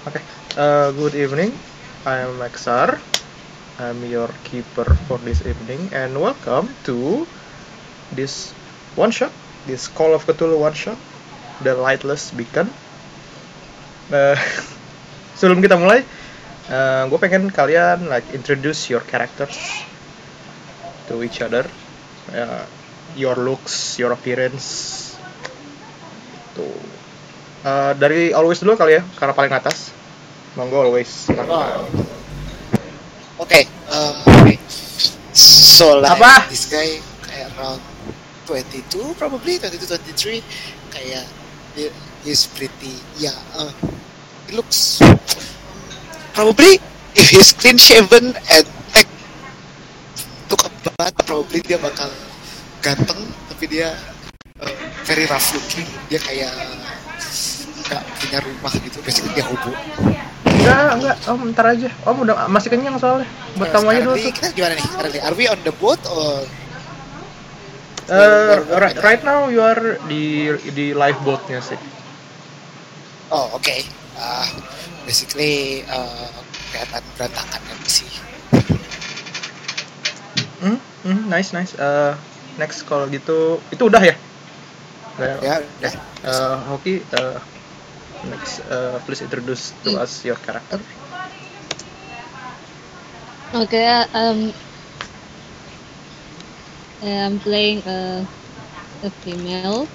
Okay. Uh, good evening. I'm Maxar. I'm your keeper for this evening, and welcome to this one shot, this Call of Cthulhu one shot, the Lightless Beacon. Uh, sebelum kita mulai, uh, gue pengen kalian like introduce your characters to each other, uh, your looks, your appearance. Uh, dari always dulu kali ya, karena paling atas. Monggo always. Oh. Okay, um, okay. So like Apa? this guy kayak around 22 probably 22 23 kayak he, he's pretty yeah uh, he looks probably if he's clean shaven and like took a bath probably dia bakal ganteng tapi dia uh, very rough looking dia kayak nggak punya rumah gitu basically dia hobo Enggak, enggak. Om, ntar aja. Om udah masih kenyang soalnya. Buat kamu aja dulu nih, kita gimana nih sekarang nih? Are we on the boat or Uh, right, right now you are di di lifeboatnya sih. Oh, oke. Uh, basically uh, kelihatan berantakan kan sih. Hmm, hmm, nice nice. Uh, next kalau gitu itu udah ya. Udah Ya, udah. Uh, Hoki, uh, next uh, please introduce to us your character. Okay, um, I'm playing a, a female,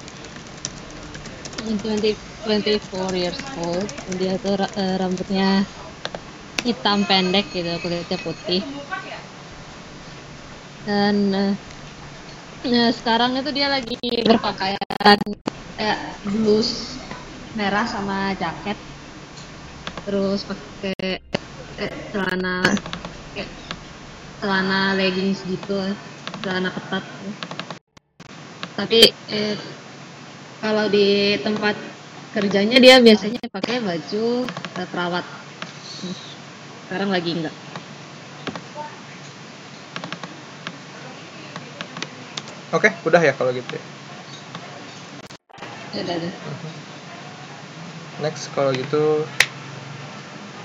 20, 24 years old. Dia tuh eh, rambutnya hitam pendek gitu, kulitnya putih. Dan eh, eh, sekarang itu dia lagi berpakaian eh, blus merah sama jaket, terus pakai eh, celana celana leggings gitu celana ketat tapi eh, kalau di tempat kerjanya dia biasanya pakai baju eh, perawat sekarang lagi enggak Oke, udah ya kalau gitu. ya. ya udah deh. Next kalau gitu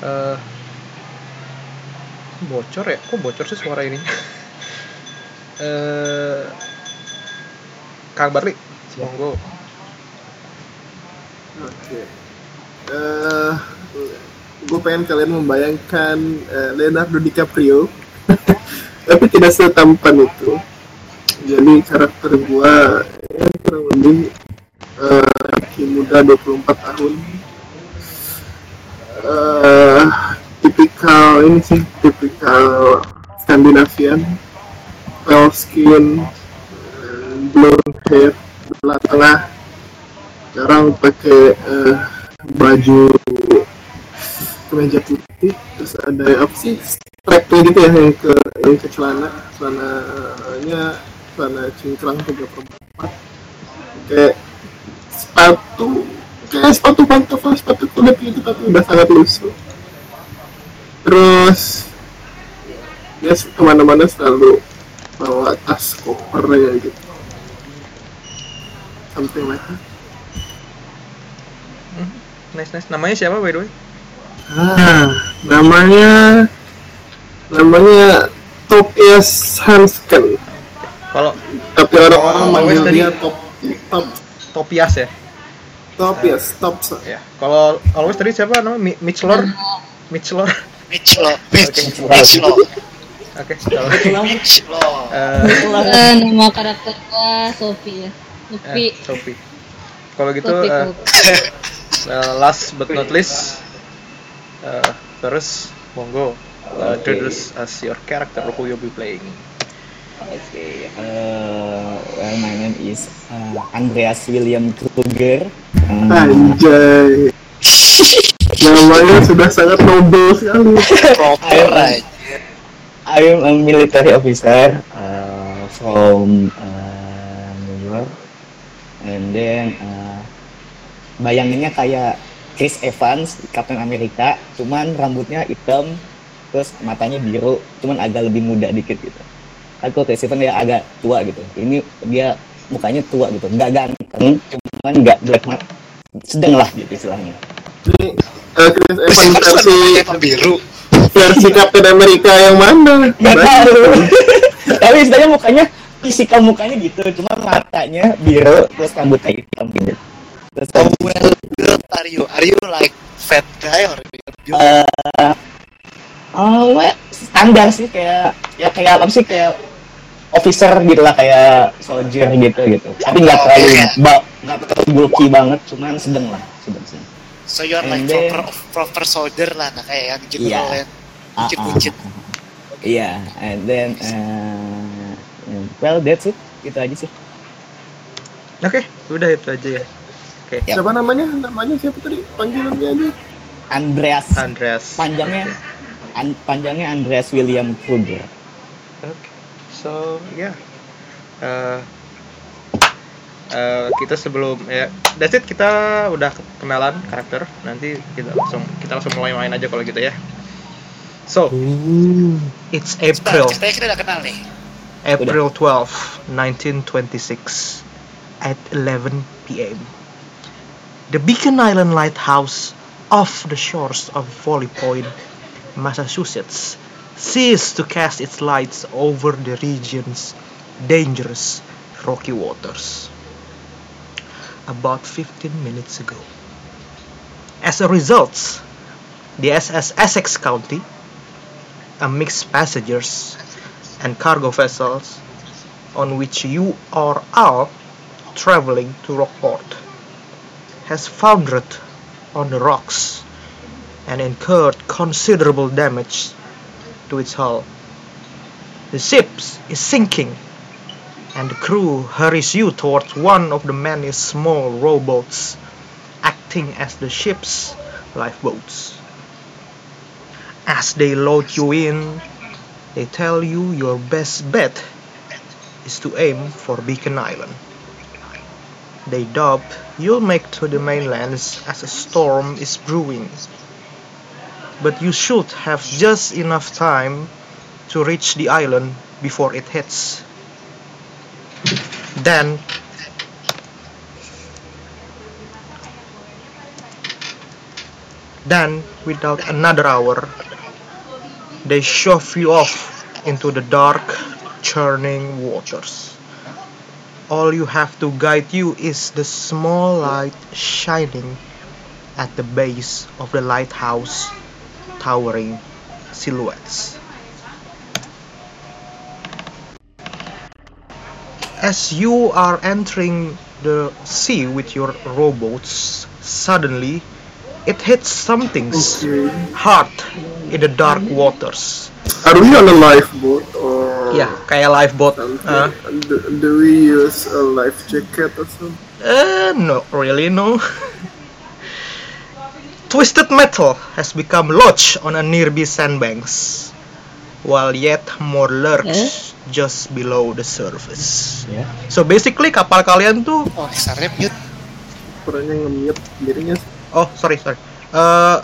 uh, bocor ya? Kok bocor sih suara ini? Eh Kang Barli, monggo. Oke. Eh, gue pengen kalian membayangkan eh, Leonardo DiCaprio, tapi tidak setampan itu. Jadi karakter gue ya, kurang lebih eh, laki muda 24 tahun. Eh, tipikal ini sih, tipikal Skandinavian, pale skin, blonde hair, belah tengah, sekarang pakai eh, baju kemeja putih. Terus ada apa sih? Strapnya gitu ya yang ke yang ke celana. Celananya celana cingkrang tiga per empat. Kayak sepatu kayak sepatu pantofel sepatu kulit gitu tapi udah sangat lusuh terus dia ke mana-mana selalu bawa tas kopernya gitu something like that Nice nice. Namanya siapa by the way? Ah, namanya namanya Topias Hansken. Kalau Tapi orang-orang Oh, manggil tadi- dia Top Top Topias ya. Top. Ya. Kalau always tadi siapa namanya? Mi- Mitch Lor. Mitch Lor. Mitch Law, Mitch, Oke. Kalau Mitch Law. eh, Eh, nama karakter gua Sophie ya Sophie eh, Sophie. Kalau gitu Sophie eh, Cooper. uh, last but not least uh, terus monggo uh, Oke. introduce us your character who you'll be playing. Okay, uh, well, my name is uh, Andreas William Kruger. Um, Anjay. Namanya sudah sangat noble sekali. Proper aja. I am a military officer uh, from uh, New York, and then uh, bayangannya kayak Chris Evans, Captain America, cuman rambutnya hitam, terus matanya biru, cuman agak lebih muda dikit gitu. Kalau Chris Evans dia agak tua gitu. Ini dia mukanya tua gitu, nggak ganteng, cuman nggak jelek mat, sedang lah gitu istilahnya. Ini Eh, Chris Evans versi kan biru. versi Captain America yang mana? Gak Banyak. tahu. Tapi istilahnya mukanya fisikal mukanya gitu, cuma matanya biru terus rambutnya hitam gitu. Terus How well built are you? Are you like fat guy or eh oh, well, standar sih kayak ya kayak apa sih kayak officer gitu lah kayak soldier gitu gitu. Tapi nggak Oh, terlalu ba- nggak terlalu bulky banget, cuman sedang lah, sedang sedang. So you're like And then- proper proper soldier lah, nah kayak yang Iya. general yang Ah, buncit-buncit. ah, ah. Iya, and then uh, well that's it, itu aja sih. Oke, udah itu aja ya. Oke, Ya. Siapa namanya? Namanya siapa tadi? Panggilannya aja. Andreas Andreas. panjangnya an- panjangnya Andreas William Kruger. Oke, so ya, Eh, eh, kita sebelum ya, that's it kita udah kenalan karakter. Nanti kita langsung kita langsung mulai main aja kalau gitu ya. So, it's Sebentar, April, ceritanya kita udah kenal nih. April 12, 1926, at 11 p.m. The Beacon Island Lighthouse off the shores of Folly Point, Massachusetts, ceased to cast its lights over the region's dangerous rocky waters. About 15 minutes ago. As a result, the SS Essex County, a mixed passengers and cargo vessels on which you are traveling to Rockport has foundered on the rocks and incurred considerable damage to its hull. The ship is sinking and the crew hurries you towards one of the many small rowboats acting as the ship's lifeboats. As they load you in, they tell you your best bet is to aim for Beacon Island. They dub you'll make to the mainland as a storm is brewing. But you should have just enough time to reach the island before it hits. Then Then, without another hour, they shove you off into the dark, churning waters. All you have to guide you is the small light shining at the base of the lighthouse, towering silhouettes. As you are entering the sea with your rowboats, suddenly it hits something Okay. hard in the dark waters. Are we on a lifeboat or Ya, kayak lifeboat. Uh, do, do we use a life jacket or something? Uh, not really, no. Twisted metal has become lodged on a nearby sandbanks, while yet more lurks just below the surface. Ya. So basically kapal kalian tuh, Oh, Xarnya mute. Suaranya nge-mute dirinya. oh sorry sorry. Uh,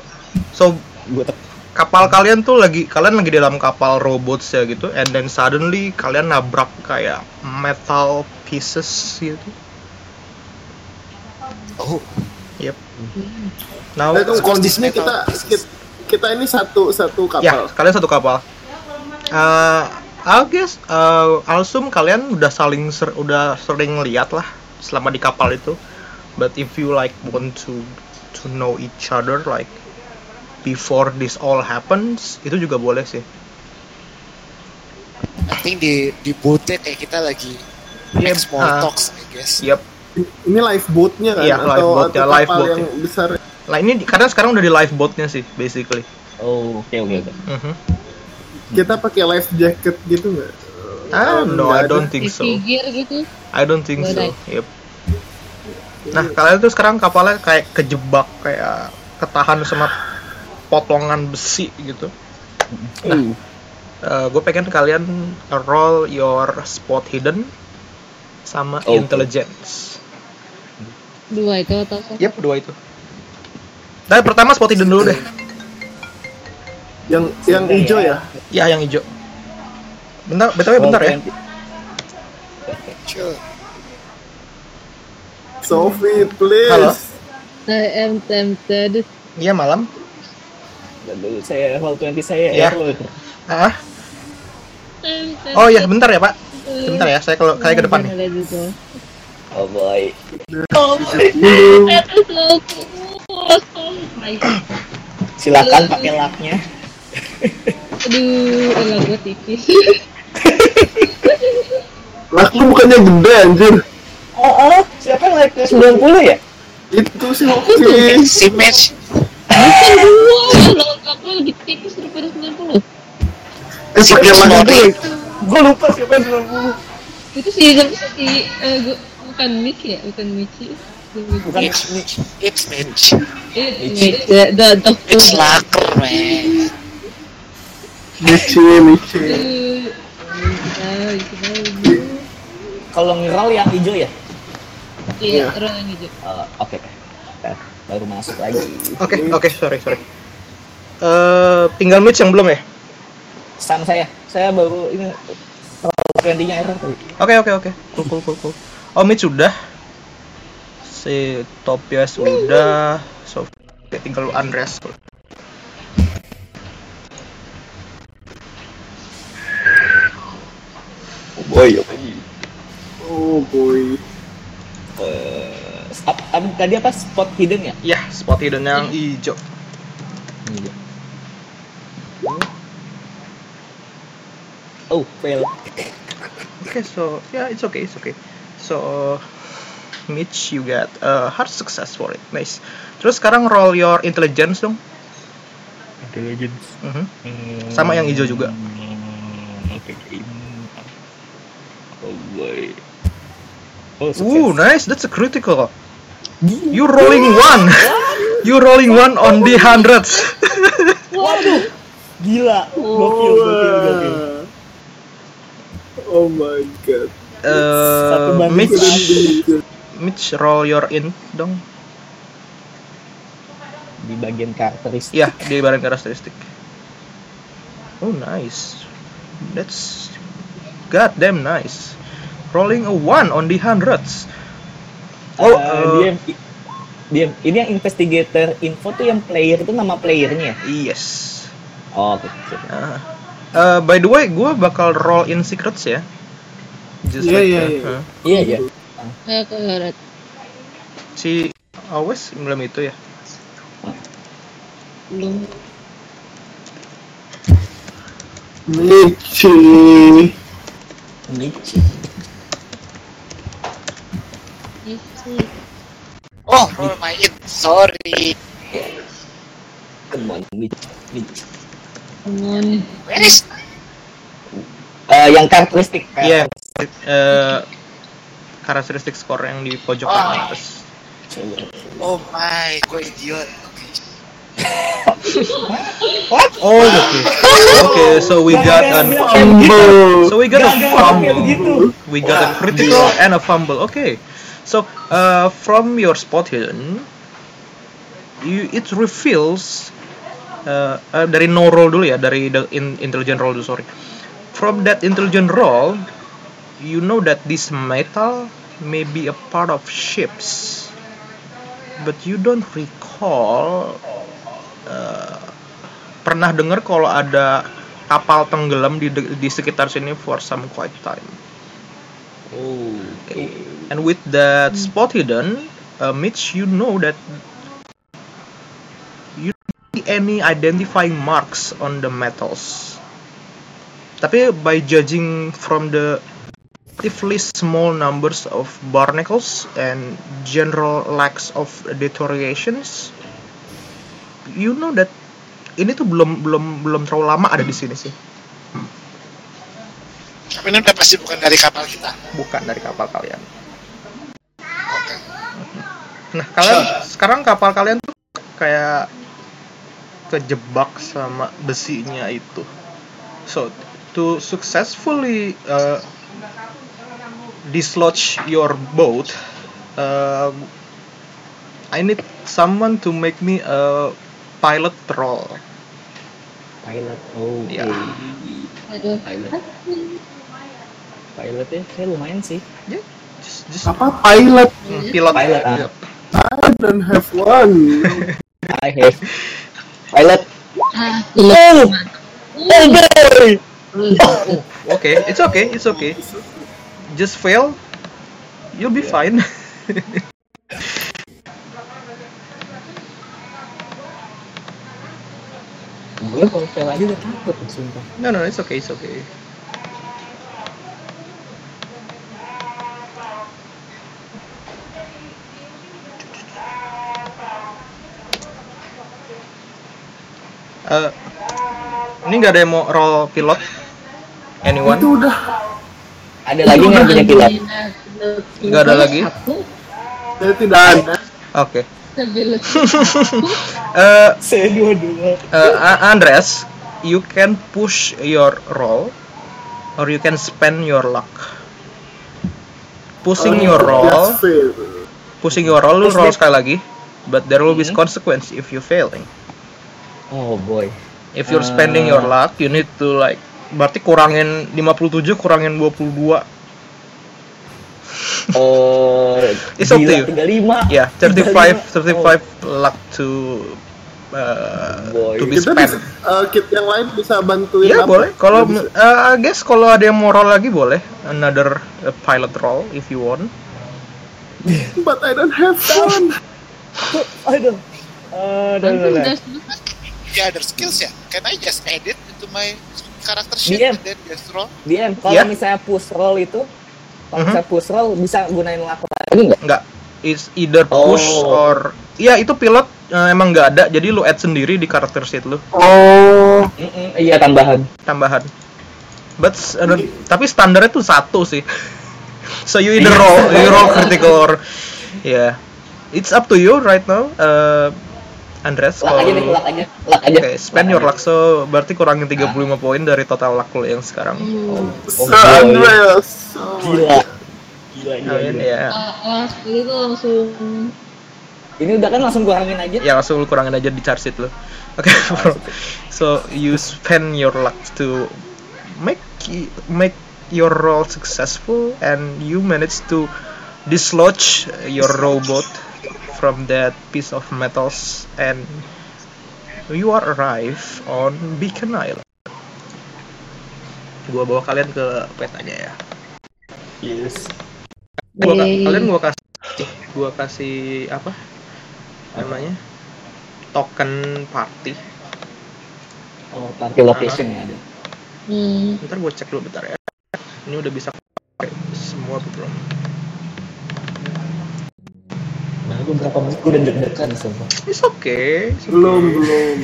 so kapal kalian tuh lagi kalian lagi di dalam kapal robots ya gitu, and then suddenly kalian nabrak kayak metal pieces gitu. Oh, Nah, itu kondisinya metal kita, kita kita ini satu satu Ya, kapal. kalian satu kapal. Eh, I guess uh, Alsum kalian udah saling ser- udah sering lihat lah selama di kapal itu. But if you like want to to know each other like before this all happens, itu juga boleh sih. I think di di bootnya kayak kita lagi Iya, make small ah. talks, I guess. Yep. Ini lifeboatnya kan Iya, atau, lifeboatnya, lifeboat yang besar? Nah ini karena sekarang udah di lifeboatnya sih, basically. Oh, oke oke oke. Mhm. Kita pakai life jacket gitu nggak? Ah, Oh, no, nggak I ada. don't think so. Figure gitu. I don't think so. Yep. Nah, kalian tuh sekarang kapalnya kayak kejebak kayak ketahan sama potongan besi gitu. Uh, gue pengen kalian roll your spot hidden sama Oke. intelligence. Dua itu atau satu? Yep, dua itu. Nah, pertama spot hidden dulu deh. Yang yang hijau ya? Ya, yang hijau. Bentar, betulnya bentar ya. Sophie, please. Halo. I am tempted. Iya malam. Lalu saya roll 20 saya Ya. Ah, oh ya, bentar ya Pak. Bentar ya, saya kalau kayak ke depan nih. Oh boy. Oh. Silakan pakai laknya. Aduh, elah gue tipis. Lak lu bukannya gede anjir. Oh, oh, siapa yang like 90 ya? Itu sih oke. Si match. Bukan gua, lengkap lu lebih tipis daripada 90. Eh pakai lak itu. Gue lupa siapa yang 90. Itu si, siapa sih si, eh, gua, bukan Mitch ya, bukan Michi. Bukan It's, it's match. Eh, Mitch, the, the, the, It's laker, man. Michi, itu baru. Kalau ngeroll yang hijau ya? Iya, terus yang hijau. Eh, Oke. Ntar, Baru masuk lagi. Oke, oke, sorry, sorry. Eh, tinggal Mitch yang belum ya? Sama saya. Saya baru ini 20-nya error tadi. Oke, oke, oke. Cool, cool, cool, cool. Oh, Mitch sudah. Si Topias udah. So, tinggal Andreas. Oh boy, oh boy. Oh boy. Eh, ap- ap- tadi apa spot hidden ya? Ya, spot hidden yang hijau. Iya. Oh, fail. Okay, so yeah, it's okay, it's okay. So, Mitch, you get a hard success for it. Nice. Terus sekarang roll your intelligence dong. Intelligence. Mhm. Sama yang hijau juga. Oke, Oh boy. Oh, Ooh, nice. That's a critical. You rolling one. you rolling one on the hundreds. Waduh. Gila. Gokil, gokil, gokil. Oh my god. Uh, Mitch. Mitch, roll your int dong. Di bagian karakteristik. Ya, di barang karakteristik. Oh, nice. That's goddamn nice. Rolling a one on the hundreds. Oh, Oh, uh, dia dia ini yang investigator info tuh yang player itu nama playernya. Yes. Oh, oke. Uh, uh, by the way, gue bakal roll in secrets ya. Just Iya, like iya, that. iya. Iya, iya. Eh, ke Si Awes belum itu ya. belum. Michi. Michi. Isi. Oh, roll my it. Sorry. Come on, Michi. Michi. Come on. Where is? Eh, yang karakteristik. Iya. Eh, karakteristik skor yang di pojok Oh. kanan atas. Oh my, gue idiot. What? Oh, okay. Okay, so we got an Fumble. so we got a Gak, gak, fumble. kayak begitu. We got a critical and a fumble. Okay. So, uh, from your spot hidden, you it reveals uh, uh, dari no roll dulu ya, dari the in, intelligent roll dulu, sorry. From that intelligent roll, you know that this metal may be a part of ships, but you don't recall uh, pernah dengar kalau ada kapal tenggelam di di sekitar sini for some quite time. Oh, oke. And with that spot hidden, uh, Mitch, you know that you don't see any identifying marks on the metals. Tapi by judging from the relatively small numbers of barnacles and general lacks of deteriorations, you know that ini tuh belum belum belum terlalu lama ada di sini sih, Tapi ini udah pasti bukan dari kapal kita. bukan dari kapal kalian. Nah, kalian sekarang kapal kalian tuh kayak kejebak sama besinya itu. So, to successfully uh, dislodge your boat, uh, I need someone to make me a pilot roll. Pilot. Oh, oke. Ya. Aduh. Pilot. Pilot ya, saya lumayan sih. Yeah, just, just Apa pilot? hmm, pilot. Pilot, ah. Yep. I don't have one. I have pilot Ah, Oh, oh boy. Okay, it's okay, it's okay. Just fail, you'll be fine. Gue kalau fail aja udah takut, sumpah. no, no, it's okay, it's okay. Eh, ini nggak ada yang mau roll pilot? Anyone? Itu udah Ada lagi yang punya pilot. Nggak ada lagi? Tidak ada. Oke. Eh, dua-dua. uh, A- Andreas, you can push your roll or you can spend your luck. Pushing your roll, Just fail. pushing your roll, lu roll sekali lagi, but there will be Hmm. consequence if you failing. Oh boy. If you're spending your luck, you need to like, berarti kurangin 57, kurangin 22. Oh, It's up to you. 35. Yeah, 35, 35. 35 luck to uh, Boy. to be Kita spent. bisa, eh, kit yang lain bisa bantuin Iya apa? boleh. Kalau uh, I guess kalau ada yang mau roll lagi boleh. Another uh, pilot roll if you want. But I don't have fun. Aduh. Aduh, aduh, Langsung aduh. udah The other skills ya. Can I just edit into my character sheet DM. just roll? DM, kalau Iya. misalnya push roll itu, kalau Mhm. misalnya push roll bisa gunain laku lagi nggak? Enggak. It's either push Oh. or Iya itu pilot uh, emang nggak ada jadi lu add sendiri di karakter sheet lu Oh, iya tambahan. tambahan. But uh, tapi standarnya tuh satu sih. so you either Iya. roll you roll critical or yeah. It's up to you right now. Uh, Andres Lak aja kalau lak aja, lak aja. Oke, spend your luck so berarti kurangin 35 poin dari total luck lu yang sekarang. Oh, boy. Andreas. Oh my Gila. Gila, gila, Amin gila. ya. Ah, itu langsung Ini udah kan langsung kurangin aja. Ya langsung lu kurangin aja di charge sheet lu. Oke, bro. So you spend your luck to make make your roll successful and you manage to dislodge your robot from that piece of metals and you are arrive on Beacon Island. Gua bawa kalian ke petanya ya. Yes. Gua ka- kalian gua kasih gua kasih apa? Namanya? Token party. Oh, party location ya ada. hmm, Ntar gue cek dulu bentar ya. Ini udah bisa pakai semua belum? Nah, gue berapa menit gue udah deg-degan sumpah. It's okay. It's okay. Belum, belum.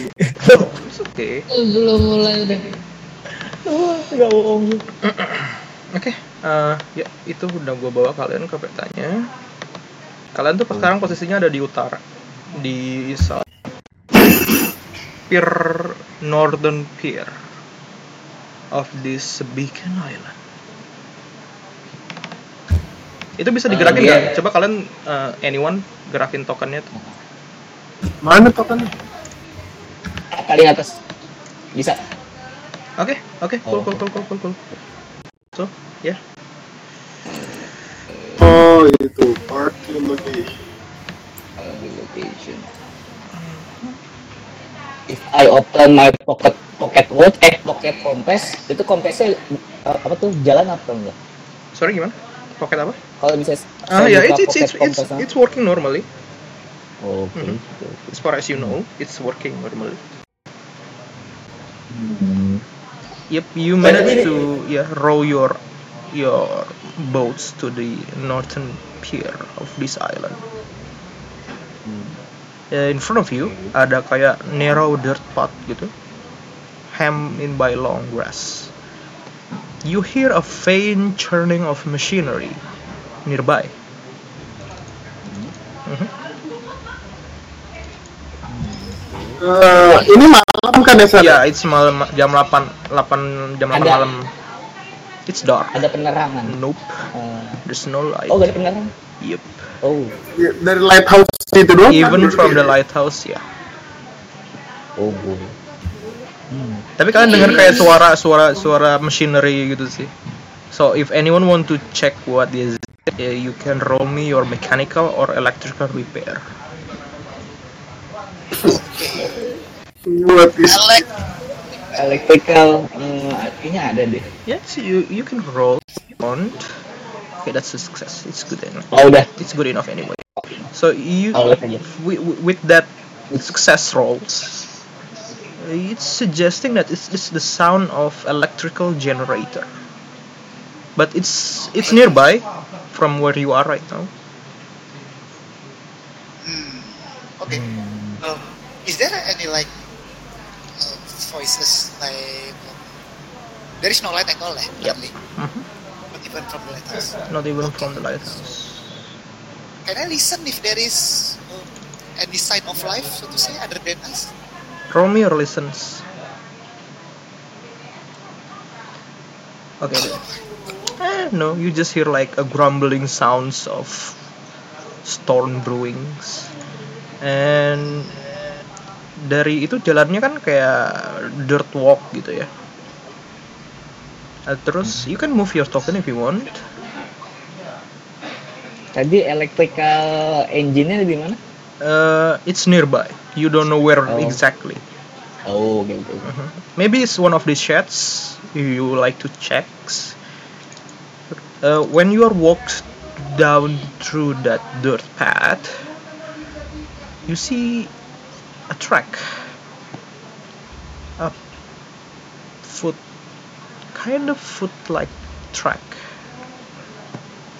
It's okay. belum mulai udah Wah, gak bohong. Oke. eh, ya itu udah gue bawa kalian ke petanya. Kalian tuh sekarang posisinya ada di utara, di south pier northern pier of this Beacon Island. Itu bisa digerakin Eh, nggak? dia- Coba kalian eh, anyone gerakin tokennya tuh. Mana tokennya? Paling atas. Bisa. Oke, oke, cool, Oh. cool, cool, cool, cool, cool. So, ya, Oh, itu party location. Party location. If I open my pocket pocket watch, eh pocket compass, itu compassnya eh, apa tuh jalan apa enggak? sorry gimana? Pocket apa? Kalau misalnya Ah saya ya, buka it's it's it's it's, it's working normally. Oke. Mhm. As far as you know, it's working normally. Hmm. Yep, you But managed to yeah row your your boats to the northern pier of this island. Hmm. Uh, in front of you ada kayak narrow dirt path gitu, hemmed in by long grass. You hear a faint churning of machinery nearby. Mhm. Eh, ini malam kan ya, Sar? Ya, it's malam jam 8 8 jam 8 Ada. malam. It's dark. Ada penerangan. Nope, Eh, there's no light. oh, gak ada penerangan. Yep. Oh. Ya, Dari lighthouse itu doang. kan? Even from the lighthouse ya. Oh, boy. Hmm. Tapi kalian dengar kayak suara suara suara machinery gitu sih. So if anyone want to check what is eh, you can roll me your mechanical or electrical repair. What is. Electrical, eh, artinya ada deh. Yes, you you can roll on. Okay, that's a success. It's good enough. Oh udah. It's good enough anyway. So you Oh, with, with that success rolls, it's suggesting that it's, it's the sound of electrical generator. But it's it's nearby from where you are right now. Hmm. Okay. Um, is there any like uh, voices like um, there is no light at all, eh? Yep. currently? Mhm. Not even from the lighthouse. Not even from the lighthouse. Can I listen if there is um, any sign of life, so to say, other than us? Romeo listens. Okay. Eh, no, you just hear like a grumbling sounds of storm brewings. And dari itu jalannya kan kayak dirt walk gitu ya. Uh, terus you can move your token if you want. Tadi electrical engine-nya di mana? Uh, it's nearby. You don't know where Oh. exactly. Oh, oke oke. Mhm. Maybe it's one of these sheds you like to check. Uh, when you are walked down through that dirt path, you see a track, a foot, kind of foot-like track.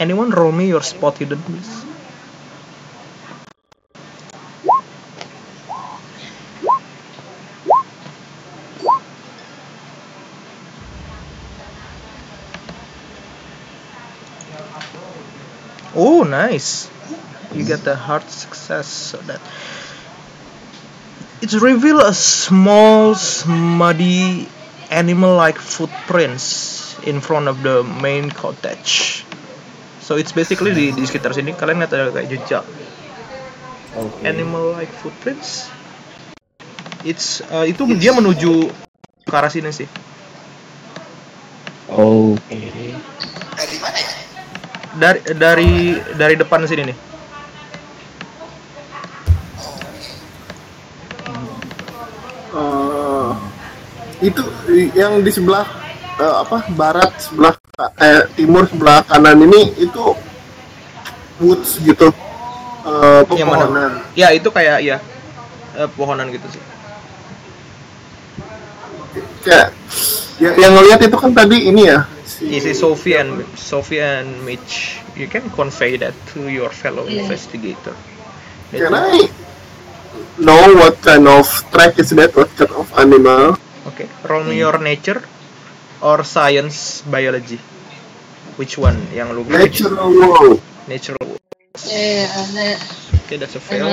Anyone roll me your spot hidden, please? Nice. You get the hard success so that it reveal a small, muddy, animal-like footprints in front of the main cottage. So it's basically di, di sekitar sini kalian lihat ada kayak jejak Oke. animal-like footprints. It's uh, itu dia menuju ke arah sini sih. Oke. Ya? Dari dari dari depan sini nih. Eh, itu yang di sebelah eh, apa barat sebelah eh, timur sebelah kanan ini itu woods gitu mana? pepohonan Ya itu kayak ya eh, pohonan gitu sih. kayak ya, yang ngelihat itu kan tadi ini ya Is it Sophie and Sophie and Mitch? You can convey that to your fellow Yeah. investigator. can I know what kind of track is that what kind of animal Okay, roll me your nature or science biology. Which one yang lu natural world Natural. Eh, ada Okay, that's a fail.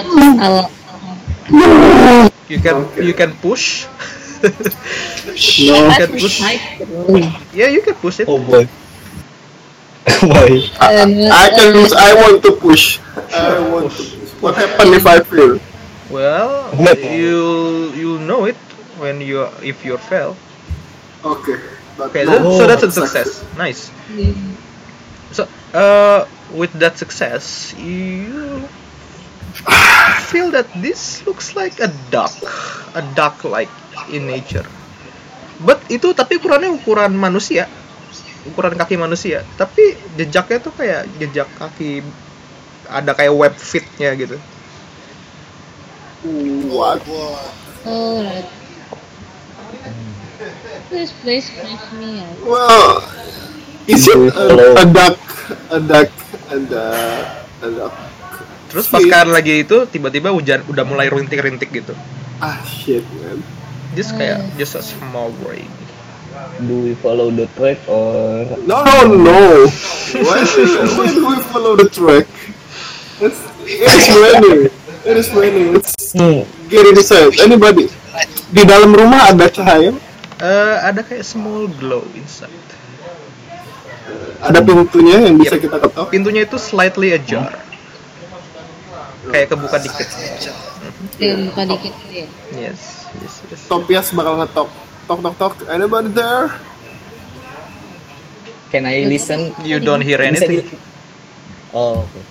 You can Okay. you can push. No you can push. Yeah, you can push it. Oh boy. boy. I, I can use I want to push I want to push what happen if I fail Well, What? you you know it when you if you fail. okay Okay, no. so that's a success. Nice. So, uh, with that success, you feel that this looks like a duck, a duck-like in nature. But itu tapi ukurannya ukuran manusia, ukuran kaki manusia. Tapi jejaknya tuh kayak jejak kaki, ada kayak web fitnya gitu. what Wah, Oh, right. This place creeps me out. Well, is it a, a duck, a duck, and a, a duck? Terus pas kalian lagi itu tiba-tiba hujan udah mulai rintik-rintik gitu. Ah shit, man. Just kayak just a small rain. Do we follow the track or No, no, no. Why, why do we follow the track? It's, it's raining. It is raining. Let's Hmm. get inside. Anybody? Di dalam rumah ada cahaya? Eh, ada kayak small glow inside. Ada pintunya yang bisa Yep. kita ketok? Pintunya itu slightly ajar. Kayak kebuka dikit. Dia buka dikit ya. Yes, yes, yes. Topias bakal ngetok. Tok, tok, tok. Anybody there? can I listen? You don't hear anything. Oh, oke.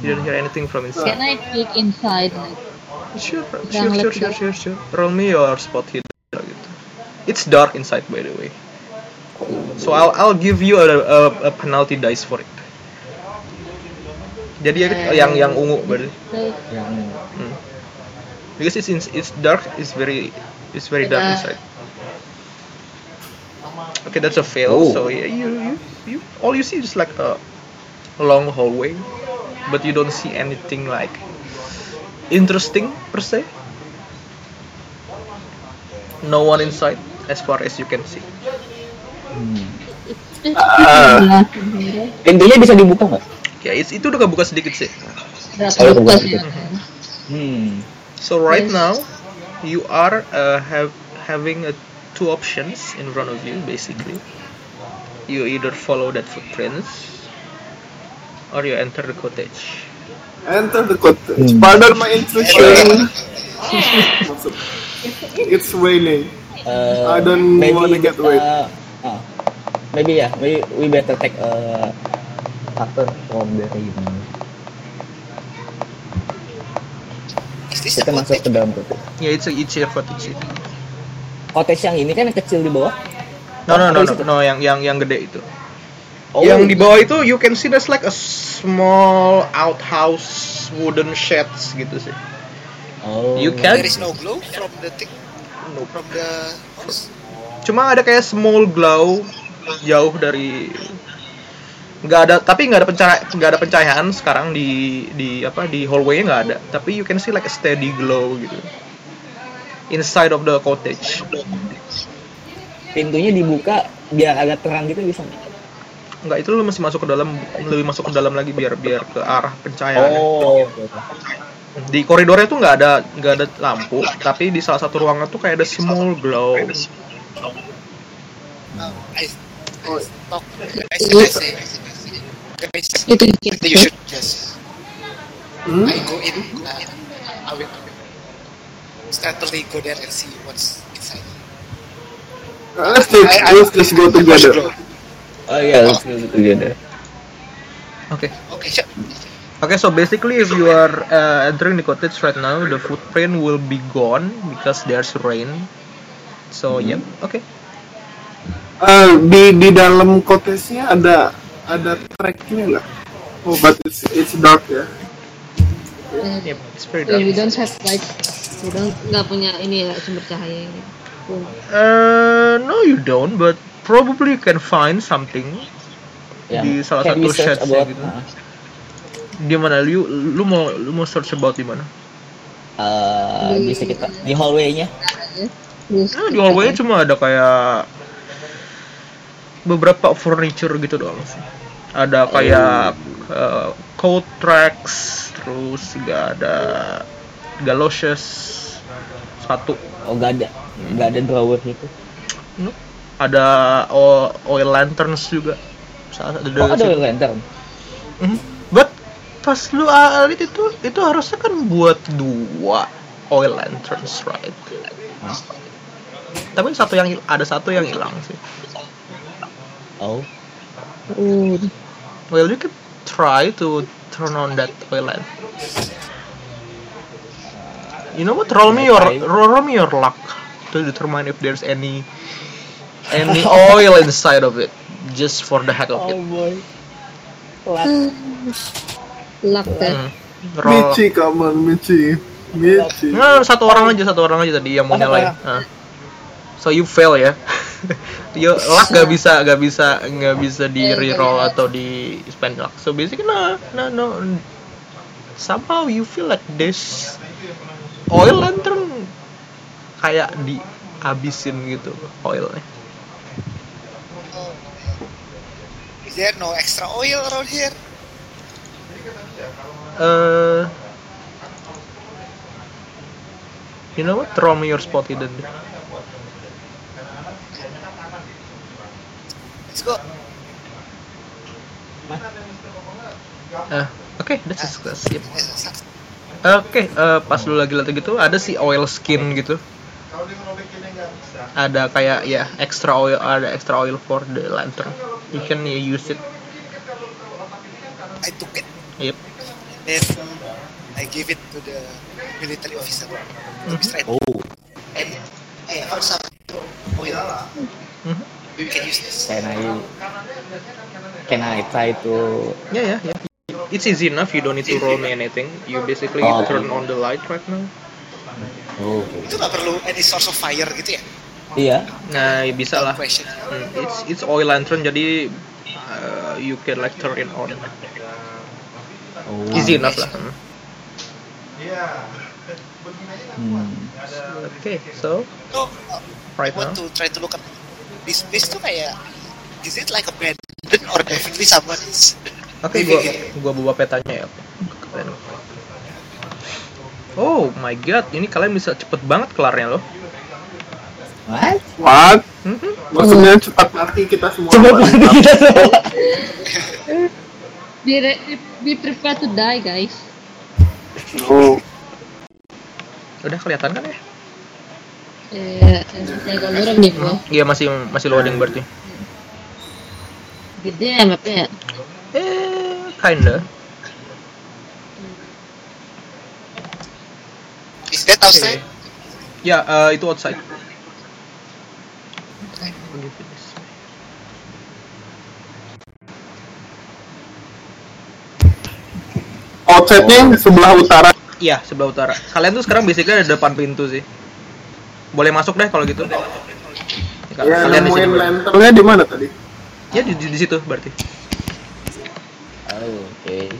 You don't hear anything from inside. Can I peek inside? Sure, sure, sure, sure, sure, sure. Roll me your spot hidden gitu. It's dark inside, by the way. So I'll I'll give you a, a, a penalty dice for it. Jadi Eh. yang yang ungu berarti. Yang Hmm. Because it's in, it's dark, it's very it's very dark inside. Okay, that's a fail. Oh. So yeah, you, you you all you see is like a long hallway, but you don't see anything like interesting per se. No one inside, as far as you can see. hmm. kiri. pintunya bisa dibuka nggak Ya, it's, itu udah kebuka sedikit sih. Oh, bukan. sih. hmm. So right Yes. now, you are uh, have having uh, two options in front of you. Basically, you either follow that footprints, or you enter the cottage. Enter the cottage. Hmm. Pardon my intrusion. it's raining. Uh, I don't maybe wanna get uh, wet. ah, maybe yeah maybe we better take a cover from the rain. Is this Kita masuk ke dalam cottage. Yeah, it's a it's a cottage. itu. Cottage yang ini kan yang kecil di bawah. No no no no, no yang yang yang gede itu. Oh, yang di bawah itu you can see there's like a small outhouse wooden sheds gitu sih. Oh. You can- There is no glow from the thing from the house. Cuma ada kayak small glow jauh dari nggak ada tapi nggak ada pencahayaan nggak ada pencahayaan sekarang di di apa di hallway nggak ada tapi you can see like a steady glow gitu inside of the cottage Pintunya dibuka biar agak terang gitu bisa nggak? itu lu masih masuk ke dalam lebih masuk ke dalam lagi biar biar ke arah pencahayaan Oh. di koridornya tuh nggak ada nggak ada lampu tapi di salah satu ruangan tuh kayak ada small glow I, Oh. I. I I guys, Itu dikit. you should just. Hmm? I go in. Uh, I will stealthily go there and see what's inside. Uh, let's take, I- I- let's just go together. Oh iya, let's go together. oke Okay, sure. Okay, so basically, if you are uh, entering the cottage right now, the footprint will be gone because there's rain. So, yep, okay. Uh, di di dalam cottage-nya ada ada tracknya nggak? Oh, but it's it's dark ya. Yep, it's very Yeah, we dark. don't have like we don't nggak punya ini ya sumber cahaya ini. Uh, no, you don't, but probably you can find something. Yang Di salah can satu about, gitu. uh, Di mana? Lu, lu mau lu mau search about di mana? uh, di sekitar di hallway-nya. Nah, di hallway cuma ada kayak beberapa furniture gitu doang sih. Ada kayak uh, coat racks, terus juga ada galoshes satu Oh, gak ada. Gak ada drawer gitu. Nope. ada o- oil lanterns juga salah ada Oh, ada situ. lantern. Mhm. but pas lu alit itu itu harusnya kan buat dua oil lanterns right tapi satu yang ada satu yang hilang sih Oh. uh, well you can try to turn on that oil lamp you know what roll me your roll me your luck to determine if there's any any oil inside of it just for the heck of it boy. luck. Hmm. roll Michi, come on, Michi. Michi. Nggak, satu orang aja, satu orang aja tadi yang mau Oh, nyalain. Ah. So you fail ya. you luck gak bisa, gak bisa, gak bisa di reroll atau di spend luck. So basically no, no, no. Somehow you feel like this oil lantern kayak dihabisin gitu oilnya. Is there no extra oil around here? Uh, you know what? Throw me your spot hidden. Let's go. Uh, Oke, that's a success. Yep. Eh, sak- Oke, eh, pas lu lagi lihat gitu ada si oil skin gitu. Ada kayak ya extra oil, ada extra oil for the lantern. You can uh, use it. I took it. Yep. Then I give it to the military officer be straight. Oh, And hey, for some oil, we can use this. can I can I try to Yeah, yeah, yeah. It's easy enough. You don't need to roll me anything. You basically Oh, okay. turn on the light right now. Oh, okay. Itu nggak perlu any source of fire gitu ya? Iya. Nah, ya bisa lah. Hmm, It's it's oil lantern jadi uh, you can like turn it on. Oh. Easy enough lah. Hmm. Hmm. Okay, so So, uh, right I want now. to try to look at this place tuh kayak is it like abandoned or definitely someone is Oke, living gua gua bawa petanya ya. Oh my god, ini kalian bisa cepet banget kelarnya loh. What? What? Mhm. Maksudnya cepat mati kita semua. Pak. mati kita semua. Be, re- be prepared to die, guys. Oh, Udah kelihatan kan ya? Eh. Iya masih masih loading berarti. Gede ya mapnya ya? Eh, kinda. Is that outside? Ya, eh, itu outside. outside-nya sebelah utara. Iya, sebelah utara. Kalian tuh sekarang basically ada depan pintu sih. Boleh masuk deh kalau gitu. Ya, Ya, kalian di sini. nemuin lanternnya di mana tadi? Ya di, di, di situ berarti. Oh, okay.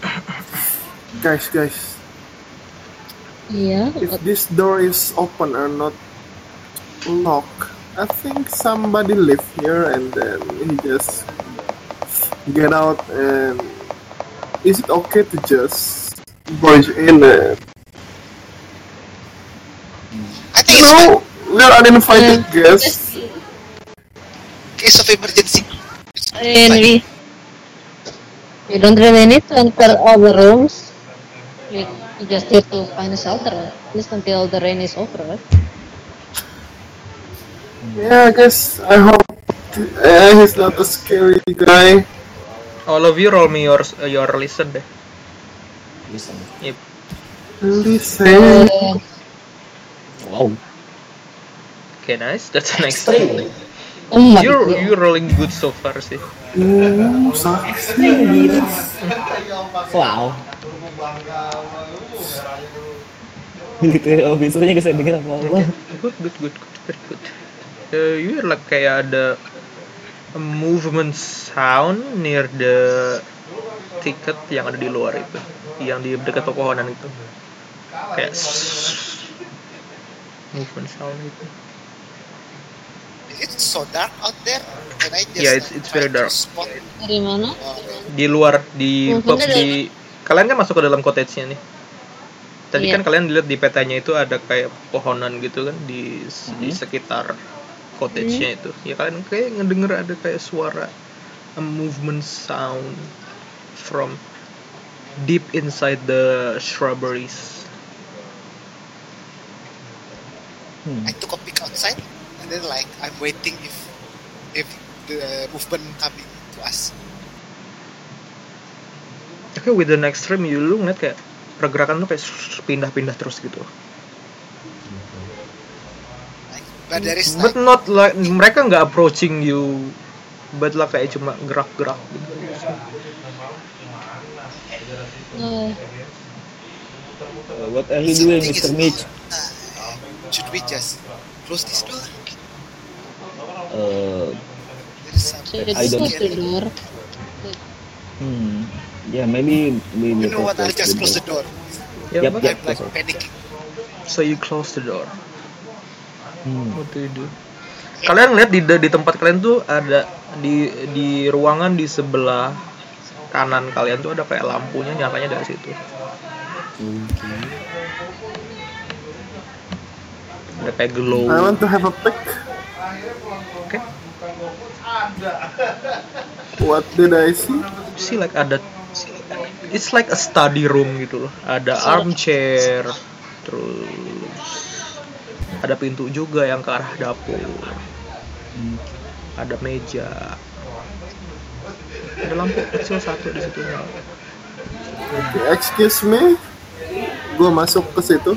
Guys, guys, Iya. if this door is open or not locked, I think somebody live here and then he just get out and is it okay to just barge in? And, You know, we're uninvited guests. Case of emergency. And we, we don't really need to enter all the rooms. We, we just need to find a shelter, at least until the rain is over, right? Yeah, I guess I hope uh, he's not a scary guy. All of you roll me your your listen deh. Listen. Yep. Listen. Uh, Wow. Okay, nice. That's the next Extreme. oh my You're God. you're rolling good so far sih. Oh, sucks. Wow. Military officernya bisa dengar apa apa. Good, good, good, good, very good. Uh, you're like kayak ada a movement sound near the ticket yang ada di luar itu, yang di dekat pepohonan itu. Kayak movement sound itu. Is it so dark out there? Can I just Yeah, it's- it's very dark. spot? Dari mana? Oh, Di luar di pub di kalian kan masuk ke dalam cottage-nya nih. Tadi Iya. kan kalian lihat di petanya itu ada kayak pohonan gitu kan di di Mhm. sekitar cottage-nya itu. Ya kalian kayak ngedenger ada kayak suara a movement sound from deep inside the shrubberies. Hmm. I took a peek outside and then like I'm waiting if if the movement coming to us. Oke, with the next stream you lu ngeliat kayak pergerakan tuh kayak pindah-pindah terus gitu. Like, but there is But like not like mereka nggak approaching you, but lah kayak cuma gerak-gerak gitu. Uh, Uh, what are you doing, Mr. Mitch? Should we just close this door? Uh, There is I don't- close the door? hmm. Yeah, maybe we You need know to what? I'll just close the door. Yeah, Yep, yep. I'm like it. panicking. So you close the door. Hmm. What do you do? Kalian lihat di di tempat kalian tuh ada di di ruangan di sebelah kanan kalian tuh ada kayak lampunya nyalanya dari situ. Okay. Ada kayak glow. I want to have a pick. Oke. What did I see? See like ada It's like a study room gitu loh. Ada armchair, terus ada pintu juga yang ke arah dapur. Hmm. Ada meja. Ada lampu kecil satu di situ. Oke, excuse me. Gue masuk ke situ.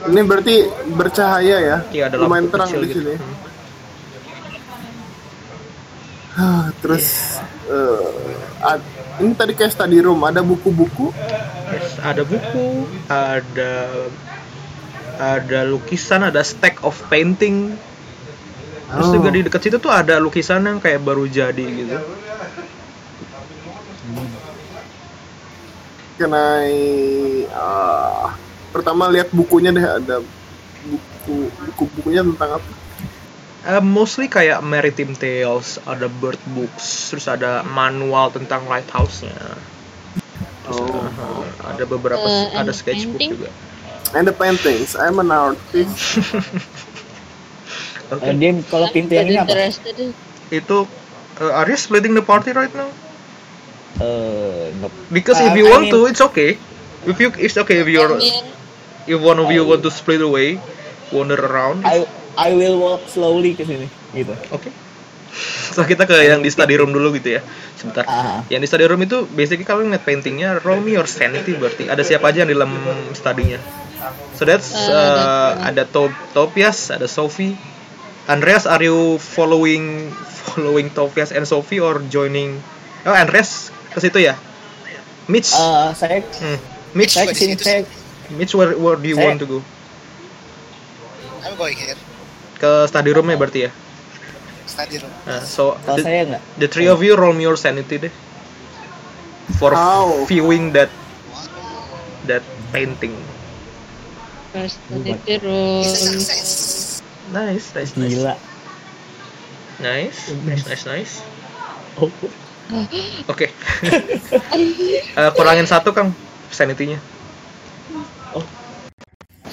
Ini berarti bercahaya ya? Iya, ada Lumayan terang di gitu. sini. Hmm. Ah, Terus eh, ad- ini tadi kayak study room, ada buku-buku. Yes, ada buku, ada ada lukisan, ada stack of painting. Terus Oh. juga di dekat situ tuh ada lukisan yang kayak baru jadi gitu. Can I ah, pertama lihat bukunya deh ada buku buku bukunya tentang apa? Eh, mostly kayak maritime tales, ada bird books, terus ada manual tentang lighthouse-nya. Terus, Oh. uh, ada beberapa Eh, ada sketchbook painting? juga. And the paintings. I'm an artist. Oke. Eh, dia kalau pintu yang ini apa? Itu uh, are you splitting the party right now? Eh, nope. Because Uh, if you I want mean- to, it's okay. If you it's okay if you're I mean, if one of you want to split away, wander around. I I will walk slowly ke sini gitu. Oke. So kita ke yang di study room dulu gitu ya. Sebentar. Ah. Yang di study room itu basically kalau ngeliat paintingnya roll me your sanity berarti ada siapa aja yang di dalam studinya. So that's uh, ada- ada Top Topias, ada Sophie. Andreas, are you following following Topias and Sophie or joining? Oh, Andreas ke situ ya. Mitch, Eh, saya hmm. Mitch, saya ke sini saya Mitch, where, where do you Saya- want to go? I'm going here. Ke study roomnya berarti ya. Study room. Nah, so kalau the, saya enggak. the three of you roll me your sanity deh. For How? viewing that that painting. first study room. Nice, nice, nice. Gila. Nice, nice, nice, nice. Oh. Oke. Eh, kurangin satu Kang sanity-nya.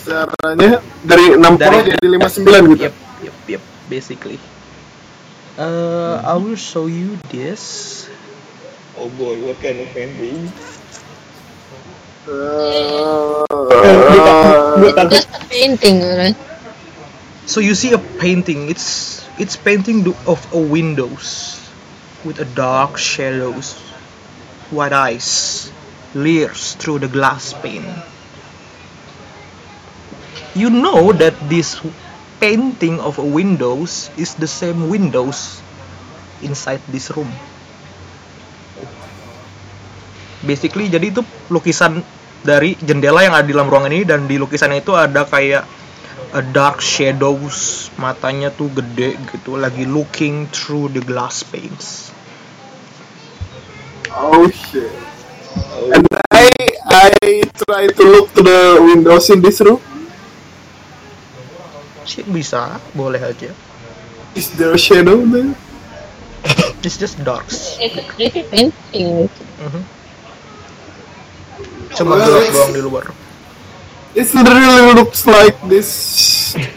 Caranya dari 60 Dari- jadi 59 gitu. Yep, yep, yep. Basically. Uh, I will show you this. Oh boy, what kind of painting? Eh, Just a painting, right? So you see a painting. It's it's painting of a windows with a dark shadows, white eyes, leers through the glass pane. You know that this painting of a windows is the same windows inside this room. Basically jadi itu lukisan dari jendela yang ada di dalam ruangan ini dan di lukisannya itu ada kayak a dark shadows matanya tuh gede gitu lagi looking through the glass panes oh shit. And I I try to look to the windows in this room. sih bisa boleh aja Is there a shadow there? it's just darks It's a pretty painting. Mhm. cuma gelap doang di luar It really looks like this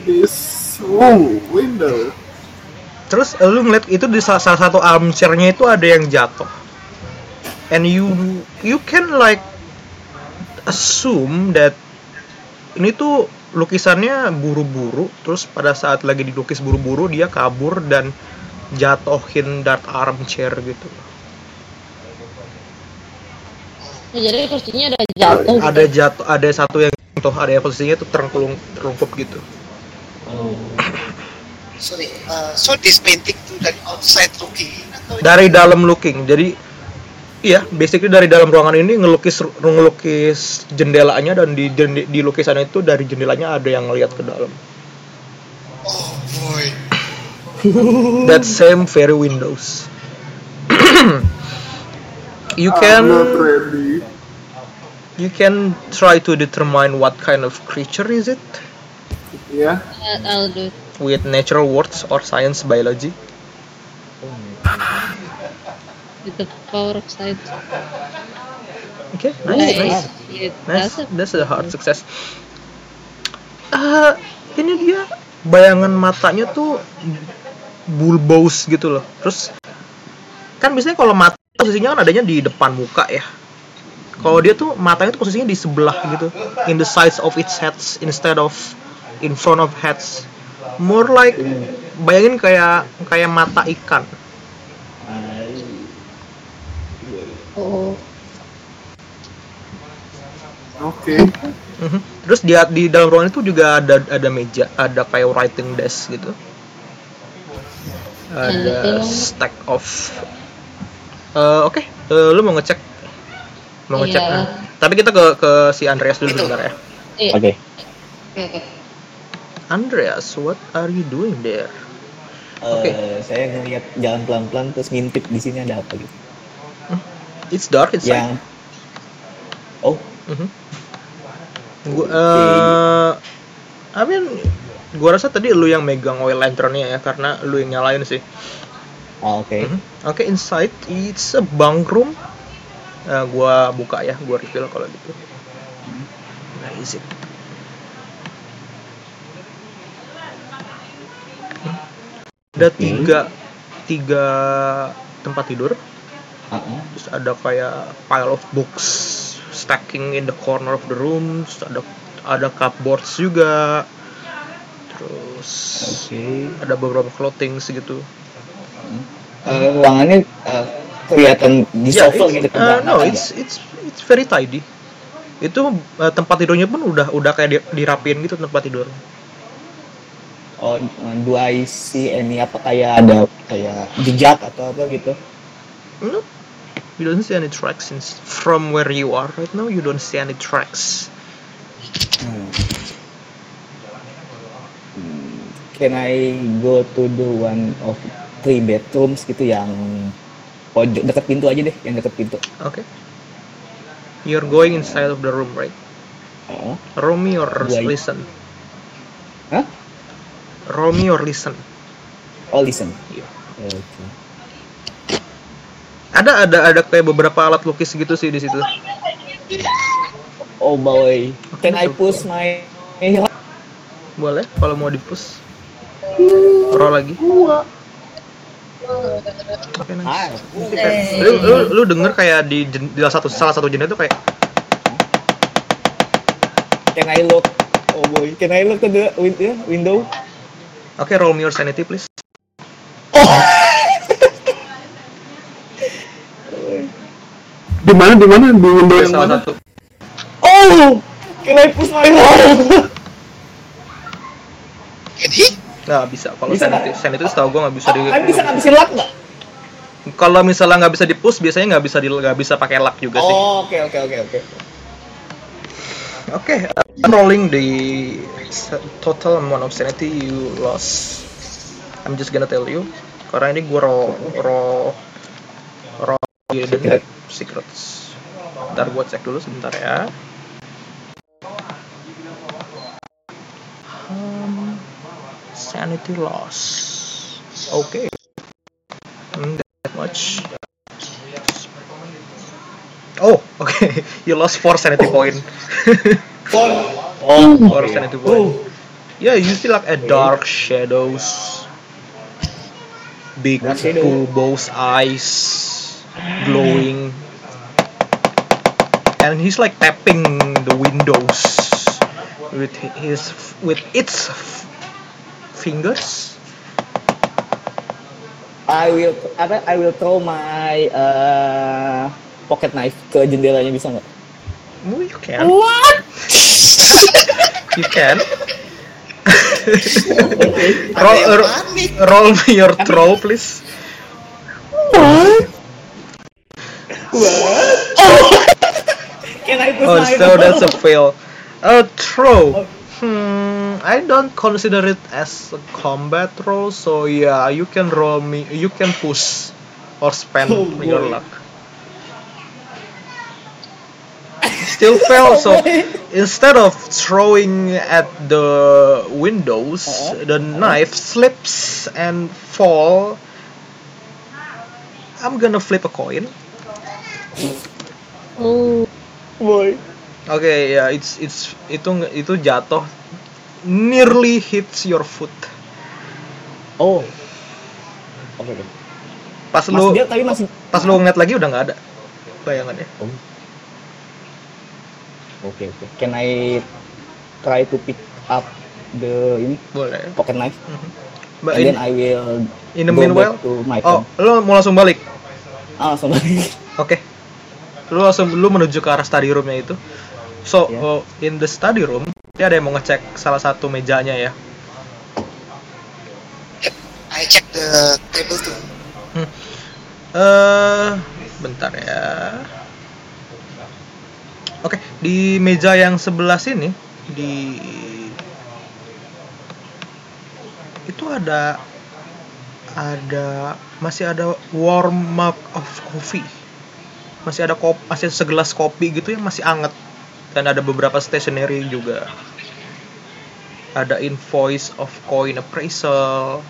this room window. terus lu ngeliat itu di salah, salah satu armchairnya itu ada yang jatuh and you you can like assume that ini tuh lukisannya buru-buru terus pada saat lagi dilukis buru-buru dia kabur dan jatohin that armchair gitu Ya, jadi kursinya ada jatuh. gitu. ada jatuh ada satu yang jatuh ada yang posisinya tuh terengkulung terungkup gitu Sorry. Uh, so this painting tuh dari outside looking atau dari dalam looking jadi iya basically dari dalam ruangan ini ngelukis ngelukis jendelanya dan di jende- di lukisan itu dari jendelanya ada yang ngeliat ke dalam. Oh boy. that same very windows. You can you can try to determine what kind of creature is it. Yeah. Uh, I'll do with natural words or science biology with the power of science. okay nice nice Nice, doesn't. that's a hard success. Eh, ini dia bayangan matanya tuh bulbous gitu loh. Terus kan biasanya kalau mata posisinya kan adanya di depan muka ya. Kalau dia tuh matanya tuh posisinya di sebelah gitu, in the sides of its heads instead of in front of heads. More like bayangin kayak kayak mata ikan. Oke. Okay. Mm -hmm. Terus di di dalam ruangan itu juga ada ada meja, ada kayak writing desk gitu. Ada iya, stack of. Uh, Oke, okay. uh, lu mau ngecek, mau iya. ngecek. Yeah. Tapi kita ke ke si Andreas dulu sebentar ya. Iya. Oke. Okay. Okay. Andreas, what are you doing there? Uh, Oke. Okay. Saya ngeliat jalan pelan-pelan terus ngintip di sini ada apa gitu. It's dark inside. Yang Oh, Mhm. Gua, eh, I mean, gua rasa tadi lu yang megang oil lanternnya ya, karena lu yang nyalain sih. oh, oke. Mhm. Oke, inside it's a bunk room. Eh, gua buka ya, gua reveal kalau gitu. Nah, is it? Hmm. Ada tiga tiga tempat tidur. Uh-uh. Terus ada kayak pile of books stacking in the corner of the room. Terus ada ada cupboards juga. Terus Oke. ada beberapa clothing gitu. Eh, ruangannya eh, kelihatan di shuffle it's- gitu uh, no, it's it's it's very tidy. Itu uh, tempat tidurnya pun udah udah kayak di- dirapiin gitu tempat tidur. Oh, do I see any apa kayak ada kayak jejak atau apa gitu? No, you don't see any tracks since from where you are right now. You don't see any tracks. Hmm. Can I go to the one of three bedrooms gitu yang pojok dekat pintu aja deh, yang dekat pintu. Okay. You're going inside of the room, right? Oh, Roll me or Right. listen. Hah? Roll me or listen. oh listen. Iya. Oke. Ada ada ada kayak beberapa alat lukis gitu sih di situ. Oh boy, can I push my Boleh kalau mau dipus. Roll lagi. Oke, nice. Ah, Lu, lu, lu denger kayak di, di salah satu salah satu jendela itu kayak Can I look? Oh boy, can I look to the yeah, window? Oke, roll me your sanity please. Di mana di mana di window yang salah mana? satu. Oh, I push roll? Jadi, Nggak bisa. Kalau Bisa sanity, sanity itu setahu gue nggak bisa di. Kan bisa ngabisin luck nggak? Kalau misalnya nggak bisa di push, biasanya nggak bisa di nggak bisa pakai luck juga sih. Oh, oke oke oke oke. Oke, I'm rolling the total amount of sanity you lost. I'm just gonna tell you. Karena ini gue roll roll roll hidden Secret. secrets. Ntar gue cek dulu sebentar ya. Um, sanity loss. Oke. Hmm, that much. Oh, okay. You lost 4 sanity point. Oh, Or sanity point. Yeah, you see like a dark shadows, big bulbous eyes, glowing, and he's like tapping the windows with his with its fingers. I will apa? I will throw my uh, pocket knife ke jendelanya bisa nggak? Oh, you can. you can. roll, ada yang ro- panik. roll me your throw, please. Can I push Oh, my so that's a fail. A throw. Hmm, I don't consider it as a combat roll, so yeah, you can roll me. You can push or spend Oh, your boy. luck. Still fail, so instead of throwing at the windows, Uh-huh. the knife slips and fall. I'm gonna flip a coin. Oh, boy. Oke, ya it's it's itu itu jatuh nearly hits your foot. Oh. Oke oke. Pas Mas lu dia tadi masih pas lu ngeliat lagi udah nggak ada bayangannya. Oh. Oke oke. Can I try to pick up the ini Boleh. pocket knife Mhm. But and in, then I will in the go meanwhile, back to my oh, phone. lu mau langsung balik. Ah, langsung lagi. Oke. Lu langsung lu menuju ke arah study roomnya itu. So Ya. uh, in the study room, dia ada yang mau ngecek salah satu mejanya ya. I check the table too. Eh, bentar ya. Oke, di meja yang sebelah sini di itu ada ada masih ada warm mug of coffee. Masih ada kop, masih segelas kopi gitu yang masih anget dan ada beberapa stationery juga. Ada invoice of coin appraisal,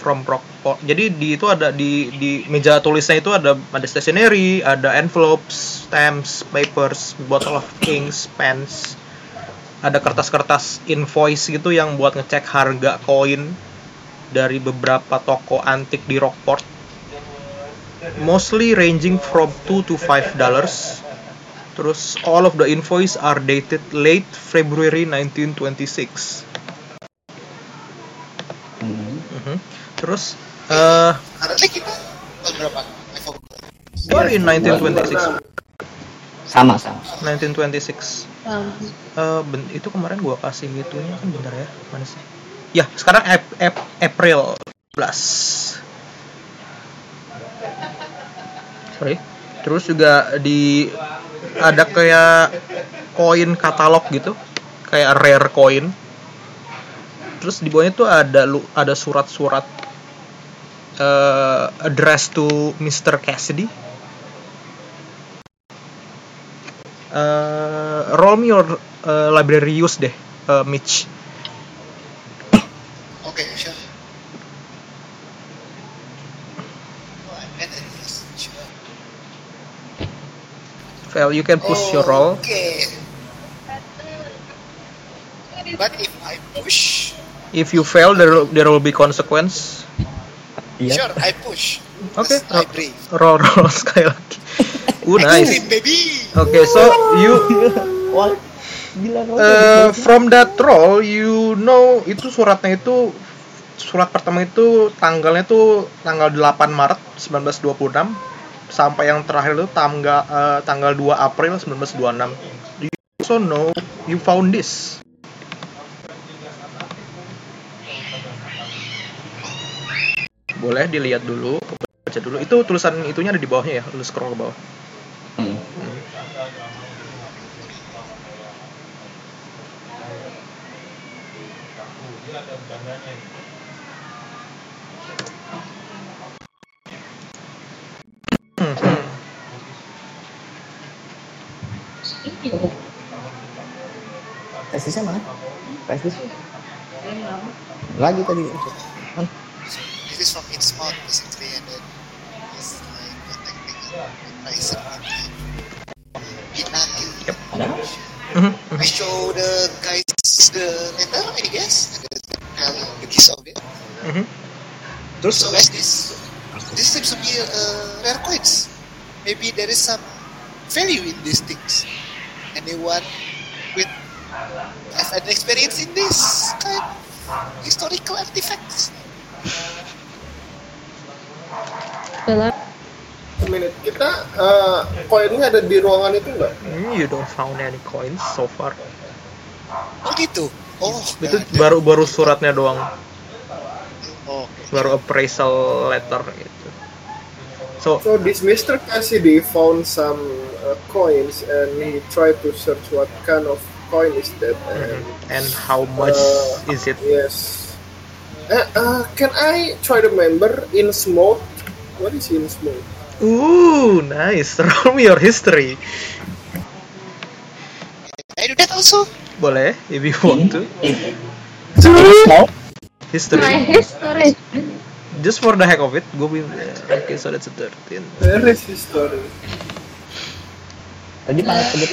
from Rockport. Jadi di itu ada di di meja tulisnya itu ada ada stationery, ada envelopes, stamps, papers, bottle of inks, pens. Ada kertas-kertas invoice gitu yang buat ngecek harga koin dari beberapa toko antik di Rockport. Mostly ranging from 2 to 5 dollars. Terus all of the invoice are dated late February 1926. Mhm. Mhm. Terus eh Currently kita tahun berapa? I forgot. We're in 1926. Sama sama. 1926. Um, Eh, ben- itu kemarin gua kasih itunya kan bentar ya. Mana sih? Ya, sekarang Ap- Ap- April 11. Sorry. Terus juga di ada kayak koin katalog gitu. Kayak rare coin. Terus di bawahnya tuh ada lu ada surat-surat eh address to Mr. Cassidy. eh roll me your eh, library use deh, eh, Mitch. Okay, sure. Oh, I bet it is. Sure. Val, you can push your roll. Okay. But if I push, If you fail, there will- there will be consequence. Iya. sure, I push. Because I brave. roll roll sekali lagi. I nice. baby. Okay, so you gila kau. uh, from that roll, you know itu suratnya itu surat pertama itu tanggalnya tuh tanggal 8 Maret 1926 sampai yang terakhir itu tanggal eh, tanggal 2 April 1926. Do you also know you found this? Boleh dilihat dulu, baca dulu. Itu tulisan itunya ada di bawahnya ya, lu scroll ke bawah. Testisnya mana? Testis. Lagi tadi. Kan? This is from Insmart basically, and then it's like protecting the price of Vietnam. Yep. I show the guys the letter, I guess, and tell the gist of it. mhm. So guys, this this seems to be uh, rare coins. Maybe there is some value in these things. Anyone with have an experience in this kind of historical artifacts? well, A minute. Kita eh, koinnya ada di ruangan itu nggak? Hmm, You don't found any coins so far. Oh gitu. Oh, Itu baru baru suratnya doang, Oh, oke. baru appraisal letter gitu. So So this Mr. Cassidy found some uh, coins and he tried to search what kind of coin is that and and how much Uh, is it? yes. Uh, uh, can I try to remember in smoke? What is in smoke? Ooh, nice. Roll me your history. I do that also. Boleh, if you want to. Mau? my History. history. Just for the heck of it, gue bin. Okay, so that's a 13. Where is his story? Tadi panas tadi.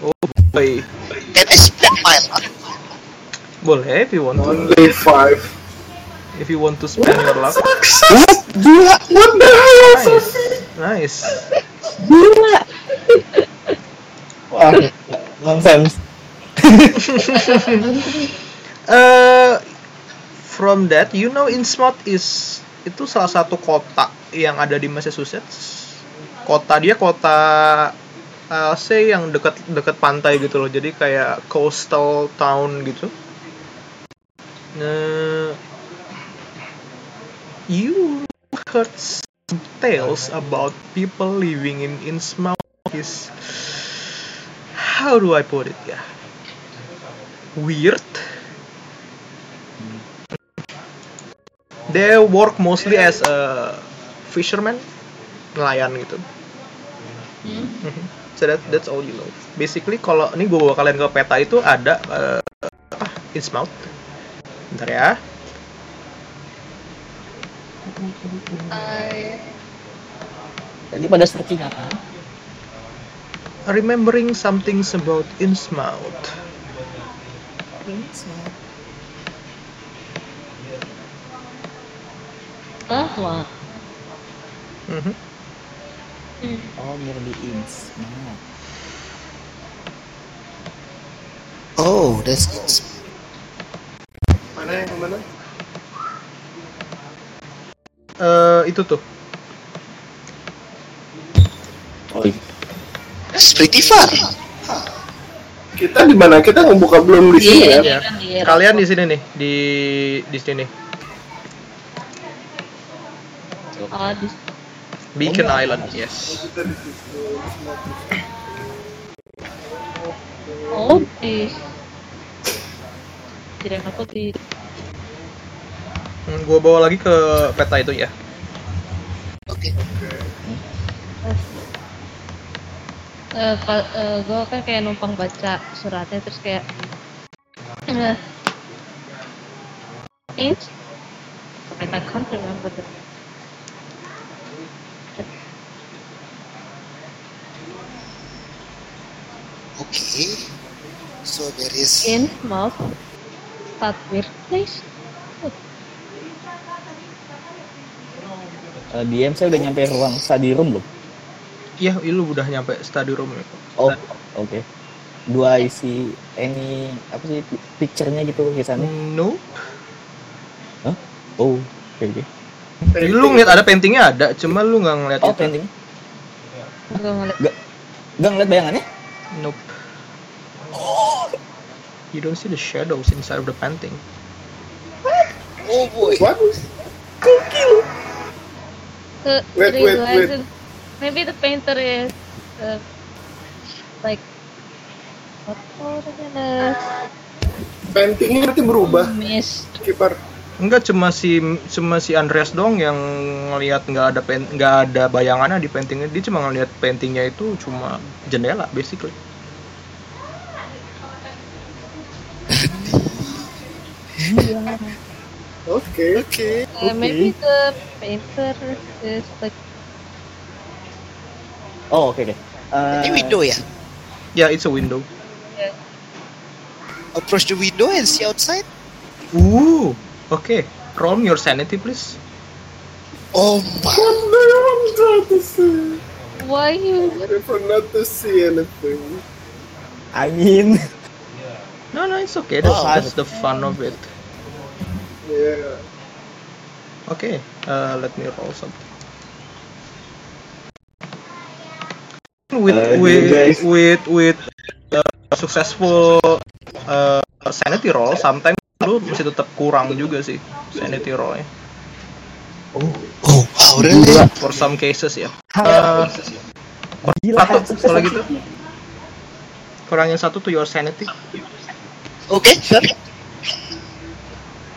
Oh boy. Can I split? Boleh, if you want to. Only five. If you want to spend your luck. What? Gila. What the hell? Nice. Nice. Gila. Wah, nonsense. uh, from that, you know Innsmouth is itu salah satu kota yang ada di Massachusetts. Kota dia kota uh, say yang dekat dekat pantai gitu loh. Jadi kayak coastal town gitu. Nah you heard some tales about people living in Innsmouth is how do I put it ya? Weird. They work mostly as a fisherman nelayan gitu Hmm. So that, that's all you know basically kalau ini gue bawa kalian ke peta itu ada eh, apa Innsmouth bentar ya I Tadi pada searching apa? remembering some things about Innsmouth bahwa Mhm. hmm. Oh, nearly inch. Nah. Oh, that's it. Mana yang mana? Eh, itu tuh Oh, iya. Pretty far. Kita di mana? Kita ngebuka belum di sini Iya, ya? ya kan di kalian di sini nih di di sini Ah, di Beacon Island yes. Oh di tidak aku di Hmm, bawa lagi ke peta itu ya. Oke. eh pa- eh, gue kan kayak numpang baca suratnya terus kayak eh it's I can't remember the Okay. So there is in mouth that weird place Eh, DM saya udah nyampe ruang study room belum? iya lu udah nyampe study room ya Oh, oke. Dua isi any apa sih pi- picture-nya gitu lukisannya? no Oh, oke oke. lu ngeliat ada paintingnya ada cuma lu nggak ngeliat Oh, itu painting. gue ngeliat Gak ngeliat bayangannya? Nope. You don't see the shadows inside of the painting. Oh boy. What? the Wait, the wait, reason- maybe the painter is uh, like what oh Paintingnya nanti berubah, mist. Kiper. Enggak cuma si cuma si Andreas dong yang ngelihat nggak ada pen nggak ada bayangannya di paintingnya dia cuma ngelihat paintingnya itu cuma jendela basically Oke. Okay. Uh, maybe the painter is like Oh, oke oke. Eh, Ini window ya? ya it's a window Approach the window and see outside. Ooh oke roll your sanity please Oh my. What do you want to see? why you If I'm not to see anything. I mean, no no it's okay that's, Wow. that's the fun of it Yeah. okay uh, let me roll something with Uh, with guys. with with uh, successful uh, sanity roll sometimes lu masih tetap kurang juga sih sanity rollnya Oh wow, really? gila. for some cases ya Uh, Gila, satu sukses kalau lagi. gitu kurangin satu tuh your sanity Okay, sure.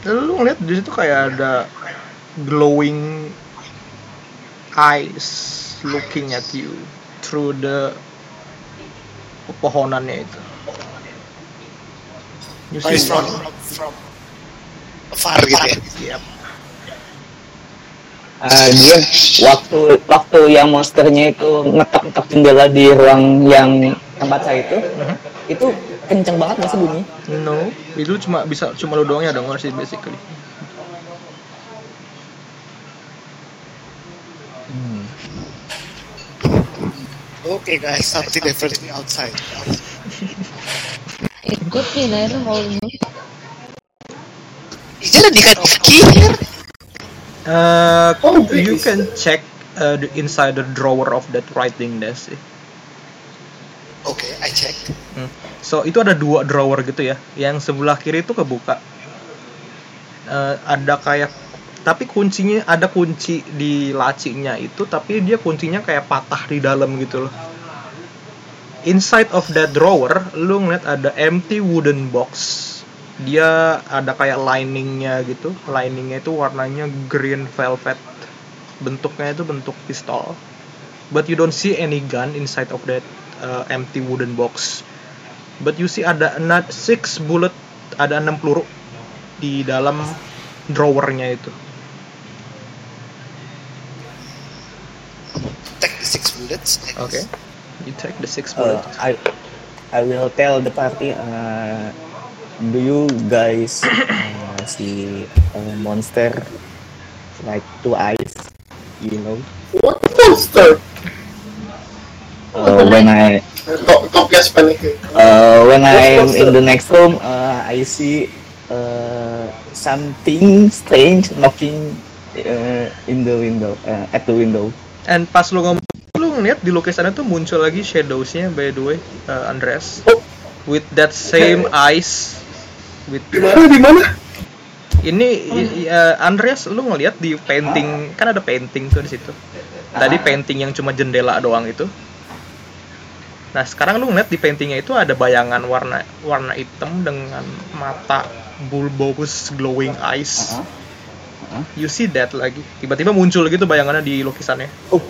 Dan lu ngeliat di situ kayak ada glowing eyes looking at you through the pepohonannya itu. See Eyes from from far gitu ya. Eh, dia waktu waktu yang monsternya itu ngetok-ngetok jendela di ruang yang tempat saya itu, Mhm. itu kenceng banget nggak sih bunyi? No, itu cuma bisa cuma lu doang yang denger sih basically. Hmm. Okay guys, something definitely outside. it don't know Is of key here? Uh, Oh, you can check uh, the inside the drawer of that writing desk. Oke, I check. So itu ada dua drawer gitu ya. Yang sebelah kiri itu kebuka. Eh, ada kayak tapi kuncinya ada kunci di lacinya itu tapi dia kuncinya kayak patah di dalam gitu loh. Inside of that drawer lu ngeliat ada empty wooden box. Dia ada kayak liningnya gitu. Liningnya itu warnanya green velvet. Bentuknya itu bentuk pistol. But you don't see any gun inside of that uh, empty wooden box. But you see ada not six bullet, ada enam peluru di dalam drawernya itu. Take the six bullets. I guess. Oke. You take the six Uh. I I will tell the party. Uh, do you guys uh, see a monster like two eyes? You know. What monster? Uh, when I Top, Topia Spanish. uh, when I'm monster? in the next room, uh, I see uh, something strange knocking uh, in the window uh, at the window. And pas lu ngomong lu ngeliat di lukisannya tuh muncul lagi shadows-nya by the way, uh, Andreas. Oh. With that same eyes with Di mana? Di mana? ini uh, Andreas lu ngeliat di painting kan ada painting tuh di situ. Tadi Ah. painting yang cuma jendela doang itu. Nah, sekarang lu ngeliat di paintingnya itu ada bayangan warna warna hitam dengan mata bulbous glowing eyes. Uh-huh. Uh-huh. You see that lagi. Tiba-tiba muncul gitu bayangannya di lukisannya. Oh,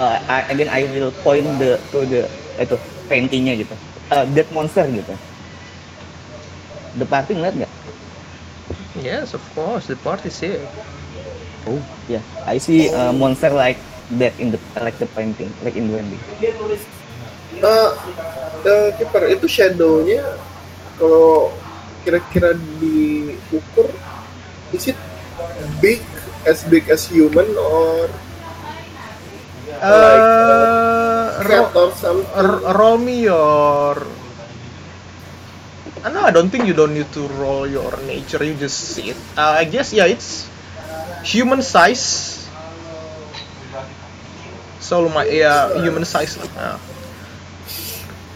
uh, I- and then I will point the to the itu paintingnya gitu. Uh, that monster gitu. The party ngeliat nggak? Yes, of course, the part is here. Oh, yeah. I see a monster like that in the like the painting, like in the painting. Uh, uh, Keeper, itu shadow-nya kalau kira-kira diukur is it big as big as human or Uh, or something? r- roll me your. Uh, no, I don't think you don't need to roll your nature. You just see it. Uh, I guess yeah, it's human size. So my yeah, human size. Uh,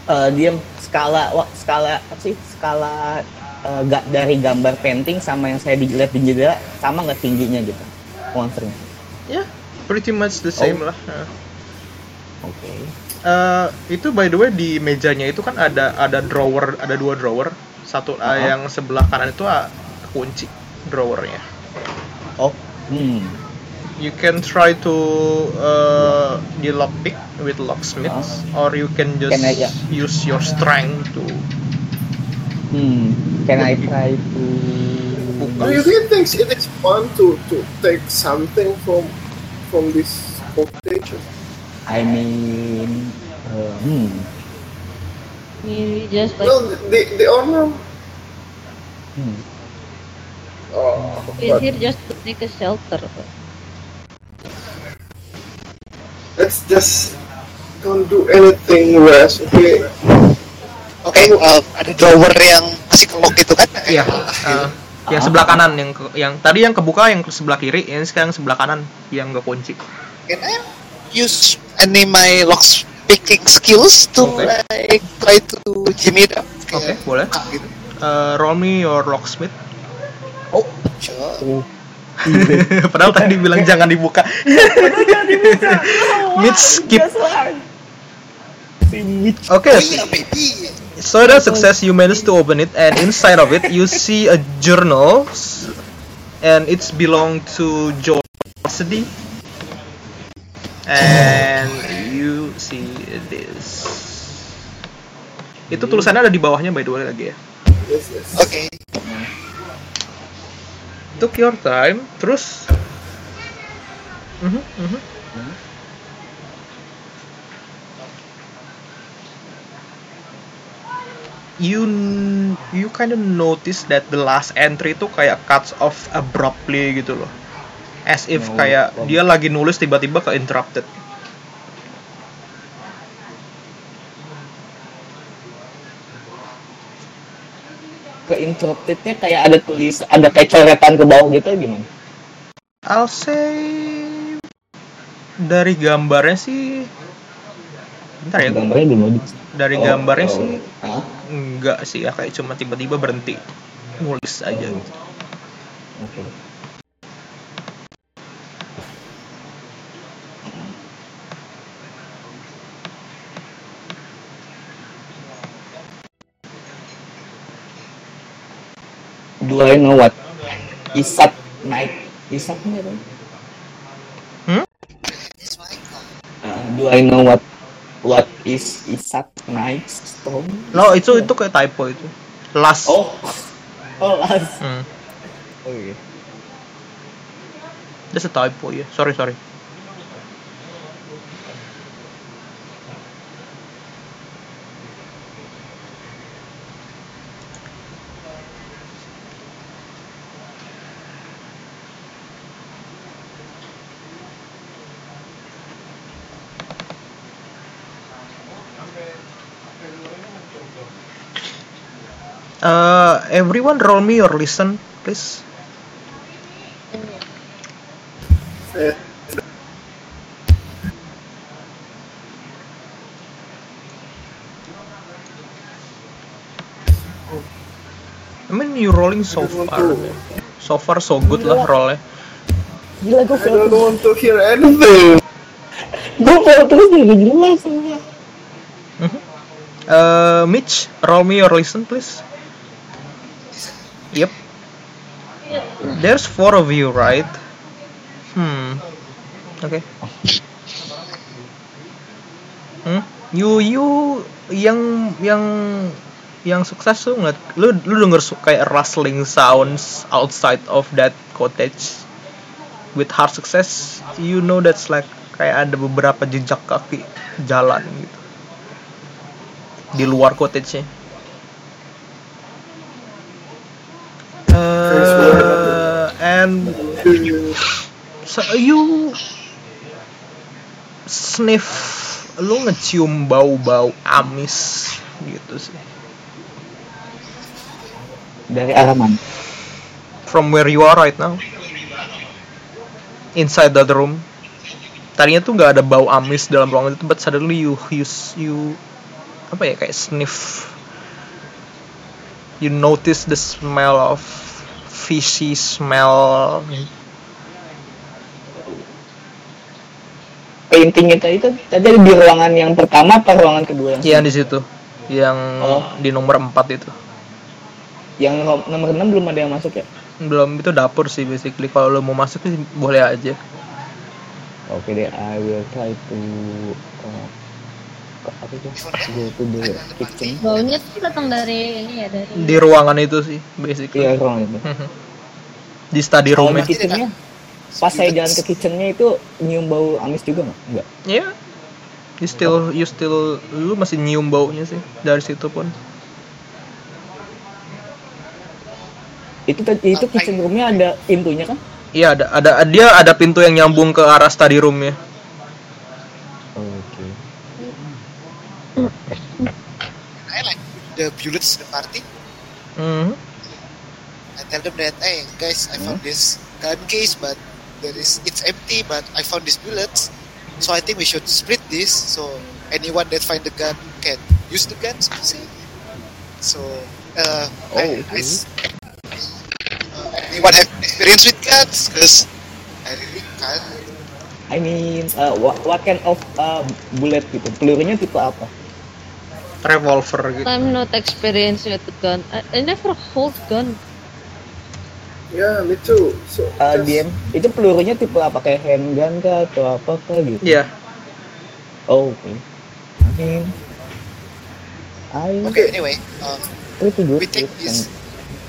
Uh, dia skala, wah, skala apa sih? Skala uh, ga- dari gambar painting sama yang saya dilihat di jendela sama nggak tingginya gitu monsternya. yeah, pretty much the same Oh. lah. Uh. Oke. Eh, itu by the way di mejanya itu kan ada ada drawer ada dua drawer satu eh, Uh-huh. yang sebelah kanan itu ah, kunci drawernya Oh, hmm. you can try to uh, di lockpick with locksmiths or you can just Can I, yeah. use your strength to Hmm. Can I try to? Do you really think it is fun to, to take something from from this footage? I mean, uh, hmm. Maybe just like Well, the the owner. hmm. Oh, we're but here just to make a shelter. let's just don't do anything rash, okay? Oke, uh, ada drawer yang masih kelok gitu kan? Iya, uh, yang sebelah kanan yang ke- yang tadi yang kebuka yang sebelah kiri yang sekarang sebelah kanan yang gak kunci Can I use any my lock picking skills to Okay. like try to jam it up? oke Kayak boleh buka gitu. Uh, roll me your locksmith Oh, sure. Oh. padahal tadi bilang jangan dibuka Mitch skip Si Mitch. oke Oh iya, baby. So that success, you managed to open it, and inside of it, you see a journal, and it's belong to George Cassidy. And you see this. Itu tulisannya ada di bawahnya by the way lagi ya. yes, yes. Oke. Took your time, terus. Mhm, mhm. You you kind of notice that the last entry tuh kayak cuts off abruptly gitu loh as if No kayak problem. dia lagi nulis tiba-tiba ke interrupted Ke interruptednya kayak ada tulis, ada kayak coretan ke bawah gitu gimana? I'll say Dari gambarnya sih Bentar ya, Gambarnya ada. dari Oh, gambarnya oh. sih Hah? Enggak sih ya kayak cuma tiba-tiba berhenti nulis aja gitu. I know what Isat night Isat nggak tahu. It's Michael. Uh, do I know what what is Isat night storm? No, itu itu kayak typo itu. Last. Oh, oh last. Hmm. Oh iya. That's a typo ya. Sorry, sorry. Uh, everyone roll me or listen, please. I mean you rolling so far. So far so good lah rollnya. Gila gue I fail don't terus. want to hear anything. Gue fail terus nih, gak jelas semua. Uh, Mitch, roll me or listen, please. Yep. There's four of you, right? Hmm. Okay. Hmm. You you yang yang yang sukses tuh nggak lu lu denger kayak rustling sounds outside of that cottage with hard success you know that's like kayak ada beberapa jejak kaki jalan gitu di luar cottage-nya. Uh, and so you sniff lu ngecium bau-bau amis gitu sih. Dari arah mana? from where you are right now. Inside that room. Tadinya tuh nggak ada bau amis dalam ruangan itu but suddenly you you you apa ya kayak sniff. You notice the smell of fishy smell Painting itu itu tadi di ruangan yang pertama apa ruangan kedua? yang di situ yang Oh. di nomor 4 itu Yang nomor 6 belum ada yang masuk ya? belum itu dapur sih basically kalau lo mau masuk sih boleh aja Oke deh, I will try to uh, apa itu? To the kitchen. Baunya tuh datang dari ini ya dari di ruangan itu sih basically Iya ruangan itu. di study room di kitchennya, pas saya jalan ke kitchennya itu nyium bau amis juga nggak? Enggak. ya you still you still lu masih nyium baunya sih dari situ pun Itu itu kitchen roomnya ada pintunya kan? iya ada ada dia ada pintu yang nyambung ke arah study roomnya. I like the bullets the party. Mhm. I tell them that, hey guys, I found this gun case, but there is it's empty, but I found these bullets. So I think we should split this. So anyone that find the gun can use the gun. So, say. so uh, I, I s- uh, anyone have experience with guns? Because I really can't. I mean, uh, what, what kind of uh, bullet gitu? Pelurunya tipe apa? Revolver gitu I'm not experienced with the gun. I, I never hold gun. Yeah, me too. So Uh, just- DM, itu pelurunya tipe apa? Kayak handgun kah atau apa kah gitu? Iya. Oh, oke. I mean, I Okay, anyway, um, pretty good. we take this.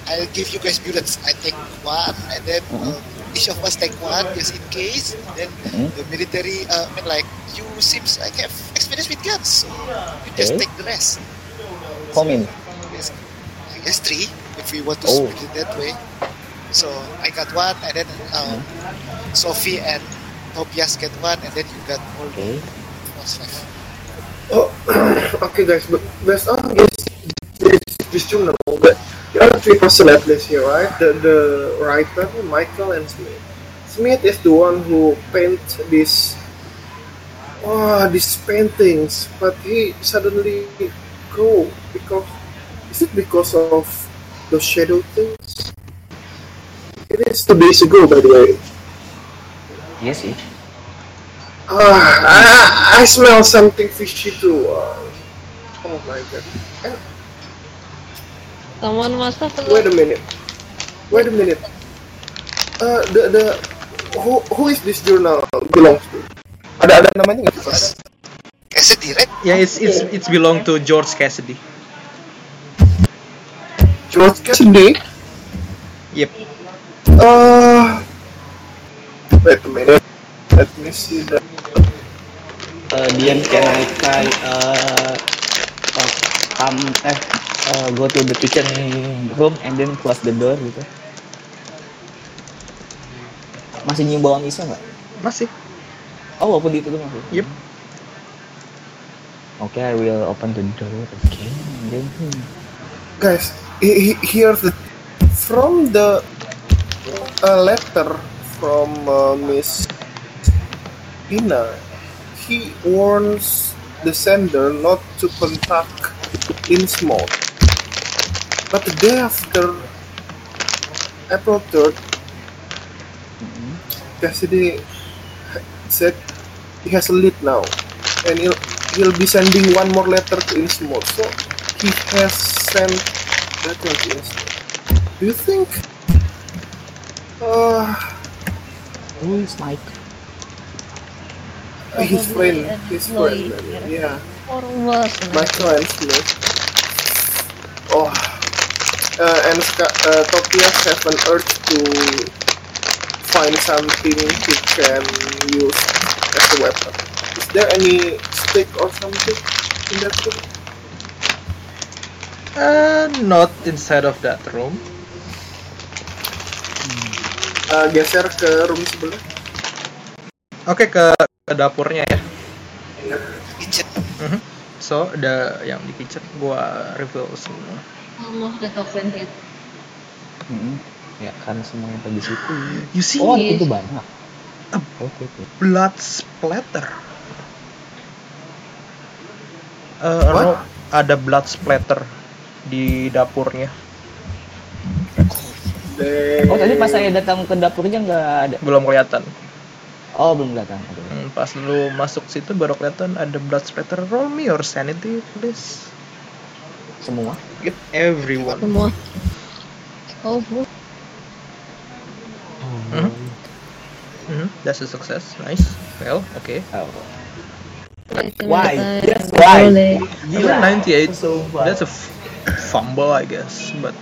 I'll give you guys bullets. I take one, and then uh, each of us take one just in case. Then Mhm. the military, uh, I mean, like you seems like have experience with guns, so you just Okay. take the rest. How many? Yes, I guess three if we want to Oh. split it that way. So I got one, and then um, Sophie and Tobias get one, and then you got all Okay. what's five. Oh, okay, guys, but based on this, this, this you know that there are three person at least here, right? The the writer, Michael and Smith. Smith is the one who paints this oh, these paintings, but he suddenly go because is it because of the shadow things? It is two days ago, by the way. Iya sih. Ah, I, I smell something fishy too. Uh, oh my god. Someone must have Wait a minute. Wait a minute. Uh, the the who who is this journal belongs to? Ada ada namanya nggak sih? Cassidy, right? Yeah, it's it's it's belong to George Cassidy. George Cassidy. Yep. Uh, wait a minute. Let me see that. Uh, Dian can I try uh, uh, come eh uh, go to the kitchen room and then close the door gitu. Masih nyium bawang iso nggak? Masih. Oh, walaupun di itu tuh masih. Yep. Okay, I will open the door again and then hmm. Guys, he, he, here's the from the uh, letter from uh, Miss Ina. He warns the sender not to contact Innsmouth. But the day after April 3rd, Cassidy said he has a lead now, and he'll he'll be sending one more letter to Innsmouth. So he has sent that letter to Innsmouth. Do you think? Uh, Who is Mike? his friend, his friend, lawyer. yeah, Or was my friend Smith. Oh, uh, and uh, Topias have an urge to find something he can use as a weapon. Is there any stick or something in that room? Uh, not inside of that room. Uh, geser ke room sebelah. Oke ke, ke dapurnya ya. Kitchen. Mhm. So ada yang di kitchen gua reveal semua. the token hit. Hmm. Ya kan semua yang di situ. You see Oh, itu banyak. A Oke, oke. blood splatter. Uh? Ro, ada blood splatter di dapurnya. Oh, tadi pas saya datang ke dapurnya nggak ada. Belum kelihatan. Oh, belum datang. Oke. Hmm, pas lu masuk situ baru kelihatan ada blood splatter. Roll me your sanity, please. Semua. Get everyone. Semua. Oh, bu. Mhm. Mhm, That's a success. Nice. Well, okay. Oh. Why? Yes, why? Mean, 98. Sumpah. That's a fumble, I guess. But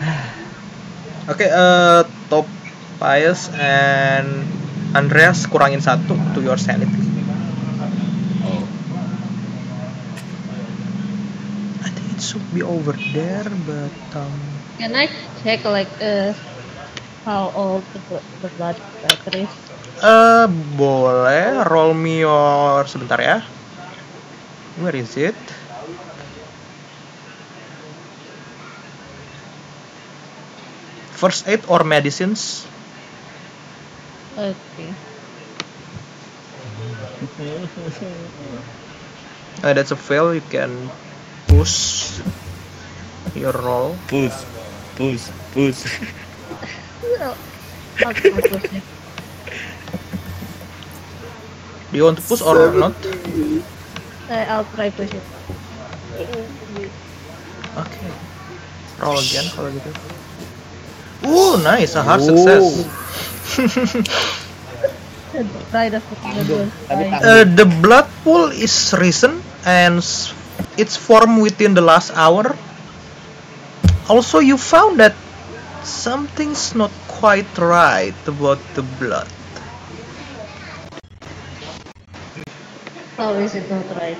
okay, uh, top Pius and Andreas kurangin satu to your sanity. Oh. I think it should be over there, but um, Can I check like uh how old the, the blood splatter is? uh, boleh roll me your sebentar ya. Where is it? First aid or medicines? Okay. Uh, that's a fail. You can push your roll. Push, push, push. Do you want to push or not? Uh, I'll try push it. Okay. Roll again kalau gitu. Ooh, nice, a hard success. Try the the blood. Tapi Try. tak- Uh, the blood pool is recent and it's formed within the last hour. Also, you found that something's not quite right about the blood. How is it not right?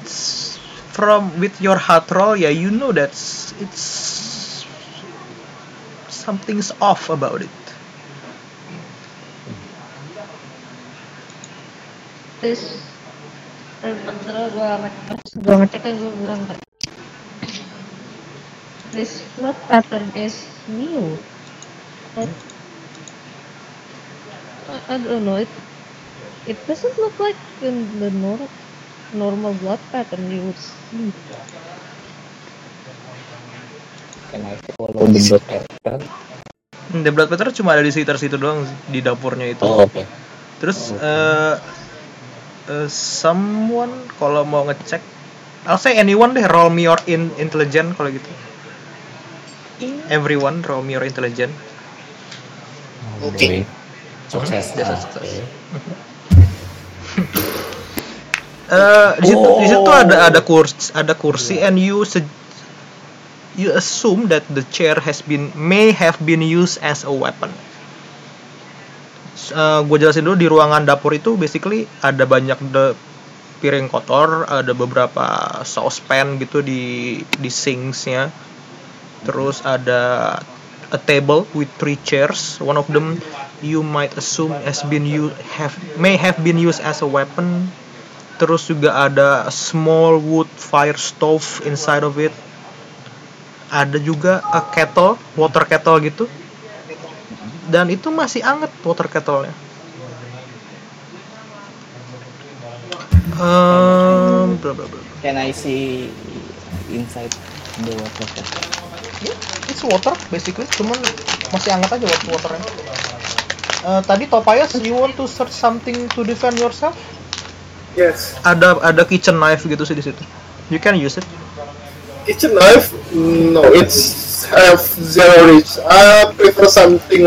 It's from with your heart roll, yeah, you know that it's something's off about it. This uh, Pak. This blood pattern is new. I don't know. It it doesn't look like in the nor- normal blood pattern you would see. Can I follow the blood pattern? Hmm, The blood pattern cuma ada di sekitar situ doang di dapurnya itu. Oh, oke. Terus eh eh, someone kalau mau ngecek, I'll say anyone deh roll me your in intelligent kalau gitu. Everyone roll me your intelligent. Oke. Sukses. Biasa Ah, sukses. oke. Eh di situ di situ Oh. ada ada kursi ada kursi and you se- you assume that the chair has been may have been used as a weapon. gue jelasin dulu di ruangan dapur itu basically ada banyak de piring kotor, ada beberapa saucepan gitu di di sinksnya. Terus ada a table with three chairs. One of them you might assume has been you have may have been used as a weapon. Terus juga ada a small wood fire stove inside of it. Ada juga a kettle, water kettle gitu. Dan itu masih anget water kettle-nya. Um. Can I see inside the water kettle? It's water basically, cuman masih hangat aja water waternya. Eh, tadi Tobias, you want to search something to defend yourself? Yes. Ada ada kitchen knife gitu sih di situ. You can use it. Kitchen knife? No, it's have zero reach. I prefer something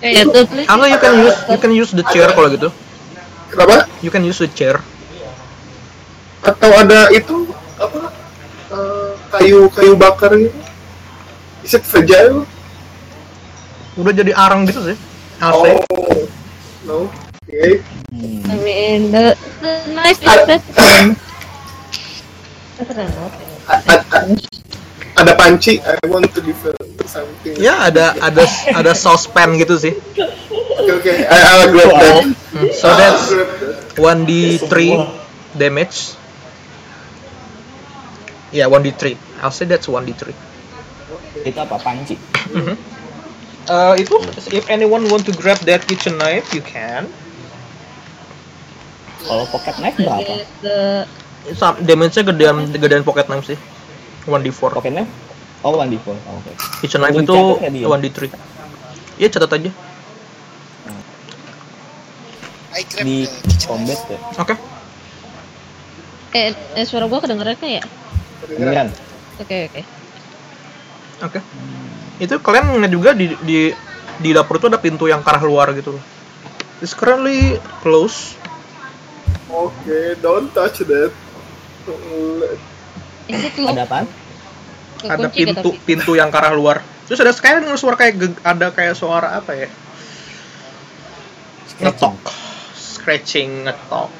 yeah, please. Atau you can use you can use the chair kalau gitu. Kenapa? You can use the chair. Atau ada itu apa? eh, kayu kayu bakar gitu? Is it fragile? Udah jadi arang gitu sih. AC. Oh, no. Okay. Hmm. I mean, the, the knife is ada panci. I want to defend something. Ya ada ada ada saucepan gitu sih. Okay, okay. I, I'll grab that. Hmm, So that's grab that. 1d3 damage. Yeah, 1d3. I'll say that's 1d3. Itu apa panci? Mhm. Uh, itu if anyone want to grab that kitchen knife, you can. Kalau pocket knife berapa? Damage-nya gedean gedean pocket knife sih. 1d4. Pocket knife? Oh, one d4. Oh, oke. Kitchen knife itu dicatat nggak dia? 1d3. Iya, catat aja. I grab Di combat ya? Oke. eh, eh suara gua kedengeran kan ya? Kedengeran? Oke oke. Oke. Itu kalian ngeliat juga di di di dapur itu ada pintu yang ke arah luar gitu loh. It's currently closed. Okay, don't touch that. Ada apaan? Ada Kekunci nggak pintu tapi? pintu yang ke arah luar. Terus ada sekali dengar suara kayak geg- ada kayak suara apa ya? Ngetok. Scratching, ngetok.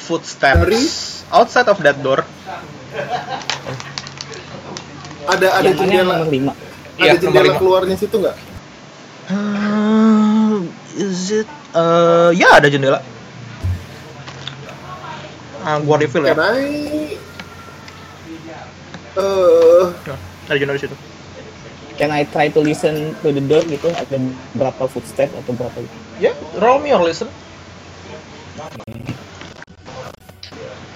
Footsteps. Dari? Outside of that door. Ada ada Yang yang jendela. nomor 5? Iya, Ada nomor jendela lima. keluarnya situ nggak? Uh, is it? Uh, ya ada jendela. Ah, gua reveal ya. Can I? Eh, Nah, situ. Can I try to listen to the door gitu? Ada berapa footstep atau berapa? Ya, roll me or listen.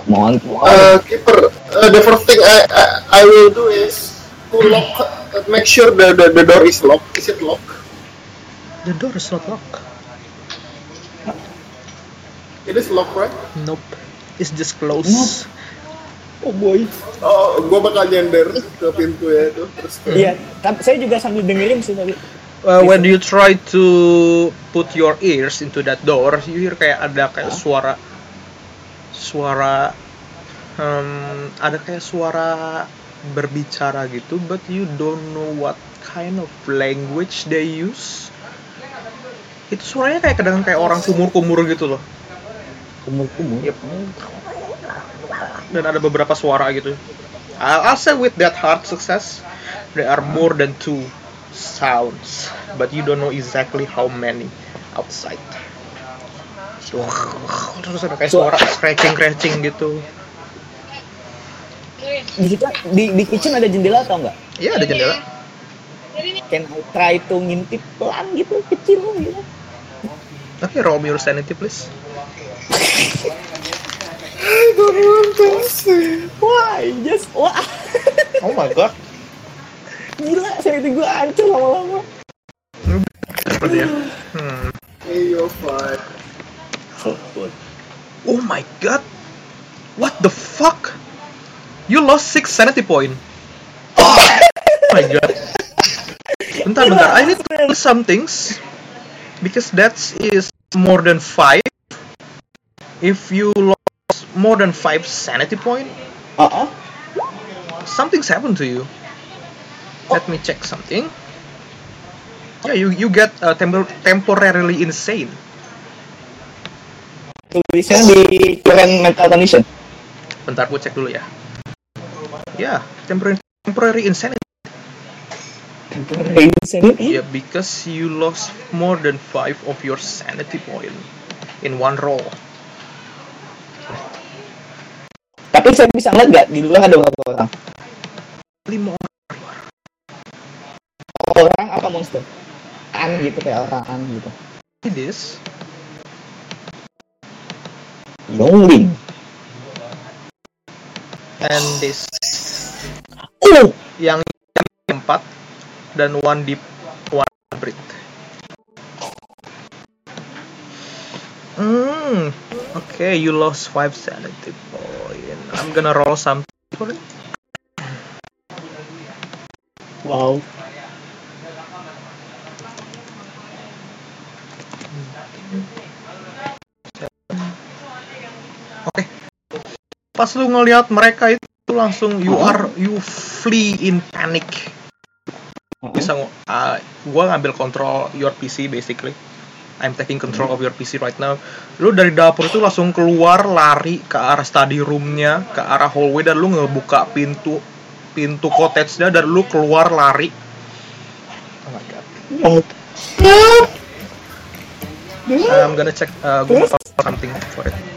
Mohon, mohon. uh, keeper. Uh, the first thing I, I I will do is to lock. Uh, make sure the, the the door is locked. Is it locked? The door is not locked. It is locked, right? Nope. It's just closed. Oh boy. Oh, gua bakal nyender ke pintu ya itu. Terus Iya, tapi saya juga sambil dengerin sih tadi. Uh, when you try to put your ears into that door, you hear kayak ada kayak suara suara um, ada kayak suara berbicara gitu, but you don't know what kind of language they use. Itu suaranya kayak kadang kayak orang kumur-kumur gitu loh. Kumur-kumur. Yep. Dan ada beberapa suara gitu. I'll, I'll say with that hard success, there are more than two sounds, but you don't know exactly how many outside. Terus ada kayak suara scratching-scratching gitu. Di situ di, di kitchen ada jendela atau enggak? Iya ada jendela. can I try to ngintip pelan gitu kecil gitu Okay, roll your sanity, please. I don't want to say. why just wah Oh my god. gila sanity gue hancur lama-lama Seperti ya. Hmm. Hey, you're fine. Oh my god. What the fuck? You lost six sanity point. Oh my god. Bentar, bentar. I need to do some things because that is more than five. If you lost more than five sanity point, uh something's happened to you. Let me check something. Yeah, you you get uh, tempor- temporarily insane. tulisannya di current mental condition Bentar, gue cek dulu ya. Ya, temporary temporary insanity. insanity Yeah, because you lost more than five of your sanity point in one roll. Tapi saya bisa ngeliat gak di luar ada berapa orang? Lima orang. orang apa monster? An gitu kayak orang an gitu. This Youngling and this. Oh yang empat dan one deep one breath. Hmm. Okay, you lost five sanity point. I'm gonna roll something for it. wow Oke. Pas lu ngelihat mereka itu langsung you are you flee in panic. Bisa uh, gua ngambil control your PC basically. I'm taking control of your PC right now. Lu dari dapur itu langsung keluar lari ke arah study roomnya, ke arah hallway dan lu ngebuka pintu pintu cottage-nya dan lu keluar lari. Oh my god. I'm gonna check uh, tahu something for it.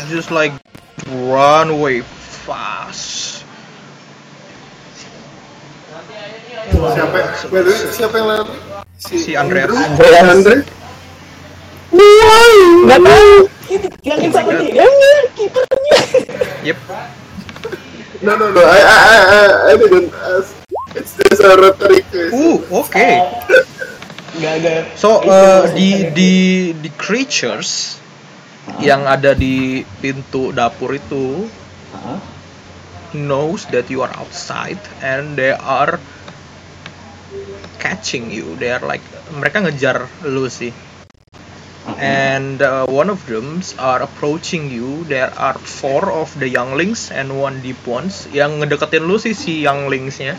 Sam. just like run away fast. Siapa? siapa yang? Si Andreas. Andreas. Tahu sama dia kipernya Yep. No, no, no. I, I, I, I- didn't ask. It's just a rhetoric. Ooh, okay. nggak ada So uh, di di di creatures yang ada di pintu dapur itu Hah? knows that you are outside and they are catching you. They are like mereka ngejar lu sih. And uh, one of them are approaching you. There are four of the younglings and one deep ones. Yang ngedeketin lu sih si younglingsnya.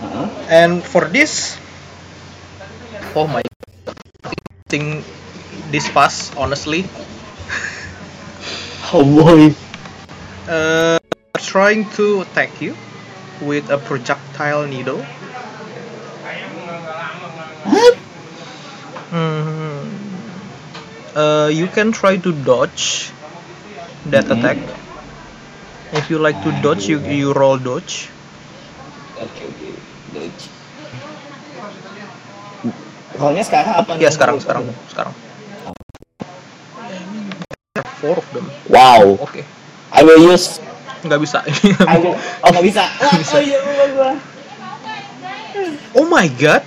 Hah? And for this, oh my, think this pass honestly. Oh boy Uh, trying to attack you with a projectile needle. Hmm. Uh, you can try to dodge that Mhm. attack. If you like to dodge, you you roll dodge. oke oke Dodge. Rollnya sekarang apa Ya nih? sekarang sekarang Four of them. wow Oke. I will use Nggak bisa. I will oh nggak bisa Wah, Bisa. oh iya lupa gua oh my god.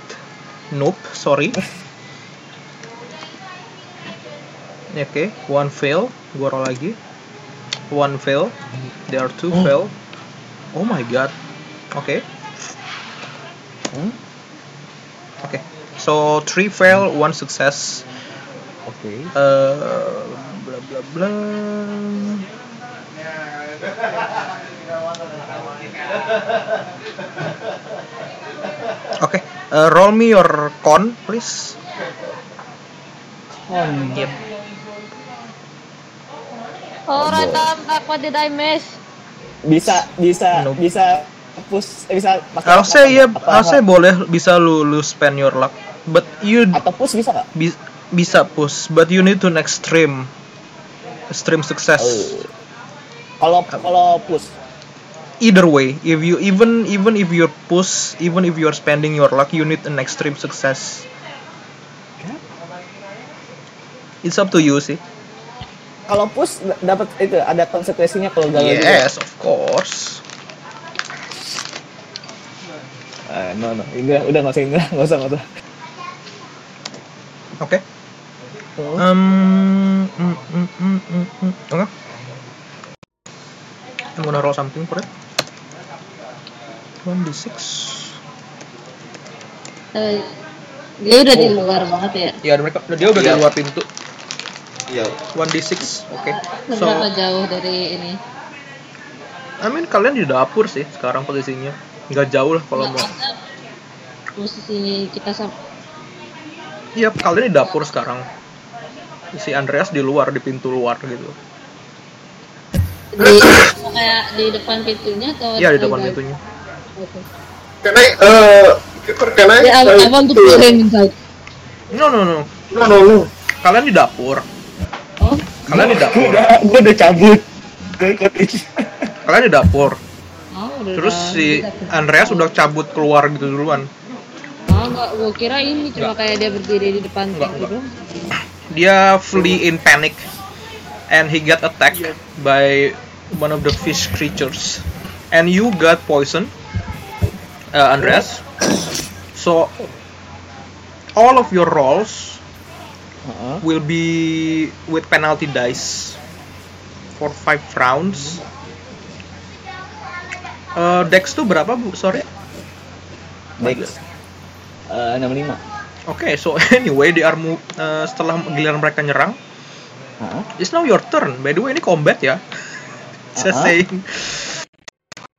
Nope. Sorry. Oke, one fail. Gua roll lagi. One fail. There are two Oh. fail. Oh my god. Oke. Hmm? Oke. So three fail, one success. oke Uh, bla bla bla. Okay, uh, roll me your con, please. Con. Yep. Alright, um, what did I miss? bisa bisa Nope. bisa push eh, bisa ya, apa- I'll say boleh bisa lu lu spend your luck, but you atau push bisa nggak? bi- bisa push, but you need to an extreme, extreme success. Oh. Kalau kalau push Either way, if you even even if you're push, even if you're spending your luck, you need an extreme success. It's up to you sih. kalau push dapat itu ada konsekuensinya kalau gagal juga. Yes, of course. Eh, no no, Indra udah nggak usah Indra, nggak usah nggak usah. Oke. Um, mm, mm, mm, mm, mm. Okay. I'm gonna roll something for it. 1d6. Eh, dia udah di luar banget ya. Ya, mereka dia udah di Iya. luar pintu. Iya. 1d6. Oke. So, Seberapa jauh dari ini? I mean kalian di dapur sih sekarang posisinya. Nggak jauh lah kalau mau. Posisinya kita sama Iya, kalian di dapur sekarang. Si Andreas di luar di pintu luar gitu. di kayak di depan pintunya atau Iya, di depan pintunya. Oke. Can I, uh, can I? Ya, I, I want to him inside. No, no, no. No, no, no. Kalian di dapur. Oh, Kalian di dapur. Udah, gua udah cabut cottage. Kalian di dapur. oh udah. Terus si Andreas udah cabut keluar gitu duluan. Oh, enggak, gua kira ini cuma kayak dia berdiri di depan Enggak, pintu enggak. Dia flee in panic and he got attacked by one of the fish creatures. And you got poison, uh, Andreas. So all of your rolls Heeh. will be with penalty dice for five rounds. Uh, Dex tuh berapa bu? Sorry. Dex. Eh, 65. Oke, so anyway, they are move, uh, setelah giliran mereka nyerang, Heeh. it's now your turn. By the way, ini combat ya. Just Uh-huh. saying.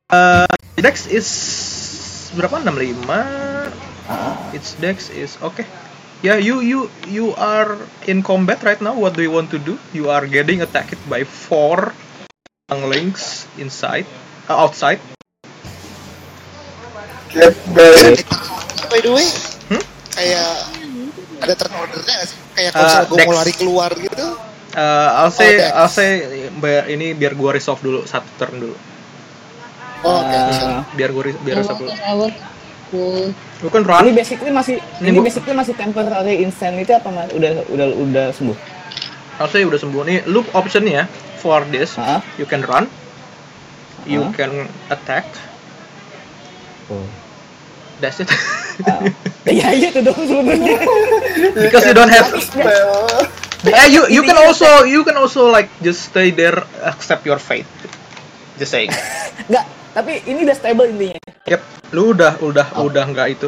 Uh, Dex is berapa? 65. Heeh. Its Dex is okay. Yeah, you you you are in combat right now. What do you want to do? You are getting attacked by four links inside, uh, outside. Get back. By the way? Kayak ada turn ordernya nggak sih? Kayak kalau Uh, misalnya gue mau lari keluar gitu. Uh, I'll say Dex. I'll say biar- ini biar gua resolve dulu satu turn dulu. Oh, oke. Eh. Biar gua re- biar resolve dulu. to, I want to pull. Lu kan ini run. basically masih Ini ini, basically masih temporary insanity apa mas udah udah udah sembuh I'll say udah sembuh nih. Loop optionnya for this, Heeh. you can run, you Uh-huh. can attack. oh. That's it. Ah. ya iya itu dong sebenarnya Because you don't have. Yeah, you you can also you can also like just stay there, accept your fate. Just saying. nggak tapi ini udah stable intinya Yep, lu udah udah udah nggak itu.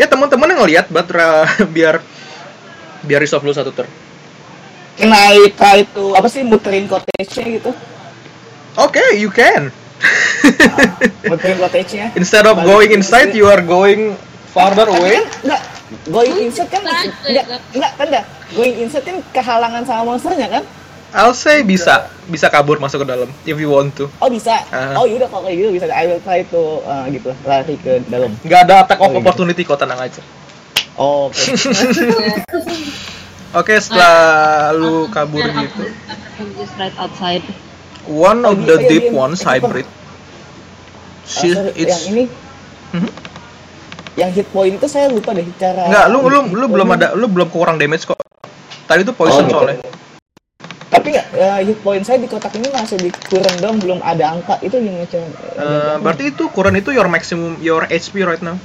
Ya teman-teman yang ngeliat, but uh, biar biar resolve lu satu turn. can I try to apa sih muterin cottage-nya gitu Oke, you can. Cottage-nya Instead of Balik going inside, you are going farther away. kan nggak going inside kan Bisa aja, nggak kan? nggak kan nggak going inside kan kehalangan sama monsternya kan I'll say bisa bisa kabur masuk ke dalam if you want to. oh bisa Ah. oh yaudah kalau kayak gitu bisa I will try to uh, gitu lari ke dalam Nggak ada attack of Oh, iya. opportunity kok tenang aja. oh, oke Oke, setelah lu kabur gitu, I'm just right outside. One Oh, of the oh, iya, deep ones hybrid. She, Ah, sorry, it's yang ini yang hit point itu saya lupa deh cara Enggak, lu lu lu belum ada lu belum kurang damage kok. Tadi itu poison Oh, gitu. soalnya. tapi nggak eh, hit point saya di kotak ini masih dikurang dong belum ada angka itu gimana cara Eh, berarti itu kurang itu your maximum your HP right now.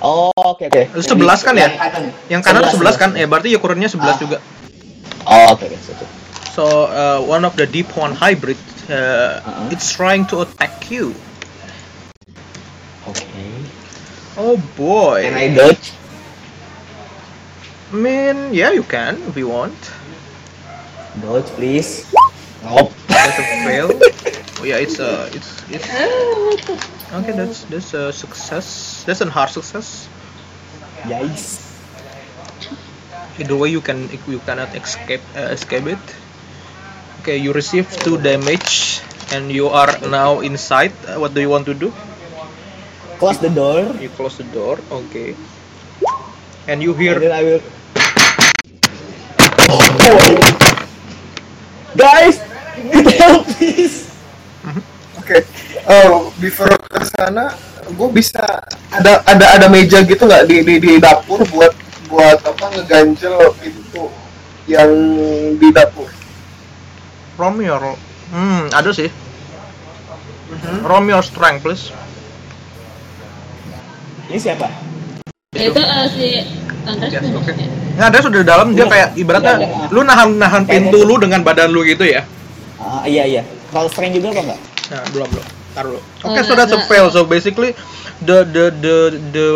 oh oke oke Itu 11 kan ya? Yang kanan. Yang kanan 11, kan? Ya berarti ya kurangnya 11 Ah. juga. oh oke oke. So uh, one of the deep one hybrid uh, Uh-huh. it's trying to attack you. Okay. Oh boy. can I dodge I mean, yeah, you can if you want. dodge please nope That's a fail. Oh yeah, it's a it's it's okay. That's that's a success. That's a hard success. yikes Either way, you can you cannot escape uh, escape it. Okay, you receive two damage and you are now inside. Uh, What do you want to do? Close the door. You close the door. Okay. And you hear And then I will. Guys, need help please. Oke. Oh, before ke sana, gue bisa ada ada ada meja gitu nggak di, di di dapur buat buat apa ngeganjel pintu yang di dapur. Me your Hmm, ada sih. Roll me your strength, please. Ini siapa? itu eh, si Andres Yes, ya? Nah, ada sudah di dalam dia kayak ibaratnya Iya, iya. lu nahan nahan pintu lu dengan badan lu gitu ya. Ah iya iya. Roll strength juga apa enggak? Nah, belum belum. Taruh dulu. Oke, Oh, so that's a fail. So basically the the the the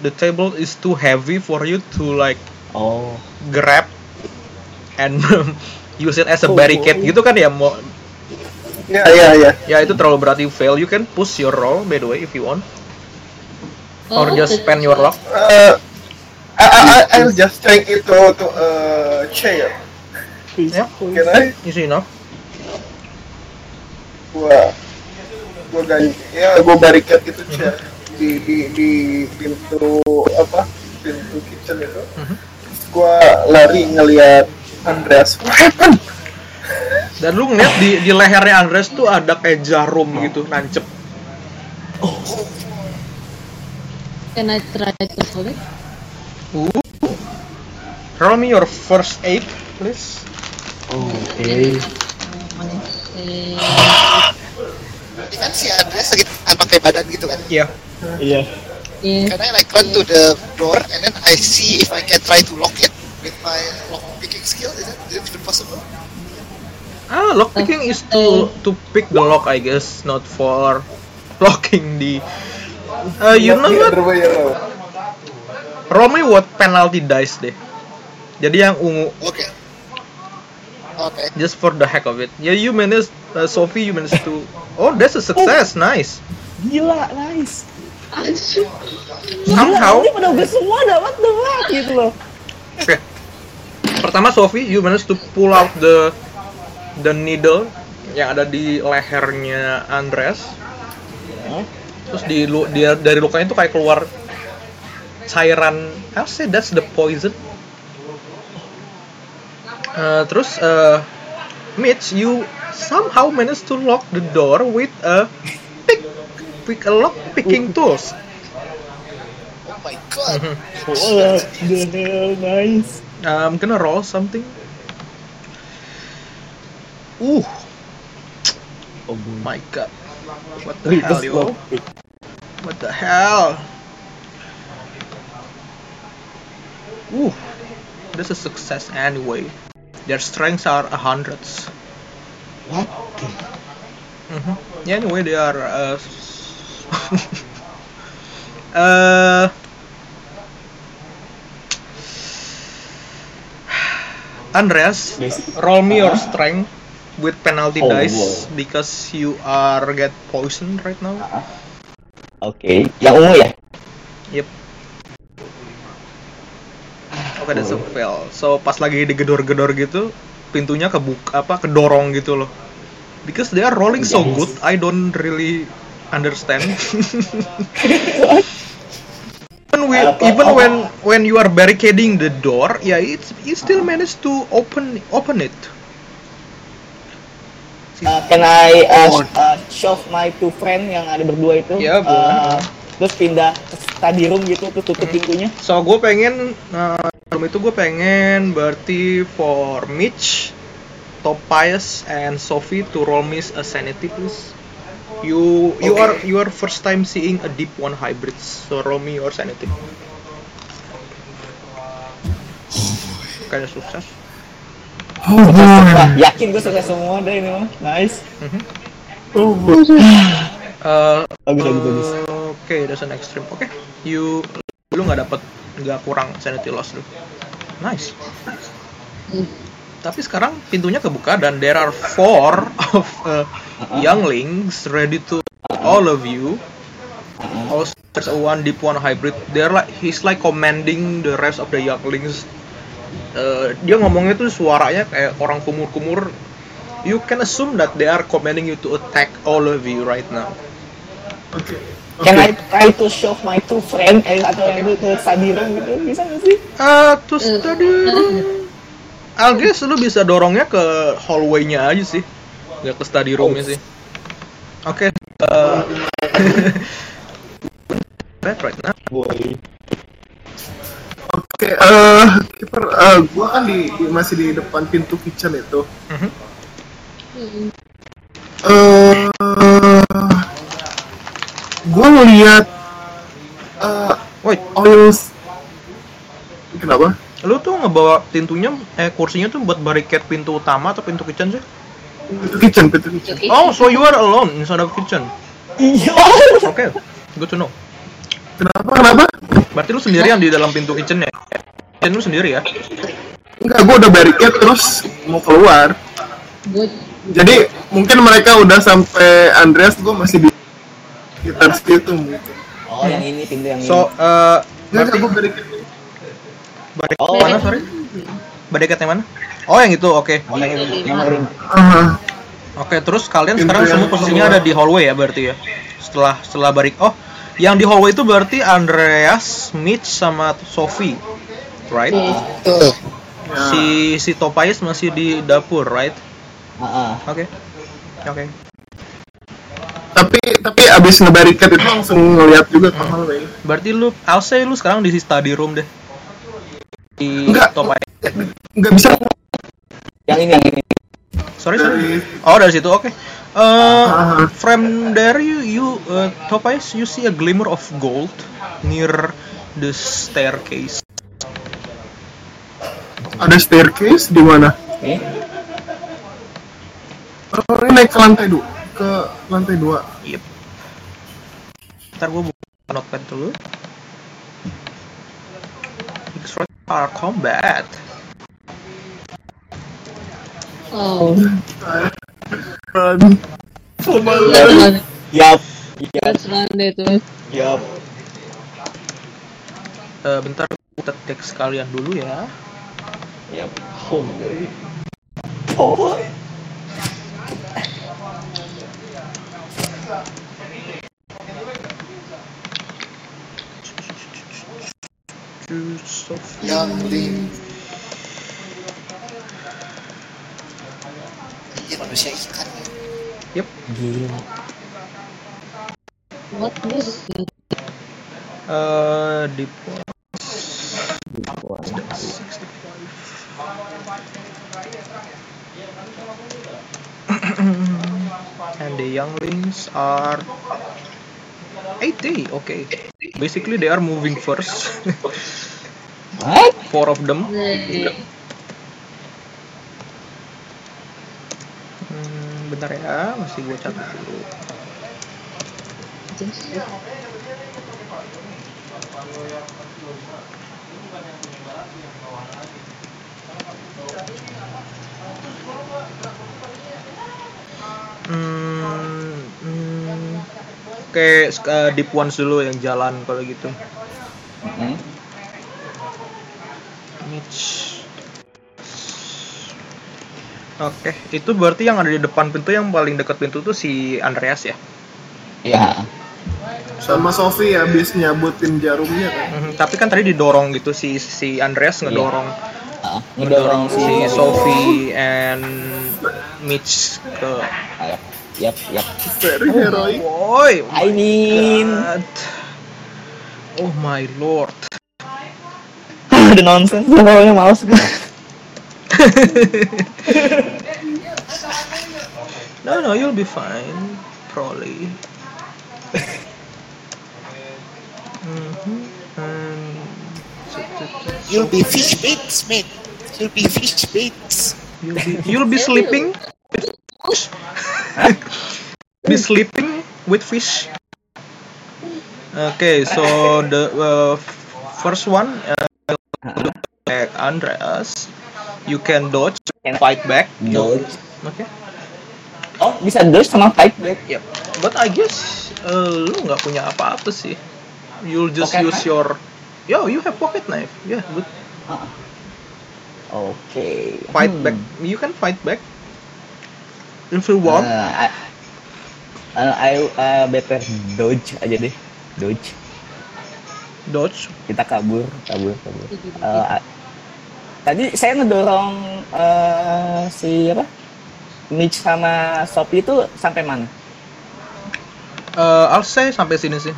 the table is too heavy for you to like Oh. grab and use it as a Oh, barricade oh. gitu kan ya mau Ya ya ya. ya itu terlalu berarti fail you can push your roll by the way if you want or Oh, just the- spend your luck Uh, I, I, I'll just take it to to uh, chair. ya Can I? easy enough Gua gua ganti ya gua barricade itu chair di di di pintu apa pintu kitchen itu. Mhm. Terus Gua lari ngelihat Andreas. What happened? dan lu ngeliat di di lehernya Andres tuh ada kayak jarum gitu nancep Can I try to hold it? roll me your first aid please Oke. Eh, Ini kan si Andres lagi pakai badan gitu kan. ya Iya. yeah. Can I like run to the door and then I see if I can try to lock it with my lock picking skill? Is it, is it even possible? ah lock picking is to to pick the lock I guess not for locking the uh, you know what me what penalty dice deh jadi yang ungu Okay. Okay. just for the heck of it yeah you managed uh, Sophie you managed to oh that's a success nice Gila, nice. Somehow- Gila, ini pada udah semua the fuck gitu loh. Pertama Sophie, you managed to pull out the the needle yang ada di lehernya Andres. Hah? Terus di lu dia dari lukanya itu kayak keluar cairan. I'll say that's the poison. Uh, terus uh, Mitch, you somehow managed to lock the door with a pick, pick a lock picking tools. Oh my god. Mhm. What the hell, nice. Uh, I'm gonna roll something. Uh, Oh my god. What the hell, yo? What the hell? Uh, this is success anyway. Their strengths are a hundreds. What? Mhm. Yeah, anyway, they are. Uh, uh, Andreas, roll me your Uh-huh. strength with penalty Oh, dice wow. because you are get poisoned right now. Oke, yang ungu ya? Yep. Oke, that's a fail. So pas lagi digedor-gedor gitu, pintunya kebuka apa kedorong gitu loh. Because they are rolling so good, I don't really understand. even Apa- even when when you are barricading the door, yeah, it's you still manage to open open it. Uh, can I uh, uh, shove my two friend yang ada berdua itu? Ya, boleh. uh, terus pindah ke study room gitu, terus tutup pintunya. So gue pengen uh, room itu gue pengen berarti for Mitch, Tobias, and Sophie to roll me a sanity please. You you Okay. are you are first time seeing a deep one hybrid, so roll me your sanity. Kayaknya sukses. Wah, yakin gue sukses semua deh ini mah. Nice. Uh, Bagus, bagus, bagus. Oke, that's an extreme. Oke, you lu nggak dapat nggak kurang sanity loss lu. Nice. Tapi sekarang pintunya kebuka dan there are four of uh, younglings ready to all of you. Also, there's a one deep one hybrid. They're like he's like commanding the rest of the younglings. Uh, dia ngomongnya tuh suaranya kayak orang kumur-kumur you can assume that they are commanding you to attack all of you right now. Oke. Can I try to shove my two friend eh, atau itu ke Sadiran gitu bisa nggak sih? Ah, terus tadi I guess lu bisa dorongnya ke hallway-nya aja sih. Nggak ke study room-nya sih. Oke. eh, bad right now. Boy. Oke, eh kiper, eh, gua kan di, di- masih di depan pintu kitchen itu. Mhm. Eh, gua ngeliat eh Woi, oil. Kenapa? lu tuh ngebawa pintunya eh kursinya tuh buat barricade pintu utama atau pintu kitchen sih? Pintu kitchen, pintu kitchen. Oh, so you are alone inside of kitchen. Iya. Oke, good to know. Kenapa? Kenapa? Berarti lu sendirian di dalam pintu kitchennya? Kitchen lu sendiri ya? Enggak, gua udah barricade terus mau keluar. Good. Jadi mungkin mereka udah sampai Andreas, gua masih di sekitar situ mungkin. Oh yang ini pintu yang So, eh Enggak, berarti gua barricade. barricade Oh. mana sorry? Barricade yang mana? Oh, yang itu, oke. ini. Yang ring. Ah, Oke, terus kalian Pintu sekarang semua posisinya keluar. ada di hallway ya berarti ya? Setelah setelah barik. Oh, yang di hallway itu berarti Andreas, Mitch sama Sophie. Right? Tuh. ya. Si si Tobias masih di dapur, right? Oke. Oke. Tapi tapi abis ngebarricade itu langsung ngeliat juga ke hallway. Berarti lu I'll say lu sekarang di study room deh. Di Enggak. Tobias. Nggak bisa Yang ini yang ini. Sorry, sorry. Oh, dari situ. Oke. Eh, Ah. from there you you uh, Tobias you see a glimmer of gold near the staircase. ada staircase di mana? Oke. Oh, ini naik ke lantai dua, ke lantai dua. Yep. Ntar gue buka notepad dulu. Extra are combat. Oh. Run. Let's run. Yap. Yap. Let's run itu. Yap. Eh, bentar kita teks kalian dulu ya. Yap. Oh, boy. Oh. Choose of Yang di Anjir manusia ikan ya. Yep. Gila. What is it? Eh, di and the younglings are 80. Okay. Basically they are moving first. What? Four of them. Eh, Hmm, bentar ya, masih gue catat dulu. Hmm, hmm, Oke, sek- eh, deep ones dulu yang jalan kalau gitu. Hmm? Mitch. Oke, itu berarti yang ada di depan pintu yang paling dekat pintu tuh si Andreas ya. Ya. Sama Sofi abis nyabutin jarumnya kan. Mhm, tapi kan tadi didorong gitu si si Andreas ngedorong Ah, ngedorong ngedorong si Sophie and Mitch ke Ayo. Yap, yap. Very heroic. Boy, I mean, God. Oh my lord. the nonsense. Pokoknya males gue. No, no, you'll be fine. Probably. Mhm, and- You'll be fish baits, mate. You'll be fish baits. You'll be, you'll be sleeping with fish. be sleeping with fish. Okay, so the uh, first one, uh, uh, Andreas, you can dodge, Can fight back. Dodge. Okay. Oh, bisa dodge sama fight back. Yep. But I guess uh, lu nggak punya apa-apa sih. You'll just Pocket use knife? your, yo, you have pocket knife. Yeah, good. Oke. Fight Hmm. back. You can fight back. Infinity Uh, I, uh, I uh, better dodge aja deh. Dodge. dodge. Kita kabur, kabur, kabur. Uh, tadi saya ngedorong uh, si apa? Mitch sama Sophie itu sampai mana? Uh, I'll say sampai sini sih.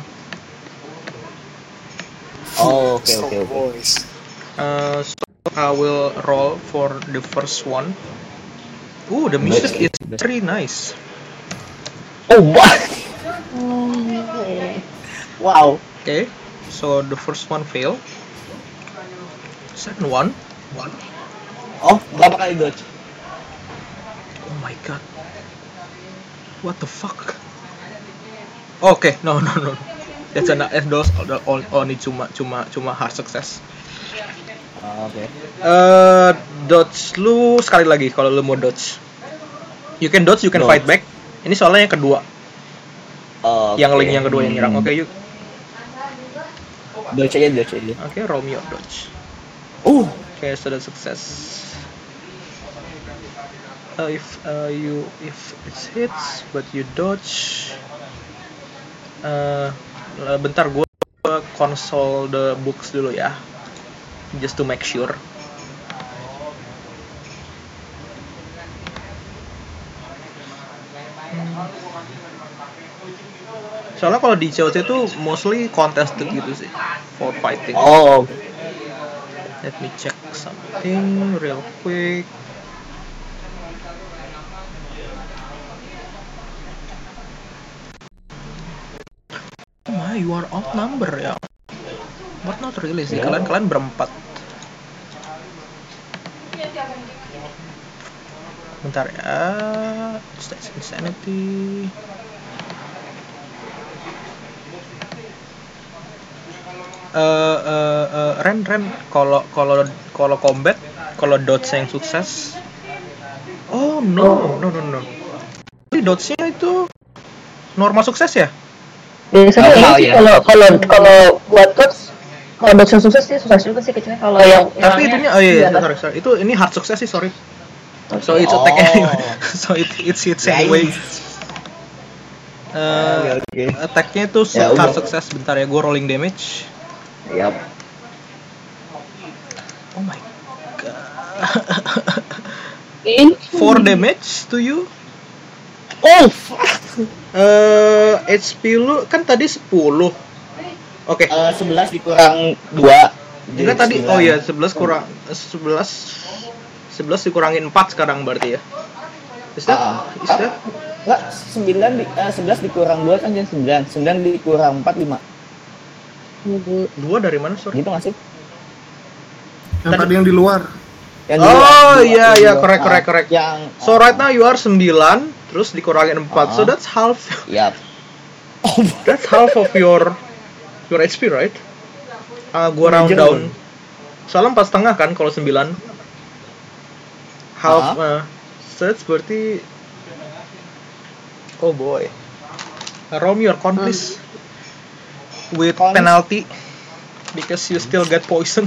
Oh, oke oke oke. voice. Uh, so I will roll for the first one. Ooh, the music is very nice. Oh. Okay. wow. Okay, so the first one fail. Second one. Oh, berapa kali dodge? Oh my god. What the fuck? Oke, no no no. That's an those all only cuma cuma cuma hard success. Oh, oke. Eh dodge lu sekali lagi kalau lu mau dodge. You can dodge, you can Dodge. fight back. Ini soalnya yang kedua, Oh, yang oke. link yang kedua yang nyerang. Oke, yuk. Dodge aja, dodge aja. Oke, Romeo dodge. Uh, Oke, sudah sukses. Uh, if uh, you if it hits but you dodge, uh, uh, bentar gue console the books dulu ya, just to make sure. Soalnya kalau di COC itu mostly contested gitu sih for fighting. oh, Let me check something real quick. My, you are outnumber ya. But not really sih. Ya. Kalian kalian berempat. Bentar ya. Stats insanity. Eh eh eh, Ren Ren kalau kalau kalau combat kalau dodge yang sukses. Oh no no no no. Tapi dodge-nya itu normal sukses ya? Biasanya Normal, ini sih ya. kalau kalau kalau buat coach kalau dodge yang sukses sih sukses juga sih kecuali kalau yang Tapi nyerangnya itunya oh iya, iya sorry sorry. Itu ini hard sukses sih sorry. So it's attack Oh. anyway. so it it's hits anyway. Eh, oke oke. attack-nya itu Ya, hard sukses. Bentar ya, gue rolling damage. Yap. Oh my god. In 4 damage to you. Oh, Eh, HP lu kan tadi 10. Oke. Eh, 11 dikurang 2 Enggak tadi oh iya 11 kurang 11 11 dikurangin 4 sekarang berarti ya. Is that? Ah. Is that? Enggak, 9 di, eh, 11 dikurang 2 kan jadi 9 9 dikurang 4, 5 Dua dari mana sorry? Gitu nggak sih? Yang tadi yang di luar. Yang Oh, dua- iya, iya, dua. correct, Ah, correct, correct. Yang So right now you are 9 terus dikurangin 4. So Ah. that's half Yap. Oh, that's half of your your HP right? Ah, gua round Major down. Soalnya 4 setengah kan kalau 9. Half uh, Ah. so that's berarti Oh boy. Uh, Rom your con please. With penalty because you still get poison.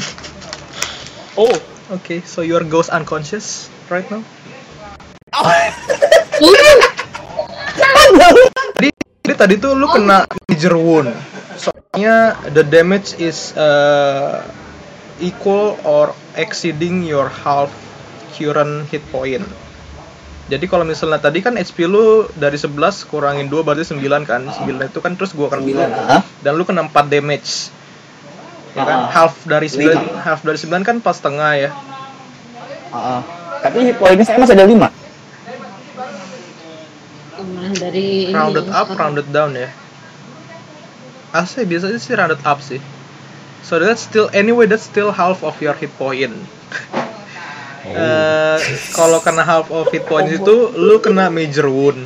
oh. okay, so your ghost unconscious right now. Tadi, jadi tadi tuh lu kena major wound. Soalnya the damage is uh, equal or exceeding your half current hit point. Jadi kalau misalnya tadi kan HP lu dari 11 kurangin 2 berarti 9 kan. 9 itu kan terus gua akan 9. Ah. dan lu kena 4 damage. Ya kan? Ah. Half dari 9 Lima. half dari 9 kan pas setengah ya. Ah, ah. Tapi hit pointnya saya masih ada 5 Nah, dari ini rounded up, rounded down ya. Asli biasanya sih rounded up sih. So that's still anyway that's still half of your hit point. Eh, kalau kena half of hit point itu lu kena major wound.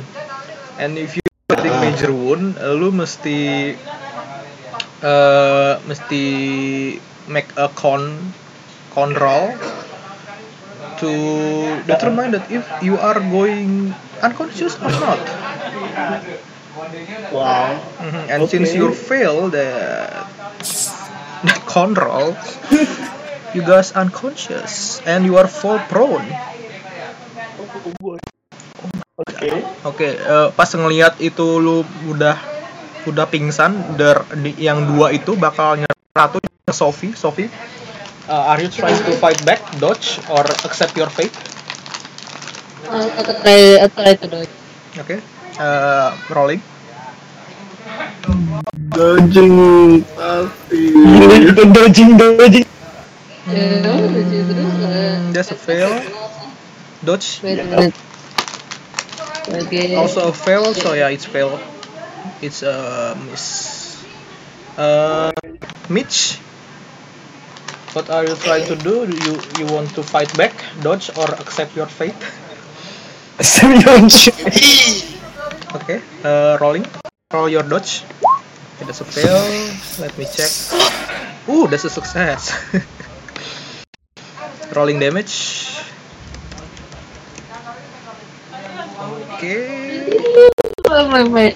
And if you getting major wound, eh, lu mesti eh mesti make a con con roll to determine that if you are going unconscious or not. Wow. Mhm, And since Okay. you fail the that con roll, you guys unconscious and you are fall prone. Oke. Oke, eh, pas ngelihat itu lu udah udah pingsan, der, di- yang dua itu bakal nyerang satu Sophie, Sophie. uh, are you trying to fight back, dodge, or accept your fate? I'll, I'll try, I'll try to do it. Oke, uh, rolling. Dodging pasti. Dodging dodging. That's a fail. Dodge. Wait a Also a fail, so yeah, it's fail. It's a miss. Uh, Mitch, what are you trying to do? Do you you want to fight back, dodge, or accept your fate? Serius. Ih, Okay, uh, rolling. Roll your dodge. Okay, that's a fail. Let me check. Ooh, that's a success. rolling damage. Okay. Oh, my, my,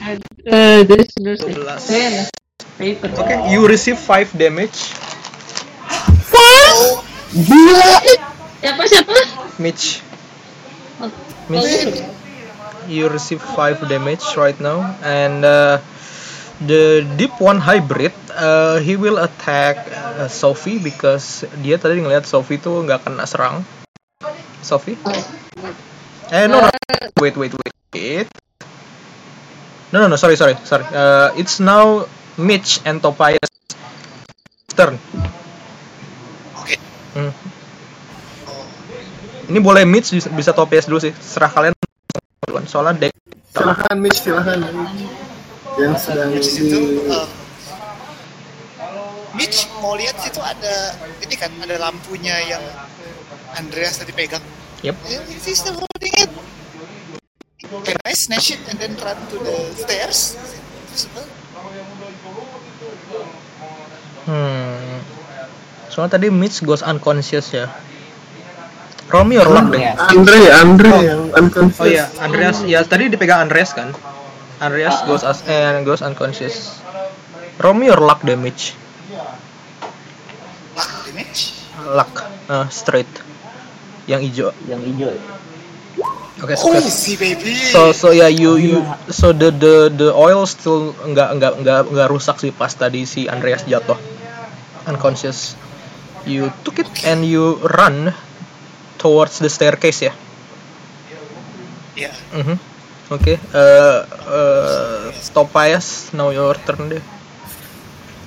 uh, this, this, 12. Ayan, paper. Okay, you receive 5 damage. Siapa, siapa? Mitch, Oh, Mitch, you receive 5 damage right now. And uh, the Deep One Hybrid, uh, he will attack uh, Sophie because dia tadi ngeliat Sophie tuh nggak kena serang. Sophie? Eh, no, no. Wait, wait, wait. No, no, no, sorry, sorry, sorry. Uh, it's now Mitch and Tobias turn. Oke. Hmm. Ini boleh Mitch bisa, bisa Tobias dulu sih. Serah kalian duluan. Soalnya deck Silahkan Mitch, silahkan. Yang sedang di situ eh, Mitch mau lihat situ ada ini kan ada lampunya yang Andreas tadi pegang. Yep. Eh, Is he still holding it? Can I snatch it and then run to the stairs? Hmm. Soalnya tadi Mitch goes unconscious ya. Romy or. Andreas. Andre, Andre Oh. yang unconscious. Oh iya, Andreas. Ya tadi dipegang Andreas kan. Andreas goes as eh, goes unconscious. Romy or luck damage? Luck damage? Luck. Uh, straight. Yang hijau. Yang hijau. Oke, Oh, si baby. So so ya you you so the the the oil still nggak nggak nggak nggak rusak sih pas tadi si Andreas jatuh unconscious. You took it and you run towards the staircase ya. Ya. Mhm. Oke. Uh, uh, Tobias, now your turn deh.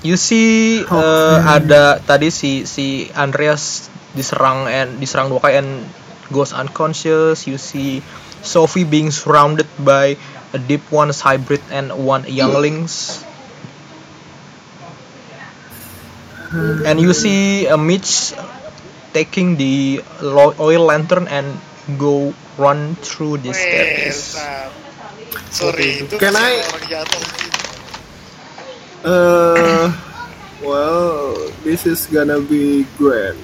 You see uh, ada tadi si si Andreas diserang and diserang dua kali and goes unconscious. You see Sophie being surrounded by a deep one's hybrid and one younglings. And you see a Mitch taking the oil lantern and go run through the staircase. Sorry, itu Can I-. Uh, well, this is gonna be grand.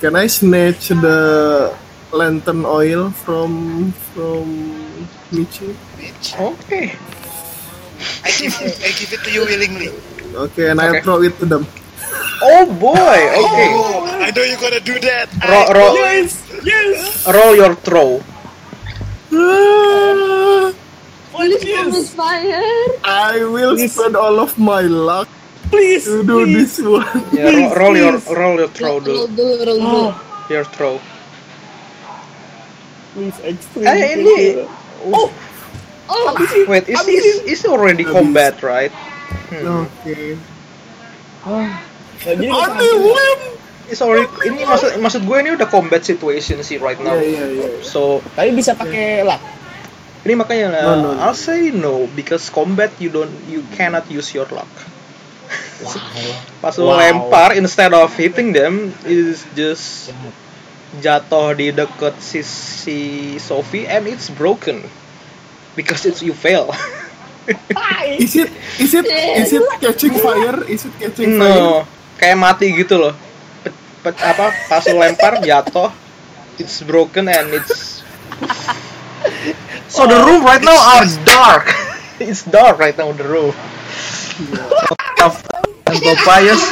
Can I snatch the lantern oil from from Michi? Okay. I give, I give it to you willingly. Okay, and I Okay. throw it to them. Oh boy. Okay. Oh, I know you're gonna do that. Ro- I- ro- yes, yes. Roll your throw. Ah, Please don't. I will spend all of my luck Please. to do this one. Yeah, ro- roll your roll your throw Roll dulu. dulu, roll dulu. Your throw. Please extreme. Eh ini. Oh, Oh, wait, is is is already combat right? Hmm. Okay. Nah, jadi Andi win. It's already. Ini maksud maksud gue ini udah combat situation sih right now. Yeah, yeah, yeah. So tapi bisa pakai lah. ini makanya lah. No, no, no. I'll say no because combat you don't you cannot use your luck. Wow. Pas Wow. lempar instead of hitting them is just jatuh di deket si, si Sophie and it's broken because it's you fail. Is it is it is it catching fire? Is it catching fire? Kayak mati gitu loh. Pet, pet- apa pas lempar jatuh it's broken and it's So the room right now are dark. it's dark right now the room. and Tobias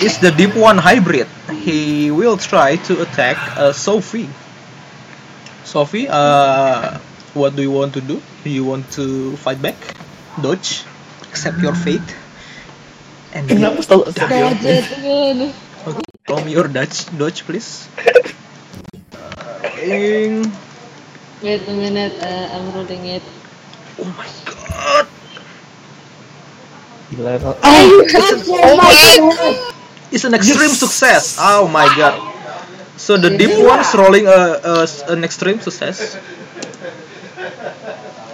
is the deep one hybrid. He will try to attack uh, Sophie. Sophie, uh, what do you want to do? Do you want to fight back? Dodge? Accept your fate? And Kenapa selalu Budget again. From your Dutch, Dodge, please. Ing. Wait a minute, uh, I'm rolling it. Oh my god. Gila, Ro. Oh my god! It's an extreme success. Oh my god. So the deep one's rolling a, a an extreme success.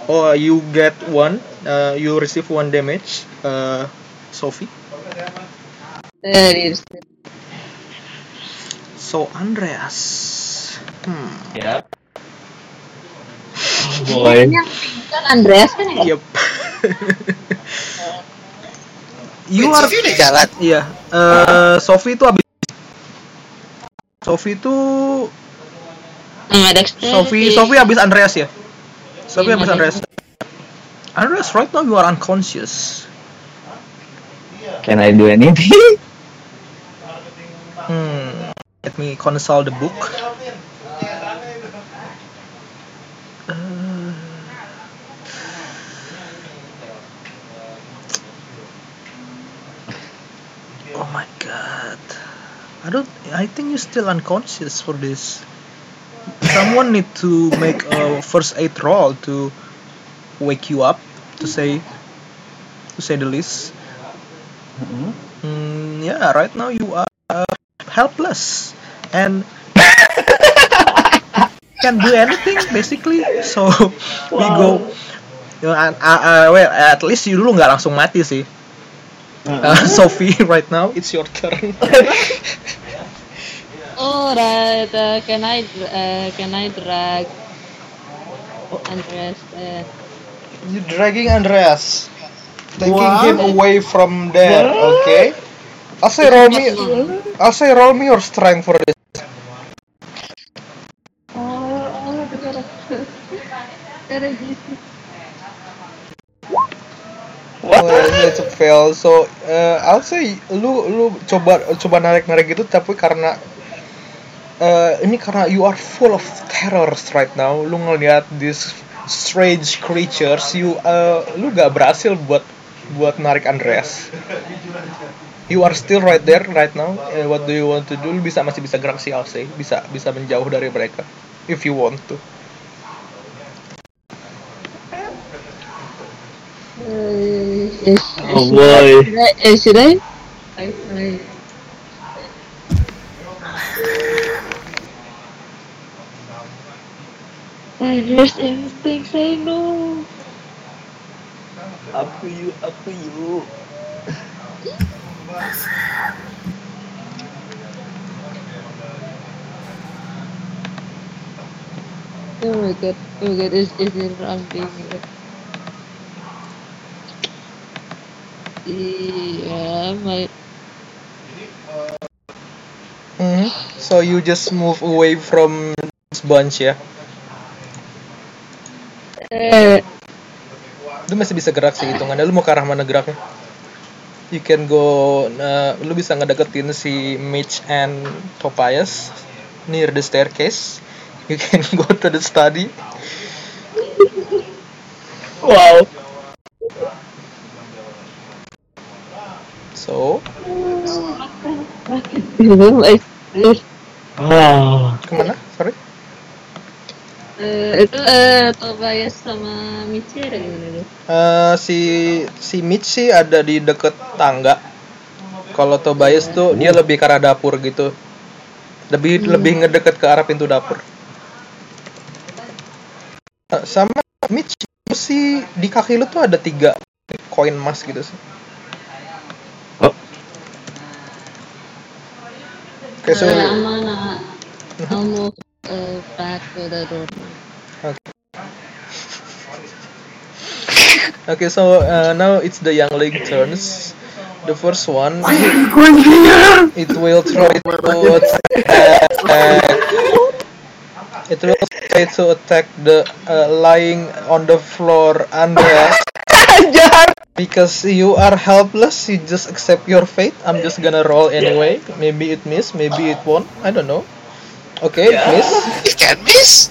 Oh, you get one. Uh, you receive one damage. Uh, Sophie. There is. So Andreas. Hmm. Ya. Oh boy. Kan Andreas kan ya? Yep. you Wait, are. Sophie udah jalan. Iya. eh, Sophie itu abis. Sophie itu. Nggak. Sophie Sophie abis Andreas ya. Sophie Iya, abis. Andreas. Andreas, right now you are unconscious. Can I do anything? Hmm. Let me consult the book. Uh, oh my god. I don't. I think you're still unconscious for this. Someone need to make a first aid roll to wake you up. To say, to say the least. Mm-hmm. Mm, yeah, right now you are helpless and can't do anything basically. So we go. You know, and, uh, uh, well, at least you dulu nggak langsung mati sih. Uh, Sophie, right now it's your turn. Alright, uh, can I uh, can I drag Andreas? Uh, you dragging Andreas, taking What? him away from there. Okay. I'll say roll me. I'll say roll me your strength for this. oh, oh, gitu. Oh, it's a fail. So, uh, I'll say lu lu coba coba narik narik gitu, tapi karena uh, ini karena you are full of terrors right now. Lu ngelihat these strange creatures, you uh, lu gak berhasil buat buat narik Andreas. You are still right there right now. Uh, what do you want to do? Lu bisa masih bisa gerak sih, I'll say. Bisa bisa menjauh dari mereka if you want to. Uh, yes, Oh boy. I? Should I? I, I I just instinct say no. Up to you, up to you. Oh my god. Oh my god. Is is it ramping? Yeah, my Mhm. So you just move away from this bunch ya. uh, lu masih bisa gerak sih hitungannya lu mau ke arah mana geraknya you can go uh, lu bisa ngedeketin si Mitch and Tobias near the staircase. You can go to the study. Wow. so? Ke mana? Sorry Eh, itu eh Tobias sama Michi ada di mana tuh? Uh, si si Mitch sih ada di deket tangga. Kalau Tobias tuh dia lebih ke arah dapur gitu. Lebih lebih ngedeket ke arah pintu dapur. Uh, sama Mitch sih di kaki lu tuh ada tiga koin emas gitu sih. Oh. Oke, so Eh, I'm gonna I'll move uh, back to the door. okay, okay, so uh, now it's the young youngling turns. The first one, Why are you going here? it will try to attack. It will try to attack the uh, lying on the floor Andreas. Because you are helpless, you just accept your fate. I'm just gonna roll anyway. Maybe it miss, maybe it won't. I don't know. Okay, it miss. It can miss.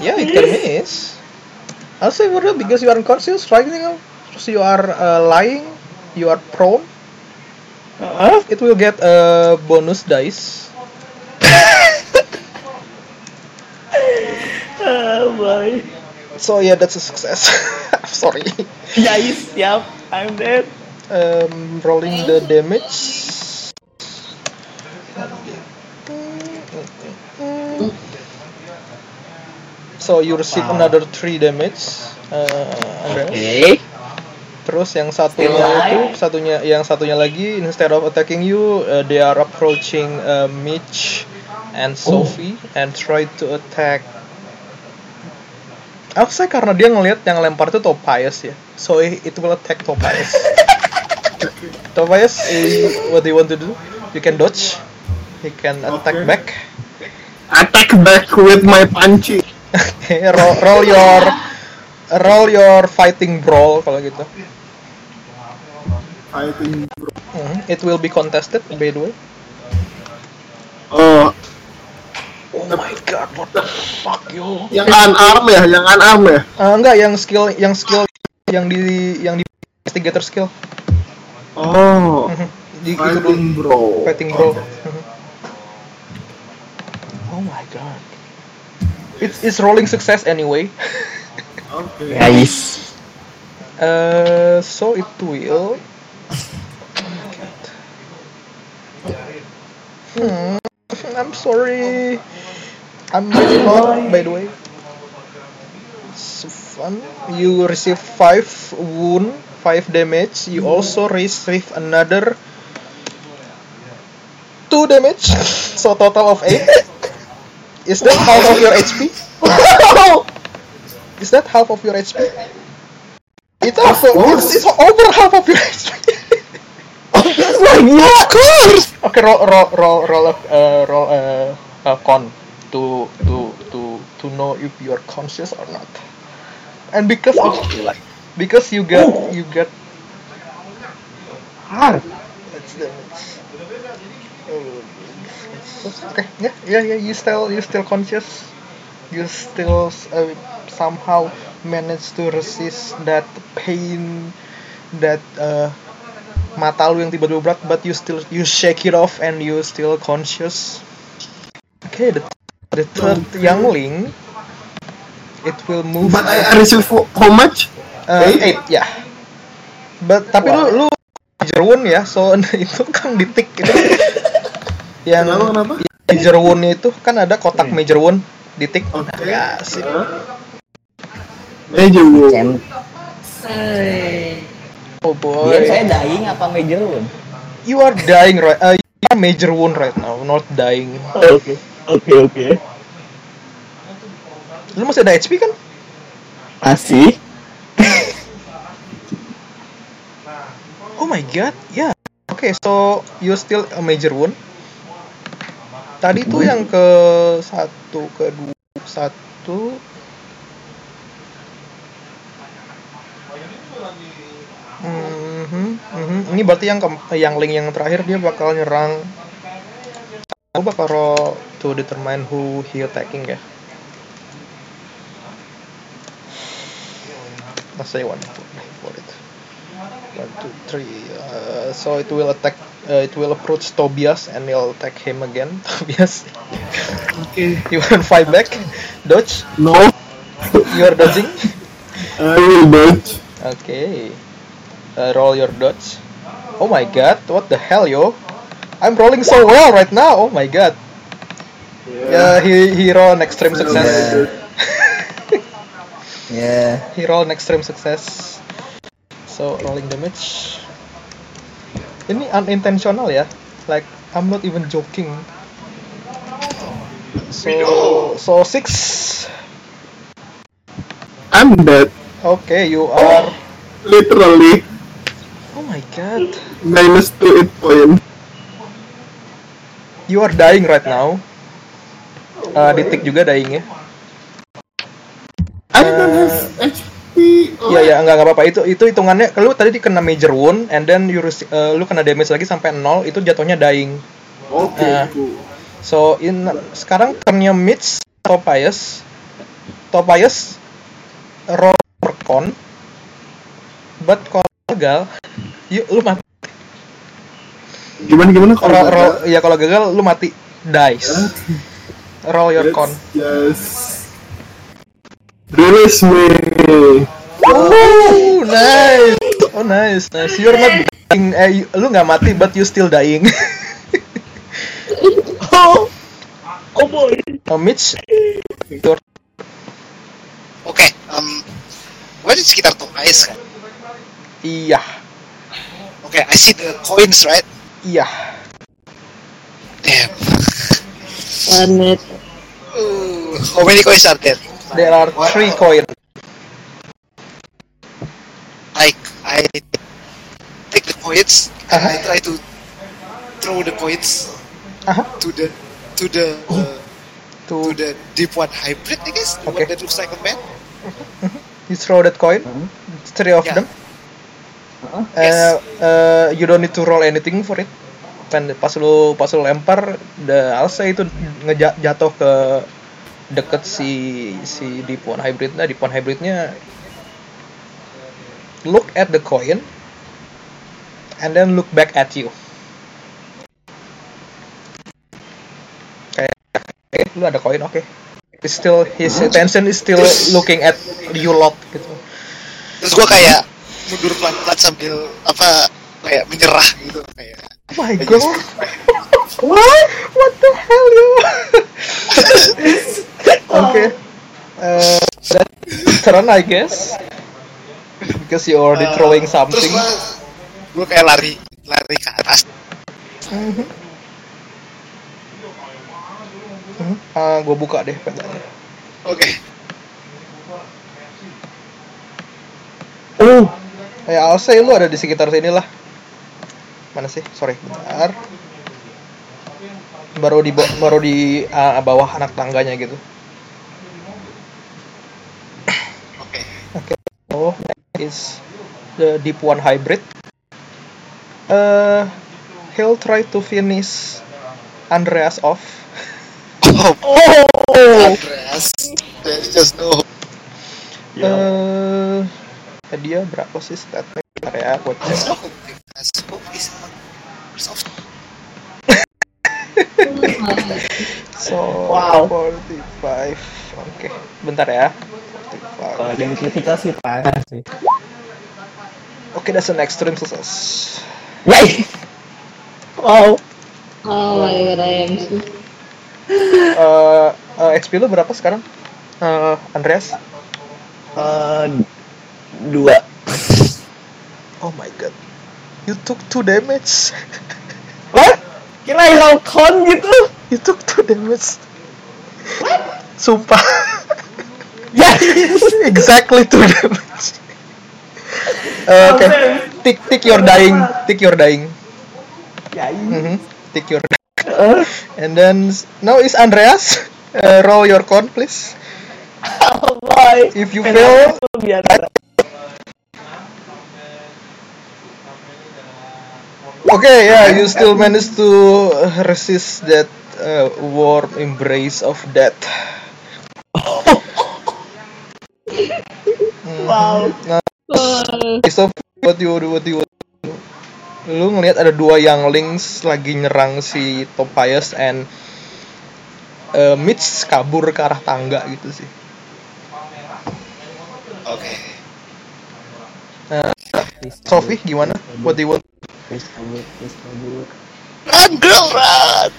Yeah, it can miss. I'll say for real because you are unconscious right now. Terus you are uh, lying, you are prone. Heeh. It will get a bonus dice. Oh boy. So yeah, that's a success. I'm sorry. Guys, siap. I'm dead. Um, rolling the damage. So you receive Wow. another 3 damage. Uh, Andreas. Oke. Terus yang satunya itu, satunya yang satunya lagi instead of attacking you, uh, they are approaching uh, Mitch and Sophie and try to attack. Aku saya karena dia ngelihat yang lempar itu Tobias ya, so it it will attack Tobias. Tobias, eh, what do you want to do? You can dodge, you can attack Okay. back. Attack back with my punchy. Okay, roll, roll your roll your fighting brawl kalau gitu. Fighting bro. Mhm, It will be contested by the way. Oh, Oh my god, what the fuck yo? yang unarm ya, yang unarm ya. Ah, enggak, yang skill yang skill yang di yang di investigator skill. Oh, Mhm. Di, itu dulu fighting bro. fighting bro. Oke. Mhm. Oh my god. It's it's rolling success anyway. Oke. Guys. Uh, so it will. Hmm. I'm sorry. I'm really not, by the way. So fun. You receive five wound, five damage. You also receive another two damage. So total of eight. Is that half of your HP? Is that half of your HP? It's also course. it's, it's over half of your HP. Lagi of course. Okay, roll roll roll roll a uh, roll a, a con to to to to know if you are conscious or not. And because of because you get you get Hard. that's damage. Okay, yeah, yeah, yeah. You still you still conscious. You still uh, somehow manage to resist that pain, that uh, mata lu yang tiba-tiba berat, but you still you shake it off and you still conscious. Okay, the the third youngling, it will move. But I, I receive how much? Uh, Eight? eight, ya. But tapi lu lu major wound ya, so itu kan di tick itu. Yang Kenapa kenapa? major wound itu kan ada kotak major wound di tick. Oke. Ya, sih. Major wound. Cem. Oh boy. Dia saya dying apa major wound? You are dying right. Uh, you are major wound right now, not dying. Oke. Oke oke. Lu masih ada HP kan? Masih? Oh my god, yeah. Oke, so you still a major wound. Tadi tuh yang ke satu, ke dua, satu. Mhm, mhm. Ini berarti yang ke, yang link yang terakhir dia bakal nyerang. Aku bakal roll to determine who he attacking ya. Let's say one for it. One, two, three. Uh, so it will attack. Uh, it will approach Tobias and it'll attack him again. Tobias, Okay. you want fight back? Dodge. No, You are dodging. I will dodge. Okay. Uh, roll your dodge. Oh my god! What the hell, yo? I'm rolling so well right now. Oh my god. Yeah, he he roll an extreme success. Yeah, He rolled an extreme success. So rolling damage. Ini unintentional ya. Like I'm not even joking. So so six. I'm dead. Okay, you are. Literally Oh my god. minus two hit point. You are dying right now. Uh, Ditik juga dying ya. I don't. Iya ya, enggak enggak apa-apa. Itu itu hitungannya kalau tadi kena major wound and then you uh, lu kena damage lagi sampai 0 itu jatuhnya dying. Oke. Ah. cool. So in sekarang turnnya Mitch Tobias. Tobias roll con. But kalau gagal, yuk lu mati. Gimana gimana kalau roll, ya kalau gagal lu mati. Dice. Roll your con. Yes. Release me. Oh, nice. Oh, nice, nice. You're not dying. Eh, you- lu nggak mati, but you still dying. Oh, oh boy. oh, Mitch, your Oke, um, gue di sekitar Tokais kan. iya, Oke, I see the coins, right? iya. Damn. Minute. Uh, how many coins are there? There are three coins. Like, I take the coins and Uh-huh. I try to throw the coins Aha. to the to the uh, To to the deep one hybrid, I guess. The Okay. one that looks like a man. you throw that coin, three of Yeah. them. Uh-uh. Uh, Yes. uh, you don't need to roll anything for it. Kan pas lu pas lu lempar, the Alsa itu ngejat jatuh ke deket si si Deep One Hybrid. Nah, Deep One Hybridnya look at the coin and then look back at you. Kayak, eh, lu ada koin, oke. It's still his attention is still looking at you lot gitu. Terus gue kayak mundur pelan-pelan sambil apa kayak menyerah gitu kayak. Oh my god. What? What the hell, yo? okay. Uh, that's turn, I guess. Because you already throwing Terus something. gue gue kayak lari lari ke atas. Mhm. Mhm. Ah, gue buka deh petanya. Oke. Oh, Ya, I'll say lu ada di sekitar sini lah. Mana sih? Sorry, bentar. Baru di ba- baru di ah, bawah anak tangganya gitu. Oke. Oh, next is the Deep One Hybrid. Uh, he'll try to finish Andreas off. Oh, oh, Andreas. There's just no. Uh, dia berapa sih statnya? Ya, hope is Microsoft. So, Wow. 45. Oke, bentar ya. Kalau 45. ada yang kritikal sih parah sih. Oke, that's an extreme success. Yay! Wow. Oh my god, I am so Uh, uh, XP lu berapa sekarang? Uh, Andreas? Eh, dua. Oh my god. You took two damage. What? Kira roll con gitu? You took two damage. Sumpah. Exactly two damage. Uh, Oke, tick tick your dying, tick your dying. Mhm. Tick your dying. And then now is Andreas. Uh, roll your con, please. oh boy. If you fail, okay, yeah, you still manage to resist that uh, warm embrace of death. Wow. Oh, So what you what you lu ngelihat ada dua younglings lagi nyerang si Tobias and uh, Mitch kabur ke arah tangga gitu sih. Oke. Sophie gimana? What do you want? Please kabur, please kabur. Run, girl, run.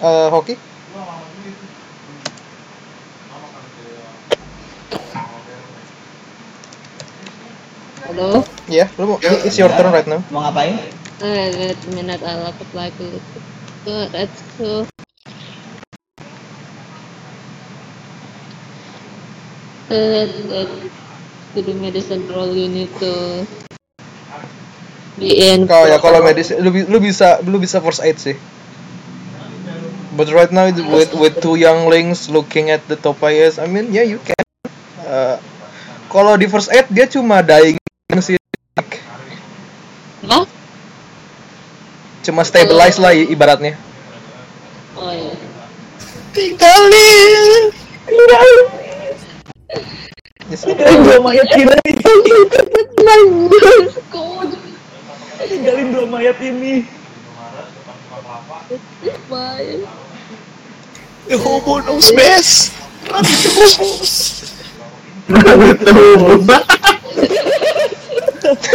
Uh, hoki? hello? Yeah, lu mau, it's your turn right now. Mau ngapain? Uh, wait a minute, I'll look at like it. So that's so. Uh, that, to do medicine roll, you need to be in. Kalau ya kalau medis lu, lu bisa lu bisa first aid sih. But right now, with with two younglings looking at the Topayes, I mean, yeah, you can. Uh, kalau di first aid dia cuma dying sih. Huh? Cuma stabilize lah ibaratnya. Oh iya. Tinggalin. Tinggalin. Dua mayat ini. tinggalin. Tinggalin dua mayat ini. Bye. Knows best. Hobos. Itu.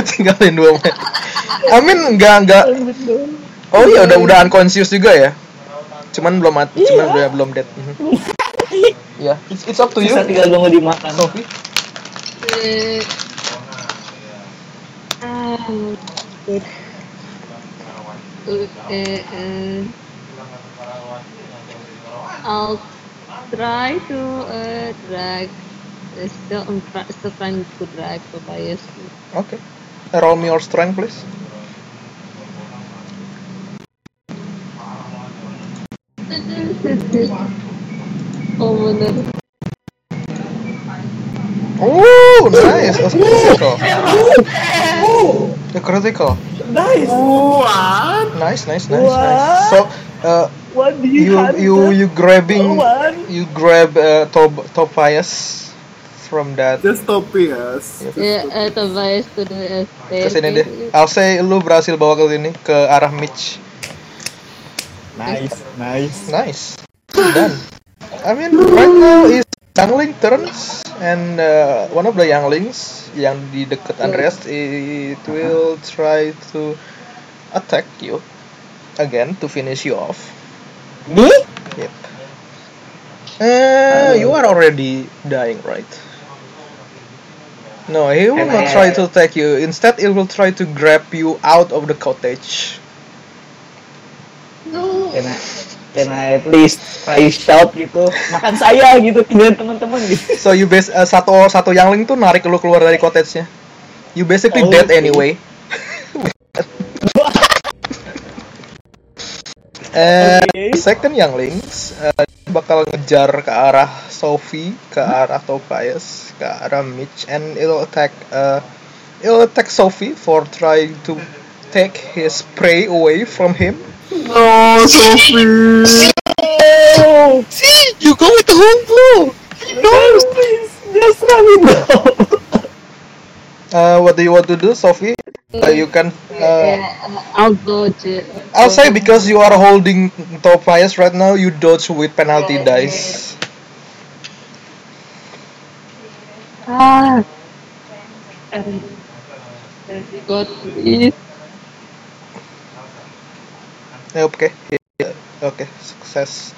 tinggalin dua menit Amin nggak nggak oh iya udah udah unconscious juga ya cuman belum mati cuman udah belum dead Mhm. ya it's, it's up to you Bisa tinggal nunggu dimakan. Sofi Eh, ah, good. Okay, uh, I'll try to uh, drag. Uh, still, I'm try, still trying to drag Tobias. oke roll me your strength please oh bener. oh nice a critical a critical Nice. What? nice nice nice What? nice so uh, What do you you have? you you grabbing One. you grab uh, Tob Tobias from that Just Topias. Ya, uh, Tobias to the ke sini deh I'll say lu berhasil bawa ke sini ke arah Mitch Nice, nice. Nice. Done. I mean, right now is youngling turns, and uh, one of the younglings yang di dekat Andreas it will try to attack you again to finish you off. Me? Yep. Uh, you are already dying, right? No, he will not I- try to attack you. Instead, it will try to grab you out of the cottage. No. Can I, can I please try shout gitu? Makan saya gitu, tinggalin teman-teman gitu. So you base uh, satu satu youngling tuh narik lu keluar dari cottage-nya. You basically Oh, dead okay. And Okay. second younglings uh, bakal ngejar ke arah Sophie, ke arah Tobias, ke arah Mitch, and it'll attack uh, it'll attack Sophie for trying to take his prey away from him. No, Sophie. See, you go with the hobo. No, please, just let me go. Uh, what do you want to do, Sophie? Uh, you can. Uh, I'll dodge it. I'll say because you are holding Tobias right now, you dodge with penalty dice. Ah. And, got it. Yeah, Okay, Yeah, okay, success.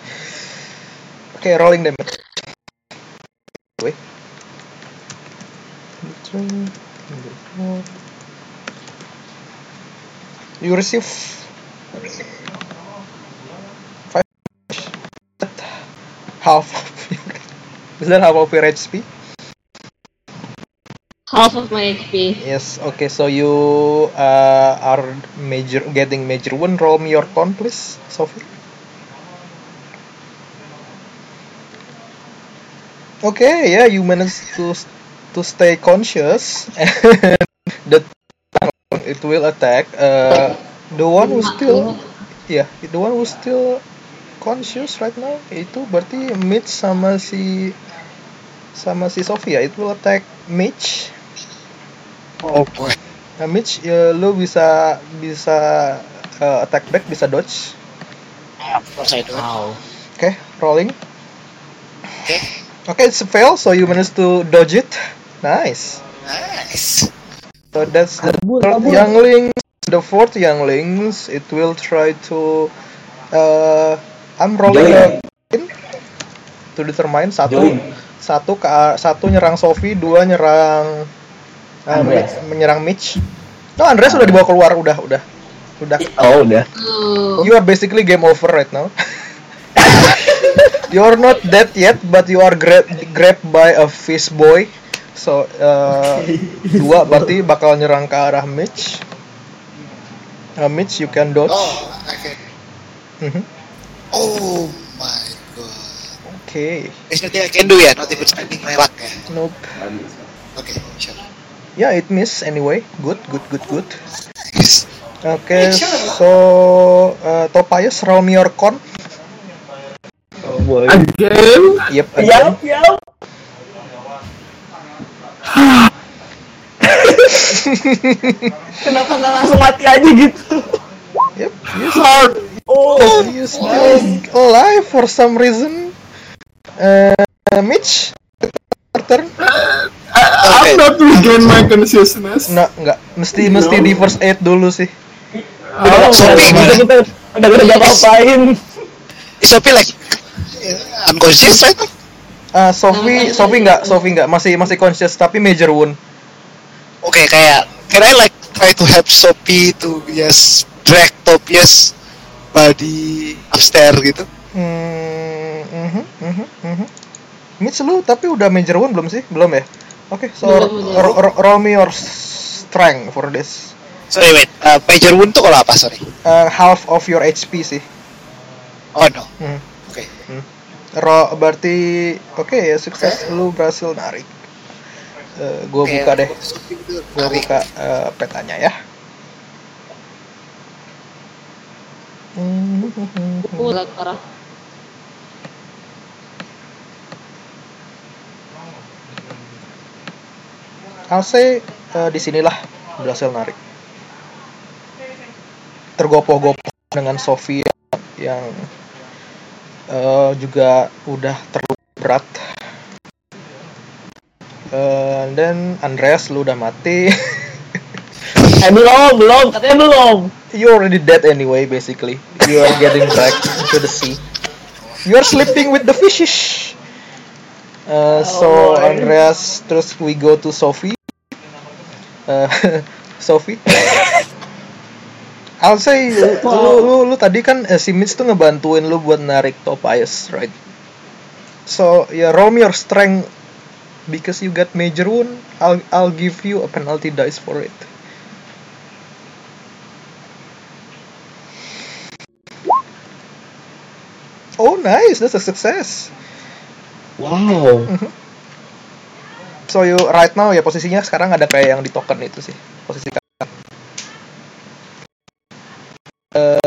Okay, rolling damage. Wait. Three. You receive five. Half of your. Is that half of your HP? Half of my HP. Yes. Okay. So you uh, are major getting major wound. Roll me your con, please, Sophie. Okay. Yeah, you managed to to stay conscious, and the it will attack. Uh, the one who's still yeah, the one who's still conscious right now itu berarti Mitch sama si sama si Sophia. It will attack Mitch. Oh boy. Nah, Mitch, ya, lu bisa bisa uh, attack back, bisa dodge. Of course I do. Wow. Oke, rolling. Okay. Oke, it's a fail, so you managed to dodge it. Nice. Nice. So that's the Kabur, third kabur. younglings. The fourth younglings, it will try to. Uh, I'm rolling a Join. to determine satu Join. satu ke satu nyerang Sophie, dua nyerang uh, menyerang Mitch. No, Andreas udah dibawa keluar, udah, udah, udah. Oh udah. Oh. You are basically game over right now. you are not dead yet, but you are gra- grabbed by a fish boy. So uh, dua berarti bakal nyerang ke arah Mitch. Uh, Mitch, you can dodge. Oh, okay. Mhm. Oh my god. Okay. There's nothing I can do ya, not even spending my luck ya. Nope. Okay, sure. Yeah, it miss anyway. Good, good, good, good. Nice. Oke, so uh, Tobias, roll me your con. Oh boy. Again? Yep, yap. Kenapa nggak langsung mati aja gitu? Yep, you Hard. Oh, you still alive for some reason. Uh, Mitch, turn. I, I'm not regain my consciousness. Nggak, nggak. Mesti mesti di first aid dulu sih. oh, Sopi, kita kita udah udah apa-apain. Is Sophie like uh, unconscious right? Uh, Sophie, Sophie nggak, Sophie nggak. Masih masih conscious tapi major wound. Oke, kayak can I like try to help Sophie to just drag Tobias body upstairs gitu? Hmm, mhm, mhm, mhm. Mitch lu tapi udah major wound belum sih? Belum ya? Oke, so Belum, belum. ro- ro- roll me your strength for this. Sorry wait, uh, major wound tuh kalau apa? Sorry. Uh, half of your HP sih. Oh no. Hmm. Ro berarti oke ya sukses lu berhasil narik. Uh, gua Oke, buka deh. Tarik. buka uh, petanya ya. Hmm. Uh, parah. I'll say uh, di sinilah berhasil narik. Tergopoh-gopoh dengan Sophie yang uh, juga udah terlalu berat. Uh, dan Andreas lu udah mati. Eh belum, belum, katanya belum. you already dead anyway basically. You are getting dragged into the sea. You are sleeping with the fishes. Uh, so Oh. Andreas, terus we go to Sophie. Uh, Sophie. I'll say lu, lu, lu, lu tadi kan eh, si Mitch tuh ngebantuin lu buat narik Tobias, right? So ya roll me your strength because you got major wound. I'll I'll give you a penalty dice for it. Oh nice, that's a success. Wow. So you right now ya posisinya sekarang ada kayak yang di token itu sih posisi Uh,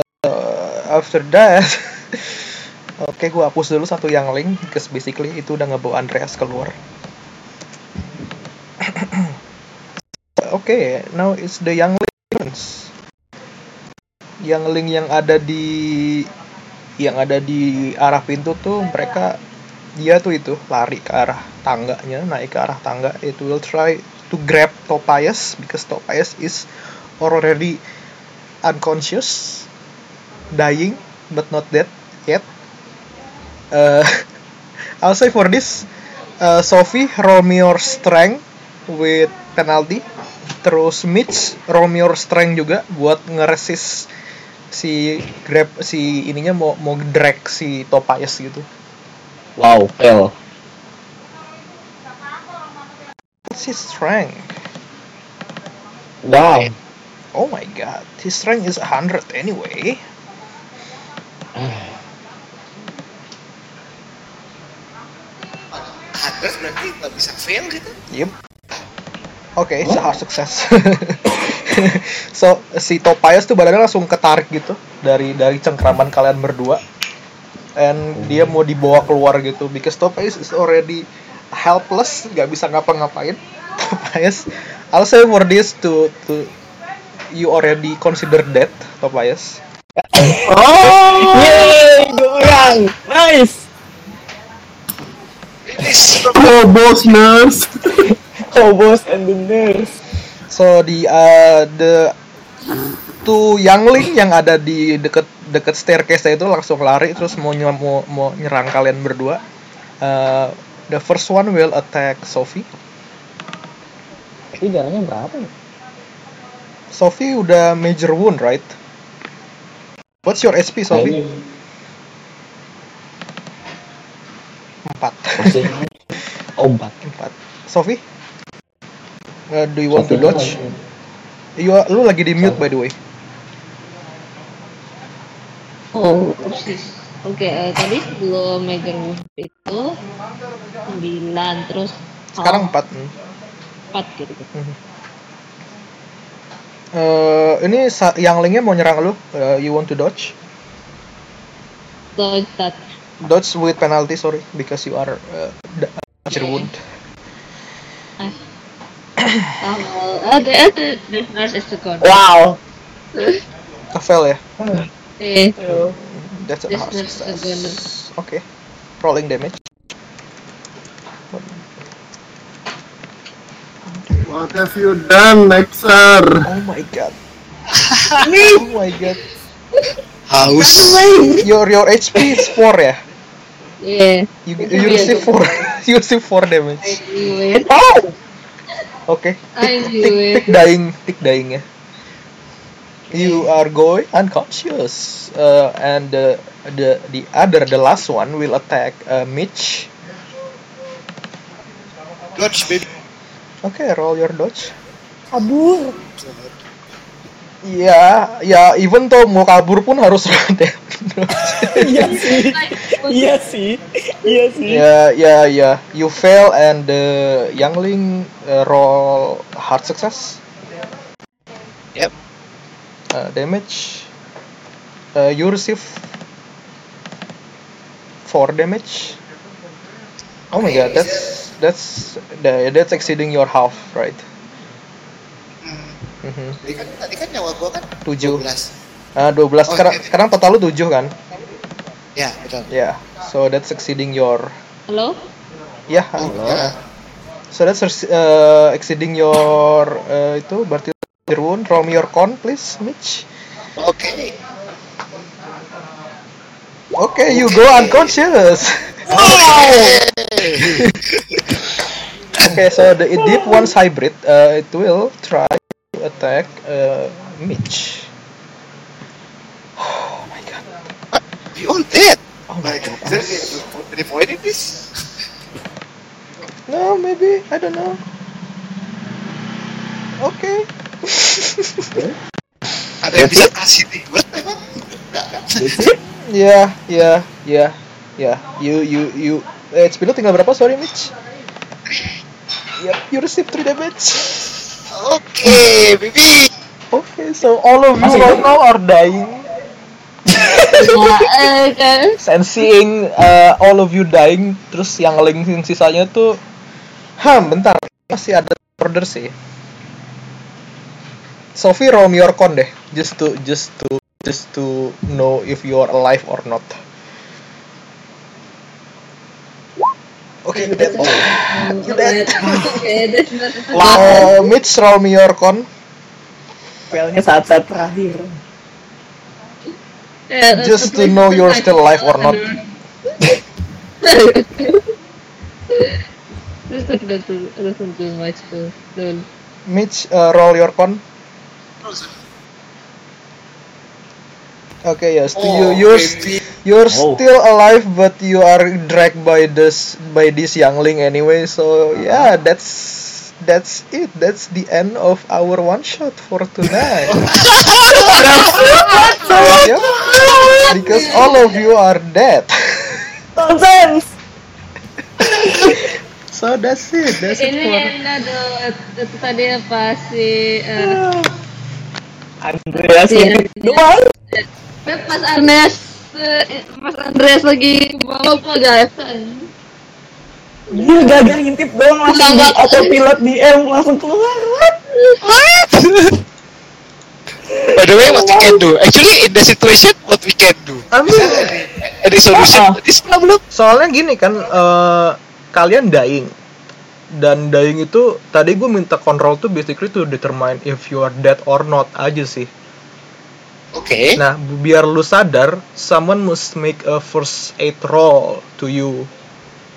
after that, oke gua hapus dulu satu yang link because basically itu udah ngebawa Andreas keluar. Oke, now it's the young turns. Yang link yang ada di yang ada di arah pintu tuh mereka dia tuh itu lari ke arah tangganya naik ke arah tangga it will try to grab Tobias because Tobias is already unconscious dying but not dead yet uh, I'll say for this uh, Sophie roll me your strength with penalty terus Mitch roll me your strength juga buat ngeresist si grab si ininya mau mau drag si Tobias gitu Wow, fail. What's his strength? Wow. Oh my god, his strength is 100 anyway. Hundred berarti nggak bisa fail gitu? Yep. Oke, a hard success. so si Tobias tuh badannya langsung ketarik gitu dari dari cengkraman kalian berdua. And dia mau dibawa keluar gitu because Tobias is already helpless, nggak bisa ngapa-ngapain. Tobias, I'll say for this to to you already consider dead, Tobias. Oh! Yeay, dua orang. Nice. Oh, boss nurse. Hobos and the nurse. So di uh, the two youngling yang ada di deket deket staircase itu langsung lari terus mau ny- mau, mau nyerang kalian berdua. Uh, the first one will attack Sophie. Ini darahnya berapa ya? Sophie udah major wound, right? What's your SP, Sophie? Kayaknya Empat. oh, empat. Empat. Sophie? Uh, do you want to Sophie dodge? lagi. You, lu lagi di mute by the way. Oh. Oke, eh, tadi sebelum major wound itu 9 terus Sekarang half empat. hmm. 4 gitu. Mhm. Eh, ini sa- younglingnya mau nyerang lu. Eh, you want to dodge? Dodge that. Dodge with penalty, sorry, because you are uh, damage wound. Ah. Oh, uh, the, uh, the, the nurse is the god. Wow. A fail ya. Eh, That's a hard success. Okay. Rolling damage. What have you done, Nexar? Oh my god. oh my god. Haus. Your your HP is 4 ya? yeah. You, you receive 4 you receive 4 damage. I knew it. Okay. I Tick, knew tick, it. tick dying, tick dying ya. You are going unconscious, uh, and the the the other, the last one will attack uh, Mitch. Dodge, baby. Okay, roll your dodge. Kabur. Ya, ya, even though mau kabur pun harus roll damage. Iya sih. Iya sih. Iya sih. Ya, ya, ya. You fail and the youngling uh, roll hard success. Yep. Uh, damage. Uh, you receive four damage. Oh my god, that's that's the- that's exceeding your half, right? Hmm. Mhm. Tadi kan, tadi kan nyawa gua kan Tujuh. 12. Ah, 12 Oh, sekarang iya. sekarang total lu 7 kan? Ya, betul. Ya. Yeah. So that's exceeding your Hello? ya. Oh, ya. So that's uh, exceeding your uh, itu berarti. Roll me your con please, Mitch. Oke. Okay, you go unconscious. okay, so the deep one's hybrid, uh, it will try to attack uh, Mitch. Oh my god. We all dead. Oh my god. is there any point in this? No, maybe I don't know. Okay. Ada yang bisa kasih reward emang? Enggak kan? That's it. Ya, ya, ya, ya. You, you, you. Eh, HP lu tinggal berapa? Sorry, Mitch. Yep, you receive 3 damage. Oke, baby. Okay, so all of you right now are dying. Eh, kan? And seeing uh, all of you dying, terus yang link yang sisanya tuh, hmm, bentar, masih ada order sih. Sophie roll your con deh, just to just to just to know if you are alive or not. Okay, you dead. You dead. Okay, that's not Uh, Mitch roll me your con. Failnya saat-saat terakhir. Yeah, Just to know you're still alive or not. Is not too, doesn't do much to do. Mitch, uh, roll your con. Okay, yes. Oh, you you're baby. you're Oh. still alive, but you are dragged by this by this youngling anyway. So yeah, that's that's it. That's the end of our one shot for tonight. yep. Because all of you are dead. Nonsense. so that's it. That's it Ini for yang ada itu tadi apa si eh, Andreas doang. Pas Ernest eh, pas Andreas lagi bawa apa guys? Dia gagal ngintip doang langsung di autopilot di M langsung keluar. By the way, what we can do? Actually, in the situation, what we can do? I mean, Any solution Ah. to this problem? soalnya gini kan eh, kalian dying dan dying itu tadi gue minta control tuh basically to determine if you are dead or not aja sih Oke. nah biar lu sadar someone must make a first aid roll to you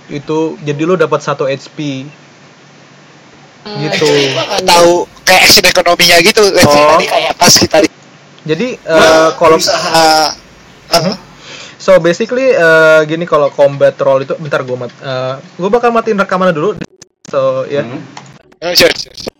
itu jadi lu dapat satu HP gitu Gua nggak tahu kayak action ekonominya gitu. Oh. tadi kayak pas kita di jadi eh, kalau usaha Mhm. So basically eh, gini kalau combat roll itu bentar gue mat, gue bakal matiin rekaman dulu. So ya. Hmm. Eh, sure, sure, sure.